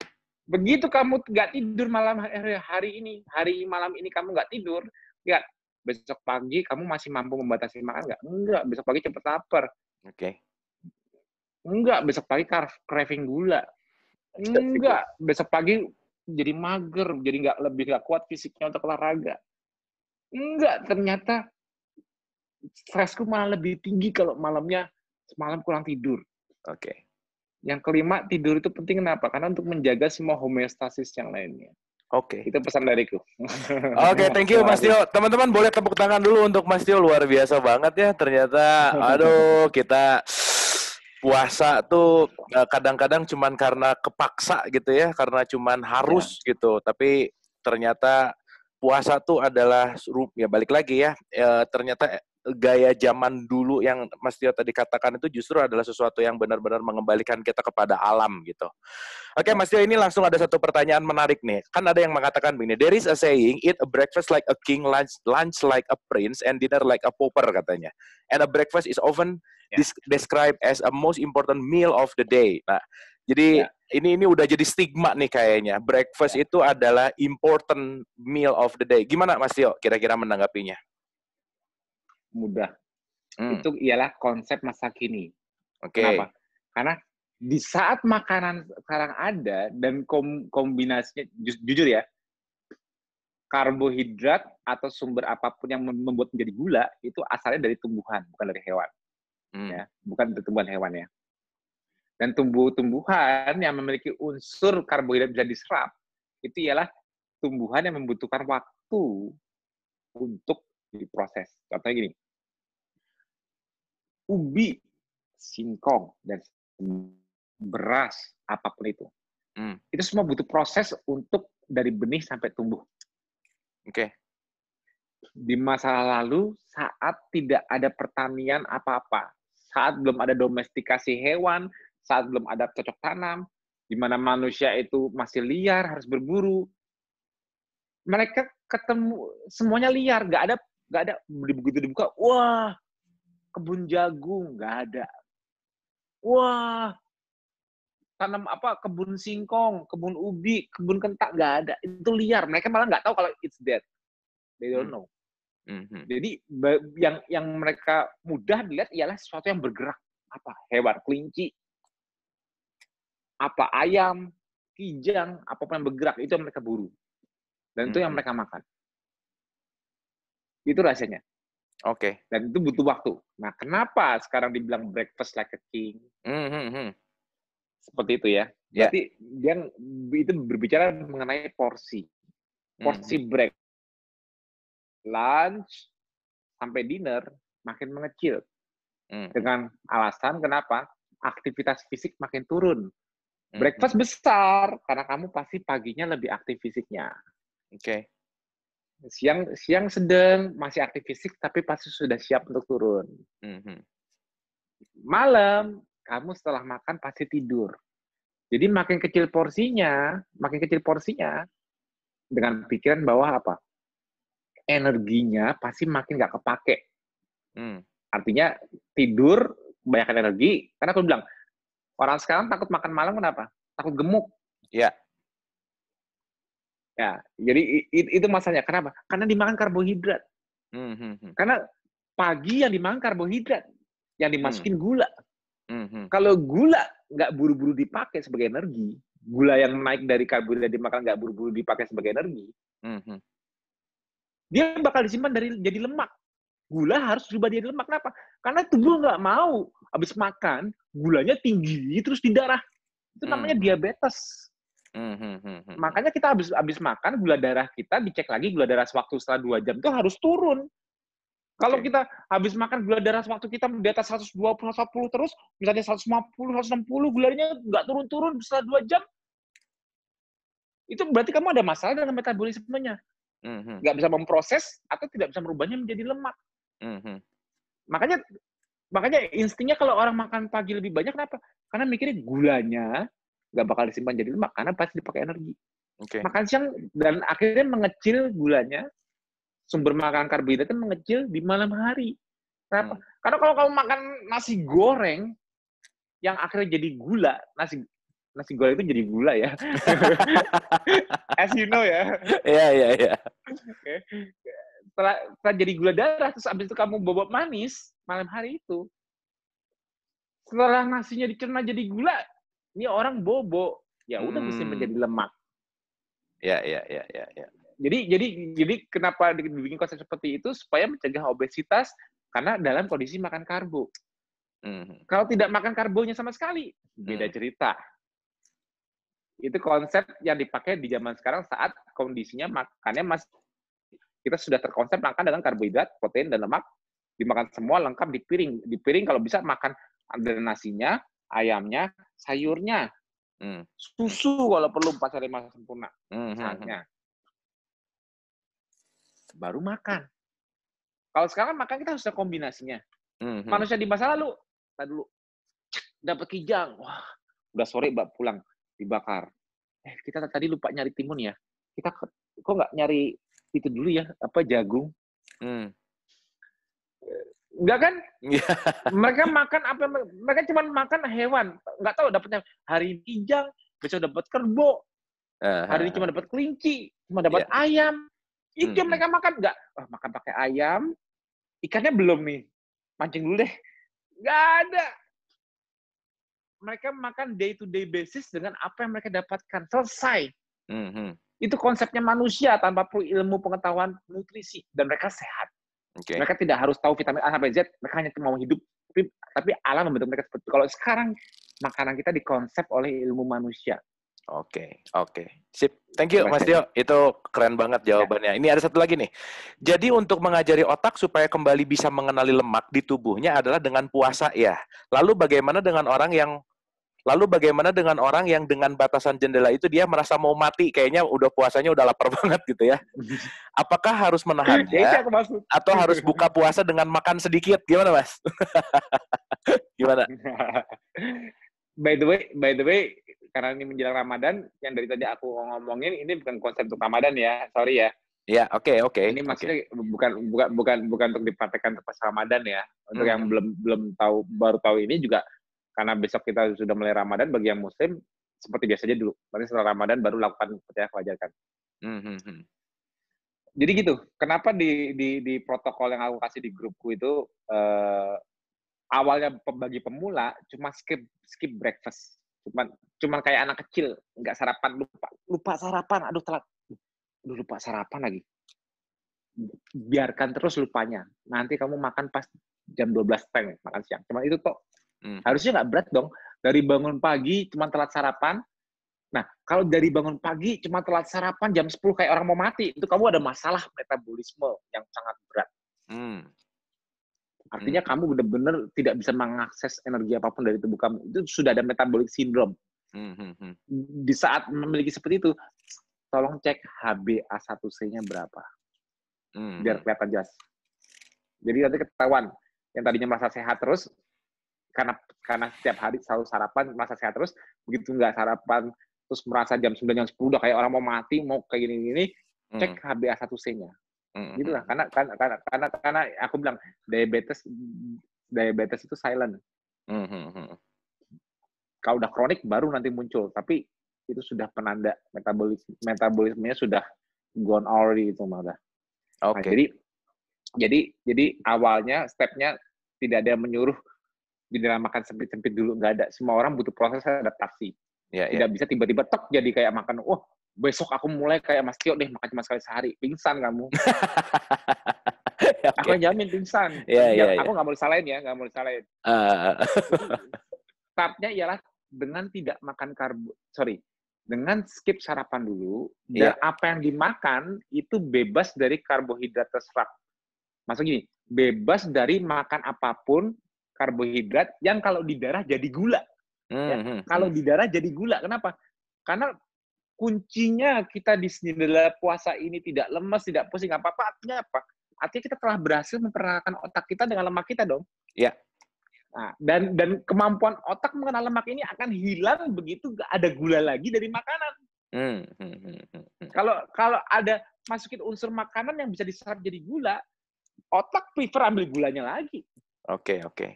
begitu kamu nggak tidur malam hari ini, hari malam ini kamu nggak tidur, ya besok pagi kamu masih mampu membatasi makan nggak? Enggak, besok pagi cepet lapar. Oke. Okay. Enggak, besok pagi craving gula. Enggak, besok pagi jadi mager, jadi nggak lebih nggak kuat fisiknya untuk olahraga. Enggak, ternyata stresku malah lebih tinggi kalau malamnya semalam kurang tidur. Oke. Okay. Yang kelima, tidur itu penting kenapa? Karena untuk menjaga semua homeostasis yang lainnya. Oke. Okay. Itu pesan dariku. Oke, okay, *laughs* thank you Mas Tio. Teman-teman boleh tepuk tangan dulu untuk Mas Tio luar biasa banget ya. Ternyata aduh kita puasa tuh eh, kadang-kadang cuman karena kepaksa gitu ya, karena cuman harus ya. gitu. Tapi ternyata puasa tuh adalah ya balik lagi ya, ya ternyata gaya zaman dulu yang Mas Tio tadi katakan itu justru adalah sesuatu yang benar-benar mengembalikan kita kepada alam gitu. Oke, Mas Tio ini langsung ada satu pertanyaan menarik nih. Kan ada yang mengatakan begini, there is a saying, eat a breakfast like a king, lunch, lunch like a prince, and dinner like a pauper katanya. And a breakfast is often yeah. described as a most important meal of the day. Nah, jadi yeah. Ini ini udah jadi stigma nih kayaknya. Breakfast yeah. itu adalah important meal of the day. Gimana Mas Tio kira-kira menanggapinya? Mudah. Hmm. Itu ialah konsep masa kini. Oke. Okay. Kenapa? Karena di saat makanan sekarang ada dan kom kombinasinya ju jujur ya, karbohidrat atau sumber apa pun yang membuat menjadi gula itu asalnya dari tumbuhan, bukan dari hewan. Hmm. Ya, bukan dari tumbuhan hewan ya. Dan tumbuh-tumbuhan yang memiliki unsur karbohidrat bisa diserap, itu ialah tumbuhan yang membutuhkan waktu untuk diproses. Contohnya gini, ubi, singkong, dan beras, apa pun itu. Hmm. Itu semua butuh proses untuk dari benih sampai tumbuh. Oke. Okay. Di masa lalu, saat tidak ada pertanian apa-apa, saat belum ada domestikasi hewan, saat belum ada cocok tanam, di mana manusia itu masih liar, harus berburu. Mereka ketemu semuanya liar, nggak ada nggak ada begitu dibuka, wah kebun jagung nggak ada, wah tanam apa kebun singkong, kebun ubi, kebun kentak nggak ada, itu liar. Mereka malah nggak tahu kalau it's dead, they don't hmm. know. Mm-hmm. Jadi yang yang mereka mudah dilihat ialah sesuatu yang bergerak apa hewan kelinci apa ayam, kijang, apa pun yang bergerak itu yang mereka buru. Dan hmm. itu yang mereka makan. Itu rasanya. Oke. Okay. Dan itu butuh waktu. Nah, kenapa sekarang dibilang breakfast like a king? Hmm, hmm, hmm. Seperti itu ya. Yeah. Berarti dia itu berbicara mengenai porsi. Porsi hmm. break. Lunch sampai dinner makin mengecil. Hmm. Dengan alasan kenapa? Aktivitas fisik makin turun. Breakfast besar karena kamu pasti paginya lebih aktif fisiknya. Oke. Okay. Siang siang sedang masih aktif fisik tapi pasti sudah siap untuk turun. Mm-hmm. Malam kamu setelah makan pasti tidur. Jadi makin kecil porsinya, makin kecil porsinya, dengan pikiran bahwa apa? Energinya pasti makin nggak kepake. Hmm. Artinya tidur banyak energi, karena aku bilang, orang sekarang takut makan malam kenapa? Takut gemuk. Ya. Ya, jadi itu masalahnya. Kenapa? Karena dimakan karbohidrat. Hmm, hmm. Karena pagi yang dimakan karbohidrat, yang dimasukin hmm. gula. Hmm. Kalau gula nggak buru-buru dipakai sebagai energi, gula yang naik dari karbohidrat dimakan nggak buru-buru dipakai sebagai energi, hmm. dia bakal disimpan dari jadi lemak. Gula harus berubah jadi lemak. Kenapa? Karena tubuh nggak mau habis makan gulanya tinggi terus di darah. Itu namanya hmm. diabetes. Hmm. Makanya kita habis habis makan gula darah kita dicek lagi gula darah waktu setelah dua jam itu harus turun. Kalau okay. kita habis makan gula darah waktu kita di atas 120, 110 terus, misalnya 150, 160, gulanya nggak turun-turun setelah dua jam, itu berarti kamu ada masalah dengan metabolismenya. Mm-hmm. Nggak bisa memproses atau tidak bisa merubahnya menjadi lemak. Mm-hmm. Makanya makanya instingnya kalau orang makan pagi lebih banyak kenapa? Karena mikirnya gulanya nggak bakal disimpan jadi lemak karena pasti dipakai energi. Okay. Makan siang dan akhirnya mengecil gulanya sumber makan karbohidrat mengecil di malam hari. Kenapa? Hmm. Karena kalau kamu makan nasi goreng yang akhirnya jadi gula, nasi nasi goreng itu jadi gula ya. *laughs* As you know ya. Iya, iya, iya. Setelah, jadi gula darah, terus abis itu kamu bobot manis malam hari itu. Setelah nasinya dicerna jadi gula, ini orang bobo. Ya udah hmm. mesti menjadi lemak. Ya, ya, ya, ya, ya jadi jadi jadi kenapa dibikin konsep seperti itu supaya mencegah obesitas karena dalam kondisi makan karbo. Mm. Kalau tidak makan karbonya sama sekali, beda mm. cerita. Itu konsep yang dipakai di zaman sekarang saat kondisinya makannya masih kita sudah terkonsep makan dengan karbohidrat, protein dan lemak dimakan semua lengkap di piring. Di piring kalau bisa makan ada nasinya, ayamnya, sayurnya, mm. susu kalau perlu empat hari masa sempurna, mm misalnya baru makan. Kalau sekarang makan kita harus ada kombinasinya. Mm-hmm. Manusia di masa lalu, tadi dulu dapat kijang, wah udah sore mbak pulang dibakar. Eh kita tadi lupa nyari timun ya. Kita kok nggak nyari itu dulu ya apa jagung? Mm. Enggak kan? Iya. mereka makan apa? Mereka cuma makan hewan. Nggak tahu dapatnya hari kijang, besok dapat kerbau, uh, hari ini cuma dapat kelinci, cuma dapat yeah. ayam. Itu hmm. mereka makan nggak? Oh, makan pakai ayam, ikannya belum nih. Mancing dulu deh. Nggak ada. Mereka makan day to day basis dengan apa yang mereka dapatkan. Selesai. Hmm. Itu konsepnya manusia tanpa perlu ilmu pengetahuan nutrisi dan mereka sehat. Okay. Mereka tidak harus tahu vitamin A sampai Z, mereka hanya mau hidup. Tapi, tapi alam membentuk mereka seperti itu. Kalau sekarang makanan kita dikonsep oleh ilmu manusia. Oke, oke. Sip. Thank you, Mas Dio. Itu keren banget ya. jawabannya. Ini ada satu lagi nih. Jadi untuk mengajari otak supaya kembali bisa mengenali lemak di tubuhnya adalah dengan puasa ya. Lalu bagaimana dengan orang yang Lalu bagaimana dengan orang yang dengan batasan jendela itu dia merasa mau mati, kayaknya udah puasanya udah lapar *laughs* banget gitu ya. Apakah harus menahannya atau harus buka puasa dengan makan sedikit? Gimana, Mas? *laughs* Gimana? *laughs* by the way, by the way, karena ini menjelang Ramadan, yang dari tadi aku ngomongin ini bukan konsep untuk Ramadan ya, sorry ya. Ya, oke, okay, oke. Okay, ini maksudnya okay. bukan bukan bukan bukan untuk dipraktekkan pas Ramadan ya. Untuk hmm. yang belum belum tahu baru tahu ini juga karena besok kita sudah mulai Ramadan bagi yang muslim seperti biasa aja dulu. Nanti setelah Ramadan baru lakukan seperti yang wajarkan. Hmm, hmm, hmm. Jadi gitu. Kenapa di, di di protokol yang aku kasih di grupku itu uh, awalnya bagi pemula cuma skip skip breakfast cuman cuman kayak anak kecil nggak sarapan lupa lupa sarapan aduh telat aduh lupa sarapan lagi biarkan terus lupanya nanti kamu makan pas jam 12 teng makan siang cuman itu kok hmm. harusnya nggak berat dong dari bangun pagi cuma telat sarapan nah kalau dari bangun pagi cuma telat sarapan jam 10 kayak orang mau mati itu kamu ada masalah metabolisme yang sangat berat hmm. Artinya hmm. kamu benar-benar tidak bisa mengakses energi apa pun dari tubuh kamu. Itu sudah ada metabolic syndrome. Hmm. hmm, hmm. Di saat memiliki seperti itu, tolong cek HbA1c-nya berapa. Hmm. Biar hmm. kelihatan jelas. Jadi nanti ketahuan. Yang tadinya merasa sehat terus, karena karena setiap hari selalu sarapan merasa sehat terus begitu nggak sarapan terus merasa jam 9 jam 10 udah kayak orang mau mati mau kayak gini gini cek hmm. HbA1c-nya hmm. gitu lah karena karena karena karena, karena aku bilang diabetes diabetes itu silent hmm. hmm, hmm. kalau udah kronik baru nanti muncul tapi itu sudah penanda metabolisme metabolismenya sudah gone already itu malah. Oke. Okay. Nah, jadi jadi jadi awalnya stepnya tidak ada yang menyuruh jendela makan sempit-sempit dulu nggak ada. Semua orang butuh proses adaptasi. Ya, tidak ya. bisa tiba-tiba tok jadi kayak makan. Wah besok aku mulai kayak Mas Tio deh makan cuma sekali sehari. Pingsan kamu. okay. *laughs* Aku jamin pingsan. Ya, ya, ya, aku nggak mau disalahin ya, nggak mau disalahin. Uh. *laughs* Startnya ialah dengan tidak makan karbo. Sorry, dengan skip sarapan dulu yeah. dan apa yang dimakan itu bebas dari karbohidrat terserak. Maksud gini, bebas dari makan apa pun karbohidrat yang kalau di darah jadi gula. Mm -hmm. ya. Hmm, kalau hmm. di darah jadi gula, kenapa? Karena kuncinya kita di dalam puasa ini tidak lemas, tidak pusing, apa-apa. Artinya apa? Artinya kita telah berhasil memperkenalkan otak kita dengan lemak kita dong. Yeah. Nah, dan dan kemampuan otak mengenal lemak ini akan hilang begitu gak ada gula lagi dari makanan. Hmm, hmm, hmm, hmm, hmm. Kalau kalau ada masukin unsur makanan yang bisa diserap jadi gula, otak prefer ambil gulanya lagi. Oke okay, oke. Okay.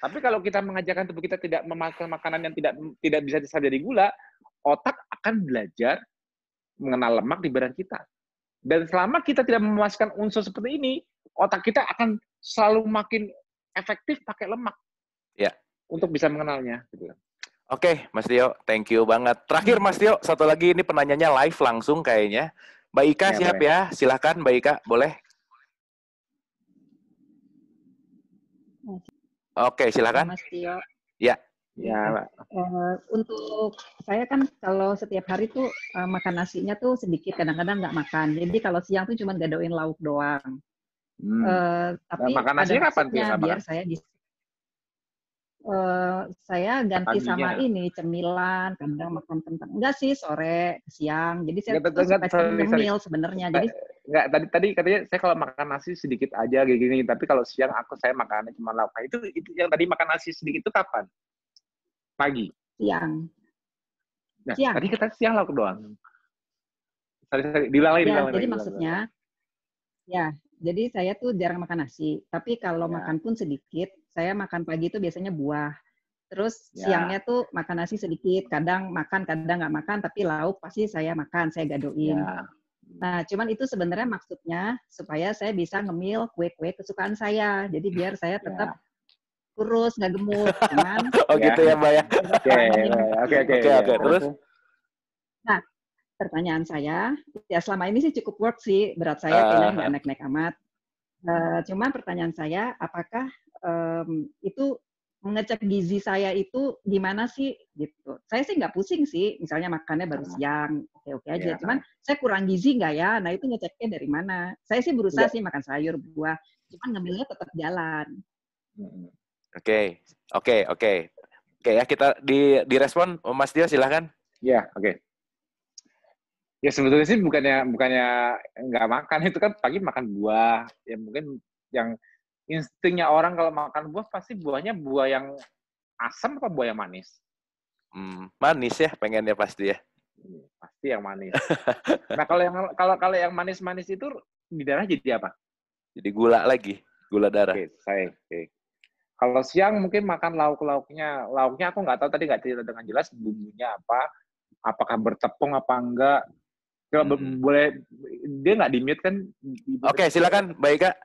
Tapi kalau kita mengajarkan tubuh kita tidak memakan makanan yang tidak tidak bisa diserap jadi gula, otak akan belajar mengenal lemak di badan kita. Dan selama kita tidak memasukkan unsur seperti ini, otak kita akan selalu makin efektif pakai lemak. Ya. Untuk bisa mengenalnya. Gitu. Oke, Mas Tio, thank you banget. Terakhir, Mas Tio, satu lagi ini penanyanya live langsung kayaknya. Mbak Ika ya, siap boleh. ya? Silahkan, Mbak Ika, boleh? Oke, silakan. Mas Tio. Ya. Ya, Uh, untuk saya kan kalau setiap hari tuh uh, makan nasinya tuh sedikit, kadang-kadang nggak makan. Jadi kalau siang tuh cuma gadoin lauk doang. Hmm. Uh, tapi nah, makan nasinya kapan biar saya bisa uh, saya ganti sama ini cemilan, kadang makan kentang. Enggak sih sore, siang. Jadi saya enggak, enggak, suka cemil sebenarnya. Jadi enggak tadi tadi katanya saya kalau makan nasi sedikit aja kayak gini, tapi kalau siang aku saya makannya cuma lauk. Nah, itu itu yang tadi makan nasi sedikit itu kapan? Pagi. Siang. Nah, siang. Tadi kita siang lauk doang. Sorry, sorry. Diulang lagi, ya, Jadi maksudnya, ya, jadi saya tuh jarang makan nasi. Tapi kalau ya. makan pun sedikit, saya makan pagi itu biasanya buah. Terus ya. siangnya tuh makan nasi sedikit, kadang makan, kadang nggak makan, tapi lauk pasti saya makan, saya gadoin. Ya. Nah, cuman itu sebenarnya maksudnya supaya saya bisa ngemil kue-kue kesukaan saya. Jadi biar saya ya. tetap ya. kurus, nggak gemuk. *laughs* Cuman, oh ya. gitu ya, Mbak ya? *laughs* Oke, oke, oke. Oke, terus? Nah, pertanyaan saya, ya selama ini sih cukup work sih, berat saya uh, kayaknya nggak naik-naik amat. Uh, cuman pertanyaan saya, apakah um, itu mengecek gizi saya itu gimana sih gitu. Saya sih nggak pusing sih, misalnya makannya baru siang, oke oke aja. Ya. Cuman saya kurang gizi nggak ya? Nah itu ngeceknya dari mana? Saya sih berusaha ya. sih makan sayur, buah, cuman ngambilnya tetap jalan. Oke, oke, oke, oke ya kita di direspon, Mas Dio silahkan. Ya, oke. Okay. Ya sebetulnya sih bukannya bukannya nggak makan itu kan pagi makan buah ya mungkin yang instingnya orang kalau makan buah pasti buahnya buah yang asam apa buah yang manis? Hmm, manis ya pengennya pasti ya. Hmm, pasti yang manis. *laughs* nah kalau yang kalau kalau yang manis-manis itu di darah jadi apa? Jadi gula lagi, gula darah. Oke, saya. Oke. Kalau siang mungkin makan lauk-lauknya, lauknya aku nggak tahu tadi nggak cerita dengan jelas bumbunya apa, apakah bertepung apa enggak. Kalau hmm. boleh dia nggak di mute kan? Oke, silakan, baik kak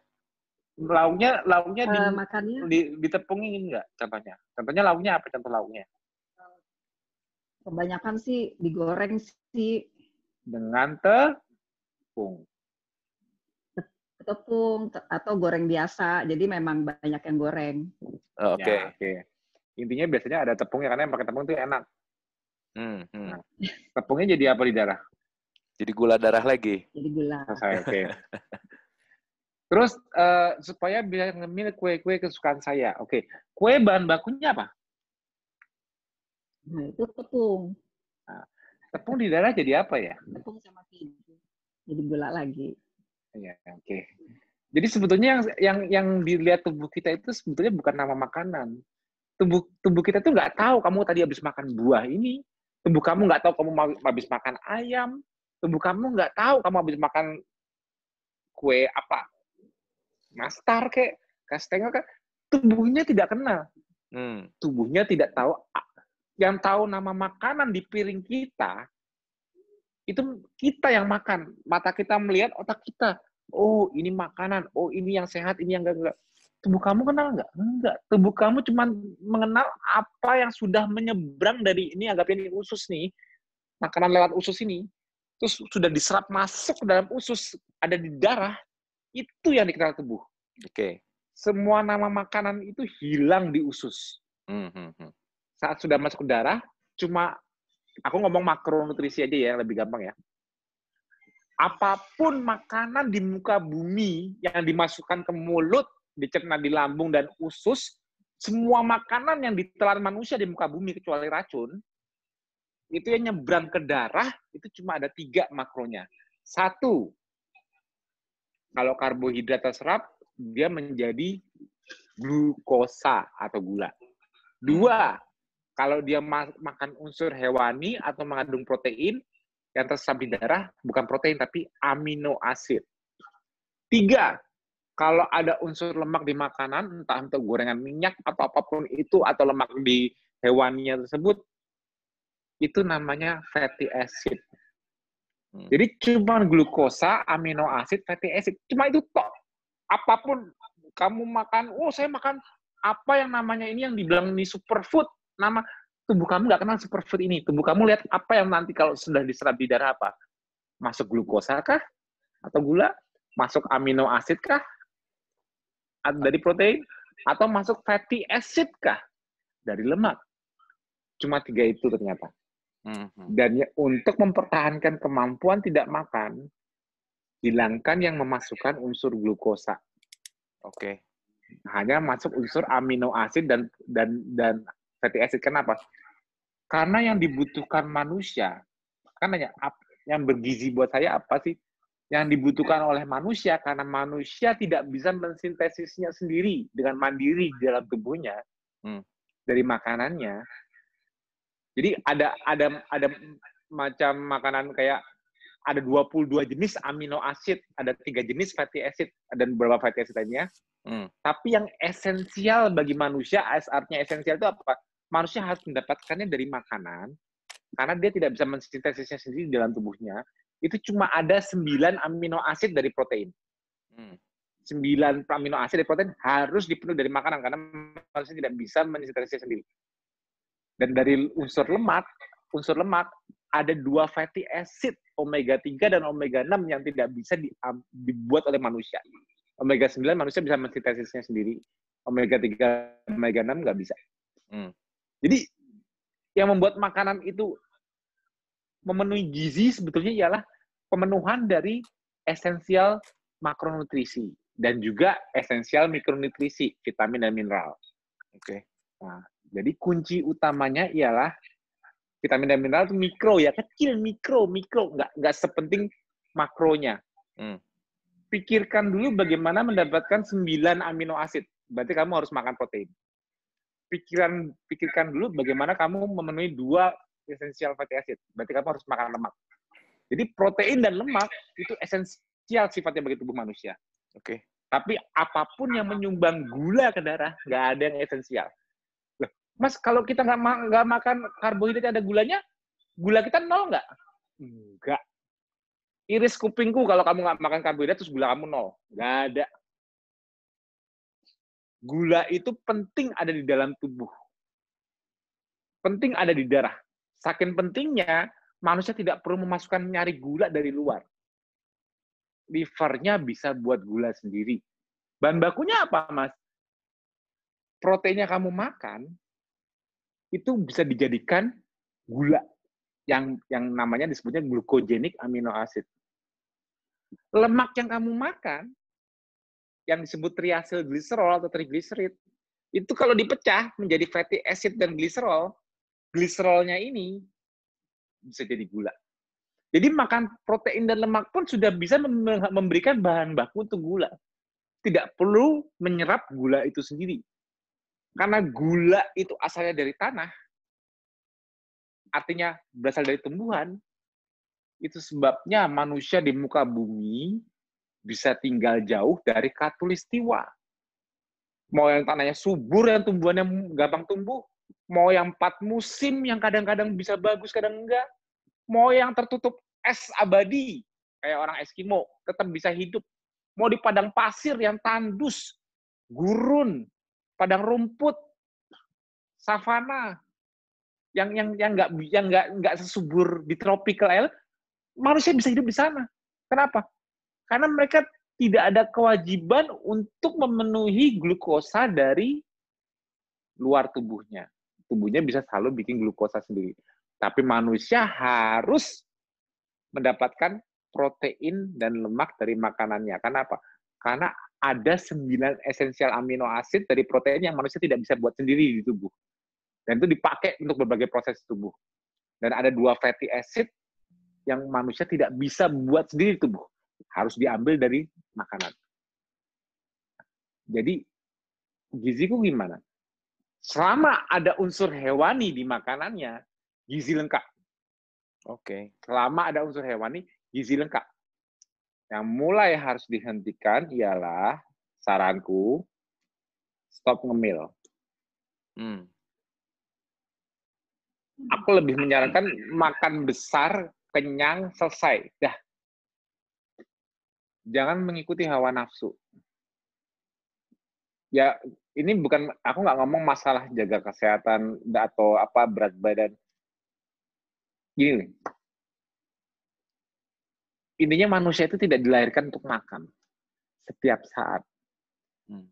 lauknya lauknya di, uh, makannya di ditepungin nggak contohnya contohnya lauknya apa contoh lauknya kebanyakan sih digoreng sih dengan tepung tepung atau goreng biasa jadi memang banyak yang goreng oh, oke okay. ya, okay. intinya biasanya ada tepungnya karena yang pakai tepung itu enak hmm, hmm. Nah, tepungnya jadi apa di darah jadi gula darah lagi jadi gula *laughs* oke okay. *laughs* Terus uh, supaya bisa ngemil kue-kue kesukaan saya. Oke, okay. kue bahan bakunya apa? Nah, itu tepung. Nah, tepung di darah jadi apa ya? Tepung sama keju. Jadi gula lagi. Iya, oke. Okay. Jadi sebetulnya yang yang yang dilihat tubuh kita itu sebetulnya bukan nama makanan. tubuh tubuh kita tuh nggak tahu kamu tadi habis makan buah ini, tubuh kamu nggak tahu kamu habis makan ayam, tubuh kamu nggak tahu kamu habis makan kue apa, nastar kayak kastengel kan, tubuhnya tidak kenal, hmm. tubuhnya tidak tahu. Yang tahu nama makanan di piring kita itu kita yang makan. Mata kita melihat otak kita. Oh ini makanan. Oh ini yang sehat ini yang enggak enggak tubuh kamu kenal nggak? Enggak tubuh kamu cuma mengenal apa yang sudah menyeberang dari ini anggap ini usus nih makanan lewat usus ini terus sudah diserap masuk ke dalam usus ada di darah itu yang dikenal tubuh oke okay. semua nama makanan itu hilang di usus mm -hmm saat sudah masuk ke darah, cuma aku ngomong makronutrisi aja ya, lebih gampang ya. Apa pun makanan di muka bumi yang dimasukkan ke mulut, dicerna di lambung dan usus, semua makanan yang ditelan manusia di muka bumi kecuali racun, itu yang nyebrang ke darah, itu cuma ada tiga makronya. Satu, kalau karbohidrat terserap, dia menjadi glukosa atau gula. Dua, kalau dia makan unsur hewani atau mengandung protein yang terserap di darah bukan protein tapi amino asid. Tiga, kalau ada unsur lemak di makanan, entah untuk gorengan minyak atau apa pun itu atau lemak di hewaninya tersebut, itu namanya fatty acid. Hmm. Jadi cuma glukosa, amino asid, fatty acid, cuma itu toh. Apa pun kamu makan, oh saya makan apa yang namanya ini yang dibilang ini superfood, nama tubuh kamu nggak kenal superfood ini. Tubuh kamu lihat apa yang nanti kalau sudah diserap di darah apa? Masuk glukosa kah? Atau gula? Masuk amino asid kah? Dari protein? Atau masuk fatty acid kah? Dari lemak? Cuma tiga itu ternyata. Mhm. Dan ya, untuk mempertahankan kemampuan tidak makan, hilangkan yang memasukkan unsur glukosa. Oke. Okay. Hanya masuk unsur amino asid dan dan dan fatty acid. Kenapa? Karena yang dibutuhkan manusia, kan nanya, yang bergizi buat saya apa sih? Yang dibutuhkan oleh manusia, karena manusia tidak bisa mensintesisnya sendiri dengan mandiri di dalam tubuhnya, hmm. dari makanannya. Jadi ada ada ada macam makanan kayak ada 22 jenis amino acid, ada tiga jenis fatty acid, dan beberapa fatty acid lainnya. Hmm. Tapi yang esensial bagi manusia, artinya esensial itu apa? manusia harus mendapatkannya dari makanan karena dia tidak bisa mensintesisnya sendiri dalam tubuhnya itu cuma ada 9 amino asid dari protein. Hmm. 9 amino asid dari protein harus dipenuhi dari makanan karena manusia tidak bisa mensintesisnya sendiri. Dan dari unsur lemak, unsur lemak ada dua fatty acid omega 3 dan omega 6 yang tidak bisa di, dibuat oleh manusia. Omega 9 manusia bisa mensintesisnya sendiri. Omega 3, omega 6 nggak bisa. Hmm. Jadi yang membuat makanan itu memenuhi gizi sebetulnya ialah pemenuhan dari esensial makronutrisi dan juga esensial mikronutrisi, vitamin dan mineral. Oke. Okay. Nah, jadi kunci utamanya ialah vitamin dan mineral itu mikro ya, kecil mikro, mikro, nggak nggak sepenting makronya. Hmm. Pikirkan dulu bagaimana mendapatkan 9 amino asid. Berarti kamu harus makan protein pikiran pikirkan dulu bagaimana kamu memenuhi dua esensial fatty acid. Berarti kamu harus makan lemak. Jadi protein dan lemak itu esensial sifatnya bagi tubuh manusia. Oke. Okay. Tapi apa pun yang menyumbang gula ke darah, nggak ada yang esensial. Mas, kalau kita nggak ma makan karbohidrat ada gulanya, gula kita nol nggak? Nggak. Iris kupingku kalau kamu nggak makan karbohidrat terus gula kamu nol. Nggak ada gula itu penting ada di dalam tubuh. Penting ada di darah. Saking pentingnya, manusia tidak perlu memasukkan nyari gula dari luar. Livernya bisa buat gula sendiri. Bahan bakunya apa, Mas? Proteinnya kamu makan, itu bisa dijadikan gula yang yang namanya disebutnya glukogenik amino acid. Lemak yang kamu makan yang disebut triacylglycerol atau triglycerid itu kalau dipecah menjadi fatty acid dan gliserol, gliserolnya ini bisa jadi gula. Jadi makan protein dan lemak pun sudah bisa memberikan bahan baku untuk gula. Tidak perlu menyerap gula itu sendiri. Karena gula itu asalnya dari tanah, artinya berasal dari tumbuhan, itu sebabnya manusia di muka bumi bisa tinggal jauh dari katulistiwa. Mau yang tanahnya subur, yang tumbuhannya gampang tumbuh, mau yang empat musim yang kadang-kadang bisa bagus, kadang enggak, mau yang tertutup es abadi, kayak orang Eskimo, tetap bisa hidup. Mau di padang pasir yang tandus, gurun, padang rumput, savana, yang yang yang nggak yang nggak nggak sesubur di tropical island, manusia bisa hidup di sana. Kenapa? Karena mereka tidak ada kewajiban untuk memenuhi glukosa dari luar tubuhnya. Tubuhnya bisa selalu bikin glukosa sendiri. Tapi manusia harus mendapatkan protein dan lemak dari makanannya. Kenapa? Karena ada sembilan esensial amino asid dari protein yang manusia tidak bisa buat sendiri di tubuh. Dan itu dipakai untuk berbagai proses tubuh. Dan ada dua fatty acid yang manusia tidak bisa buat sendiri di tubuh. Harus diambil dari makanan. Jadi, giziku gimana? Selama ada unsur hewani di makanannya, gizi lengkap. Oke. Okay. Selama ada unsur hewani, gizi lengkap. Yang mulai harus dihentikan ialah saranku stop ngemil. Hmm. Aku lebih menyarankan makan besar, kenyang, selesai. Dah. Jangan mengikuti hawa nafsu. Ya, ini bukan aku nggak ngomong masalah jaga kesehatan atau apa berat badan. Gini Intinya manusia itu tidak dilahirkan untuk makan setiap saat. Hmm.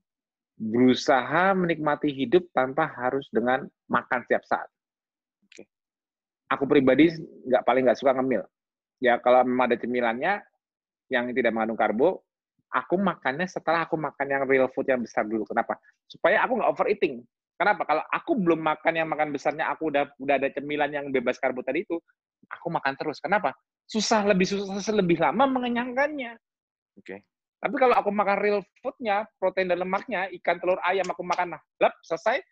Berusaha menikmati hidup tanpa harus dengan makan setiap saat aku pribadi nggak paling nggak suka ngemil. Ya kalau memang ada cemilannya yang tidak mengandung karbo, aku makannya setelah aku makan yang real food yang besar dulu. Kenapa? Supaya aku nggak overeating. Kenapa? Kalau aku belum makan yang makan besarnya, aku udah udah ada cemilan yang bebas karbo tadi itu, aku makan terus. Kenapa? Susah lebih susah lebih lama mengenyangkannya. Oke. Okay. Tapi kalau aku makan real foodnya, protein dan lemaknya, ikan, telur, ayam, aku makan nah, lep, selesai,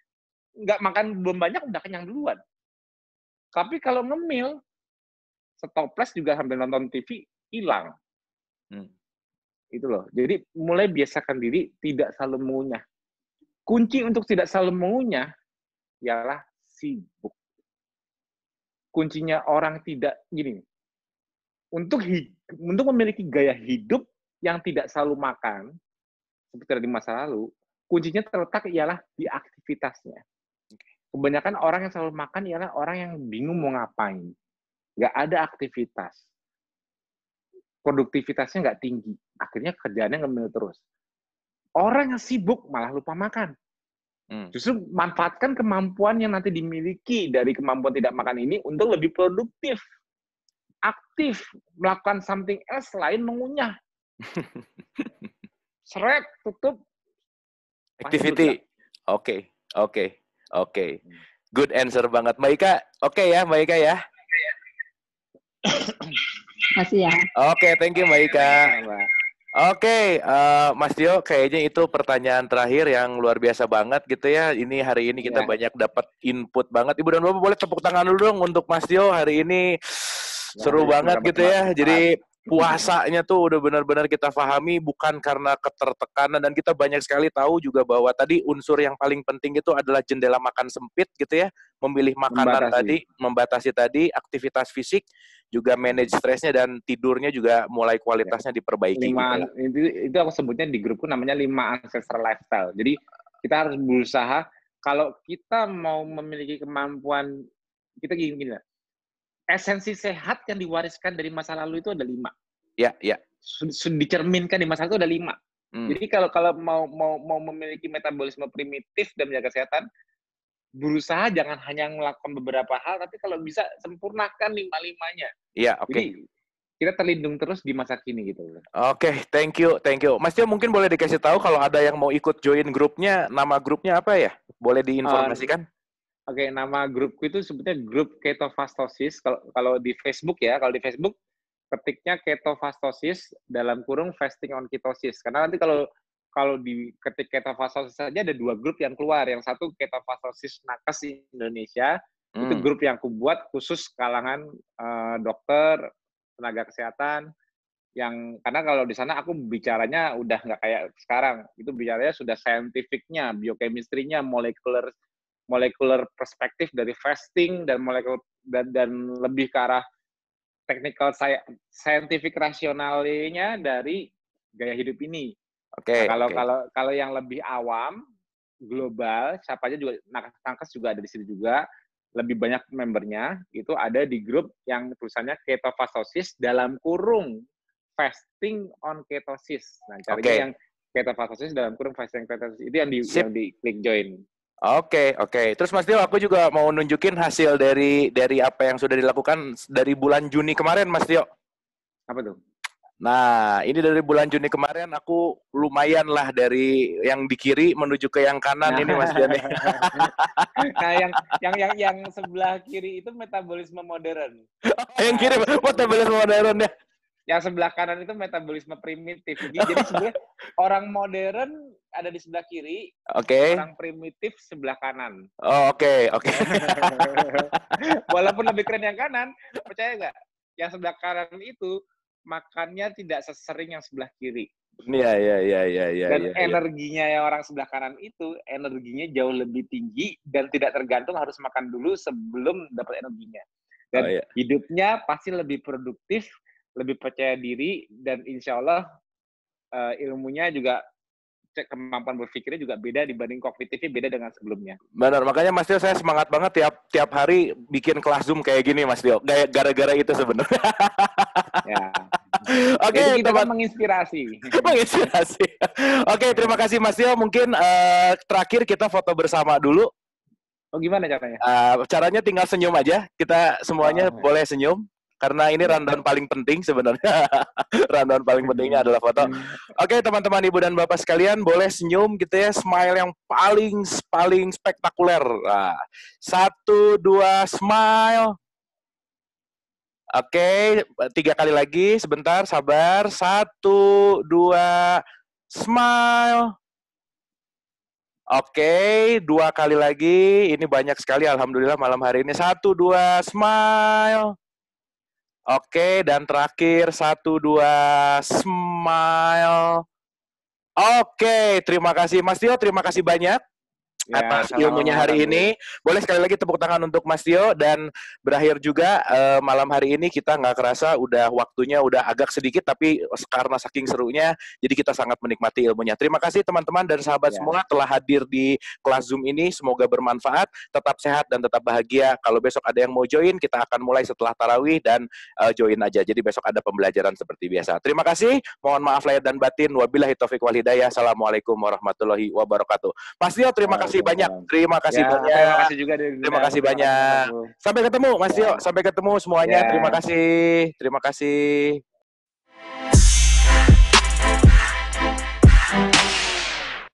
nggak makan belum banyak, udah kenyang duluan. Tapi kalau ngemil, stoples juga sambil nonton TV hilang. Hmm. Itu loh. Jadi mulai biasakan diri tidak selalu mengunyah. Kunci untuk tidak selalu mengunyah ialah sibuk. Kuncinya orang tidak gini. Untuk untuk memiliki gaya hidup yang tidak selalu makan seperti di masa lalu, kuncinya terletak ialah di aktivitasnya kebanyakan orang yang selalu makan ialah orang yang bingung mau ngapain. Nggak ada aktivitas. Produktivitasnya nggak tinggi. Akhirnya kerjaannya ngemil terus. Orang yang sibuk malah lupa makan. Hmm. Justru manfaatkan kemampuan yang nanti dimiliki dari kemampuan tidak makan ini untuk lebih produktif. Aktif, melakukan something else selain mengunyah. *laughs* Seret, tutup. Activity. Oke, oke. Okay. Oke. Okay. Good answer banget. Mbak Ika, oke okay ya Mbak Ika ya? *coughs* Makasih ya. Oke, okay, thank you Mbak Ika. Oke, okay, uh, eh, Mas Dio, kayaknya itu pertanyaan terakhir yang luar biasa banget gitu ya. Ini hari ini kita yeah. banyak dapat input banget. Ibu dan Bapak boleh tepuk tangan dulu dong untuk Mas Dio hari ini. Ya, Seru ya, banget gitu ya. Jadi puasanya tuh udah benar-benar kita pahami bukan karena ketertekanan dan kita banyak sekali tahu juga bahwa tadi unsur yang paling penting itu adalah jendela makan sempit gitu ya memilih makanan membatasi. tadi membatasi tadi aktivitas fisik juga manage stresnya dan tidurnya juga mulai kualitasnya diperbaiki lima gitu. itu, itu aku sebutnya di grupku namanya lima ancestral lifestyle jadi kita harus berusaha kalau kita mau memiliki kemampuan kita gini gini lah esensi sehat yang diwariskan dari masa lalu itu ada lima. Ya, ya. Sudah dicerminkan di masa lalu itu ada lima. Hmm. Jadi kalau kalau mau mau mau memiliki metabolisme primitif dan menjaga kesehatan, berusaha jangan hanya melakukan beberapa hal, tapi kalau bisa sempurnakan lima limanya. Iya, oke. Okay. kita terlindung terus di masa kini gitu. Oke, okay, thank you, thank you. Mas Tio mungkin boleh dikasih tahu kalau ada yang mau ikut join grupnya, nama grupnya apa ya? Boleh diinformasikan? Uh, Oke, okay, nama grupku itu sebetulnya grup ketofastosis. Kalau kalau di Facebook ya, kalau di Facebook ketiknya ketofastosis dalam kurung fasting on ketosis. Karena nanti kalau kalau di ketik ketofastosis saja ada dua grup yang keluar. Yang satu ketofastosis nakes Indonesia, hmm. itu grup yang aku buat khusus kalangan uh, dokter, tenaga kesehatan, yang karena kalau di sana aku bicaranya udah nggak kayak sekarang itu bicaranya sudah scientificnya biochemistry-nya molekuler molekuler perspektif dari fasting dan molekul dan, dan lebih ke arah technical scientific rasionalnya dari gaya hidup ini. Oke. Okay, nah, kalau okay. kalau kalau yang lebih awam global siapa aja juga nakes juga ada di sini juga lebih banyak membernya itu ada di grup yang tulisannya ketofastosis dalam kurung fasting on ketosis. Nah, caranya okay. yang ketofastosis dalam kurung fasting ketosis itu yang di Sip. yang di klik join. Oke, okay, oke. Okay. Terus Mas Tio, aku juga mau nunjukin hasil dari dari apa yang sudah dilakukan dari bulan Juni kemarin, Mas Tio. Apa tuh? Nah, ini dari bulan Juni kemarin aku lumayan lah dari yang di kiri menuju ke yang kanan nah. ini Mas Jani. *laughs* nah, yang yang yang yang sebelah kiri itu metabolisme modern. *laughs* yang kiri metabolisme modern ya yang sebelah kanan itu metabolisme primitif. Jadi, sebenarnya *laughs* orang modern ada di sebelah kiri, okay. orang primitif sebelah kanan. Oh, oke, okay, oke. Okay. *laughs* Walaupun lebih keren yang kanan, percaya nggak? Yang sebelah kanan itu makannya tidak sesering yang sebelah kiri. Iya, iya, iya, iya, iya. Dan ya, energinya ya. yang orang sebelah kanan itu energinya jauh lebih tinggi dan tidak tergantung harus makan dulu sebelum dapat energinya. Dan oh, iya. hidupnya pasti lebih produktif lebih percaya diri dan insya Allah uh, ilmunya juga kemampuan berpikirnya juga beda dibanding kognitifnya beda dengan sebelumnya. Benar, makanya Mas Tio saya semangat banget tiap tiap hari bikin kelas Zoom kayak gini Mas Tio. Gara-gara itu sebenarnya. ya. *laughs* Oke, okay, kita teman menginspirasi. *laughs* menginspirasi. Oke, okay, terima kasih Mas Tio. Mungkin uh, terakhir kita foto bersama dulu. Oh, gimana caranya? Uh, caranya tinggal senyum aja. Kita semuanya oh, boleh senyum karena ini rundown paling penting sebenarnya. *laughs* rundown paling pentingnya adalah foto. Oke, okay, teman-teman Ibu dan Bapak sekalian, boleh senyum gitu ya, smile yang paling paling spektakuler. Nah, satu, dua, smile. Oke, okay, tiga kali lagi, sebentar, sabar. Satu, dua, smile. Oke, okay, dua kali lagi. Ini banyak sekali, alhamdulillah malam hari ini. Satu, dua, smile. Oke, dan terakhir satu dua smile. Oke, terima kasih Mas Tio, terima kasih banyak ya, atas ilmunya hari ini. Boleh sekali lagi tepuk tangan untuk Mas Tio dan berakhir juga uh, malam hari ini kita nggak kerasa udah waktunya udah agak sedikit tapi karena saking serunya jadi kita sangat menikmati ilmunya. Terima kasih teman-teman dan sahabat ya. semua telah hadir di kelas Zoom ini. Semoga bermanfaat, tetap sehat dan tetap bahagia. Kalau besok ada yang mau join, kita akan mulai setelah tarawih dan uh, join aja. Jadi besok ada pembelajaran seperti biasa. Terima kasih. Mohon maaf lahir dan batin. Wabillahi taufik wal hidayah. Assalamualaikum warahmatullahi wabarakatuh. Mas Tio, terima kasih kasih banyak. Terima kasih ya, banyak. Terima kasih juga. Terima kasih banyak. Sampai ketemu Mas Tio. Sampai ketemu semuanya. Ya. Terima kasih. Terima kasih.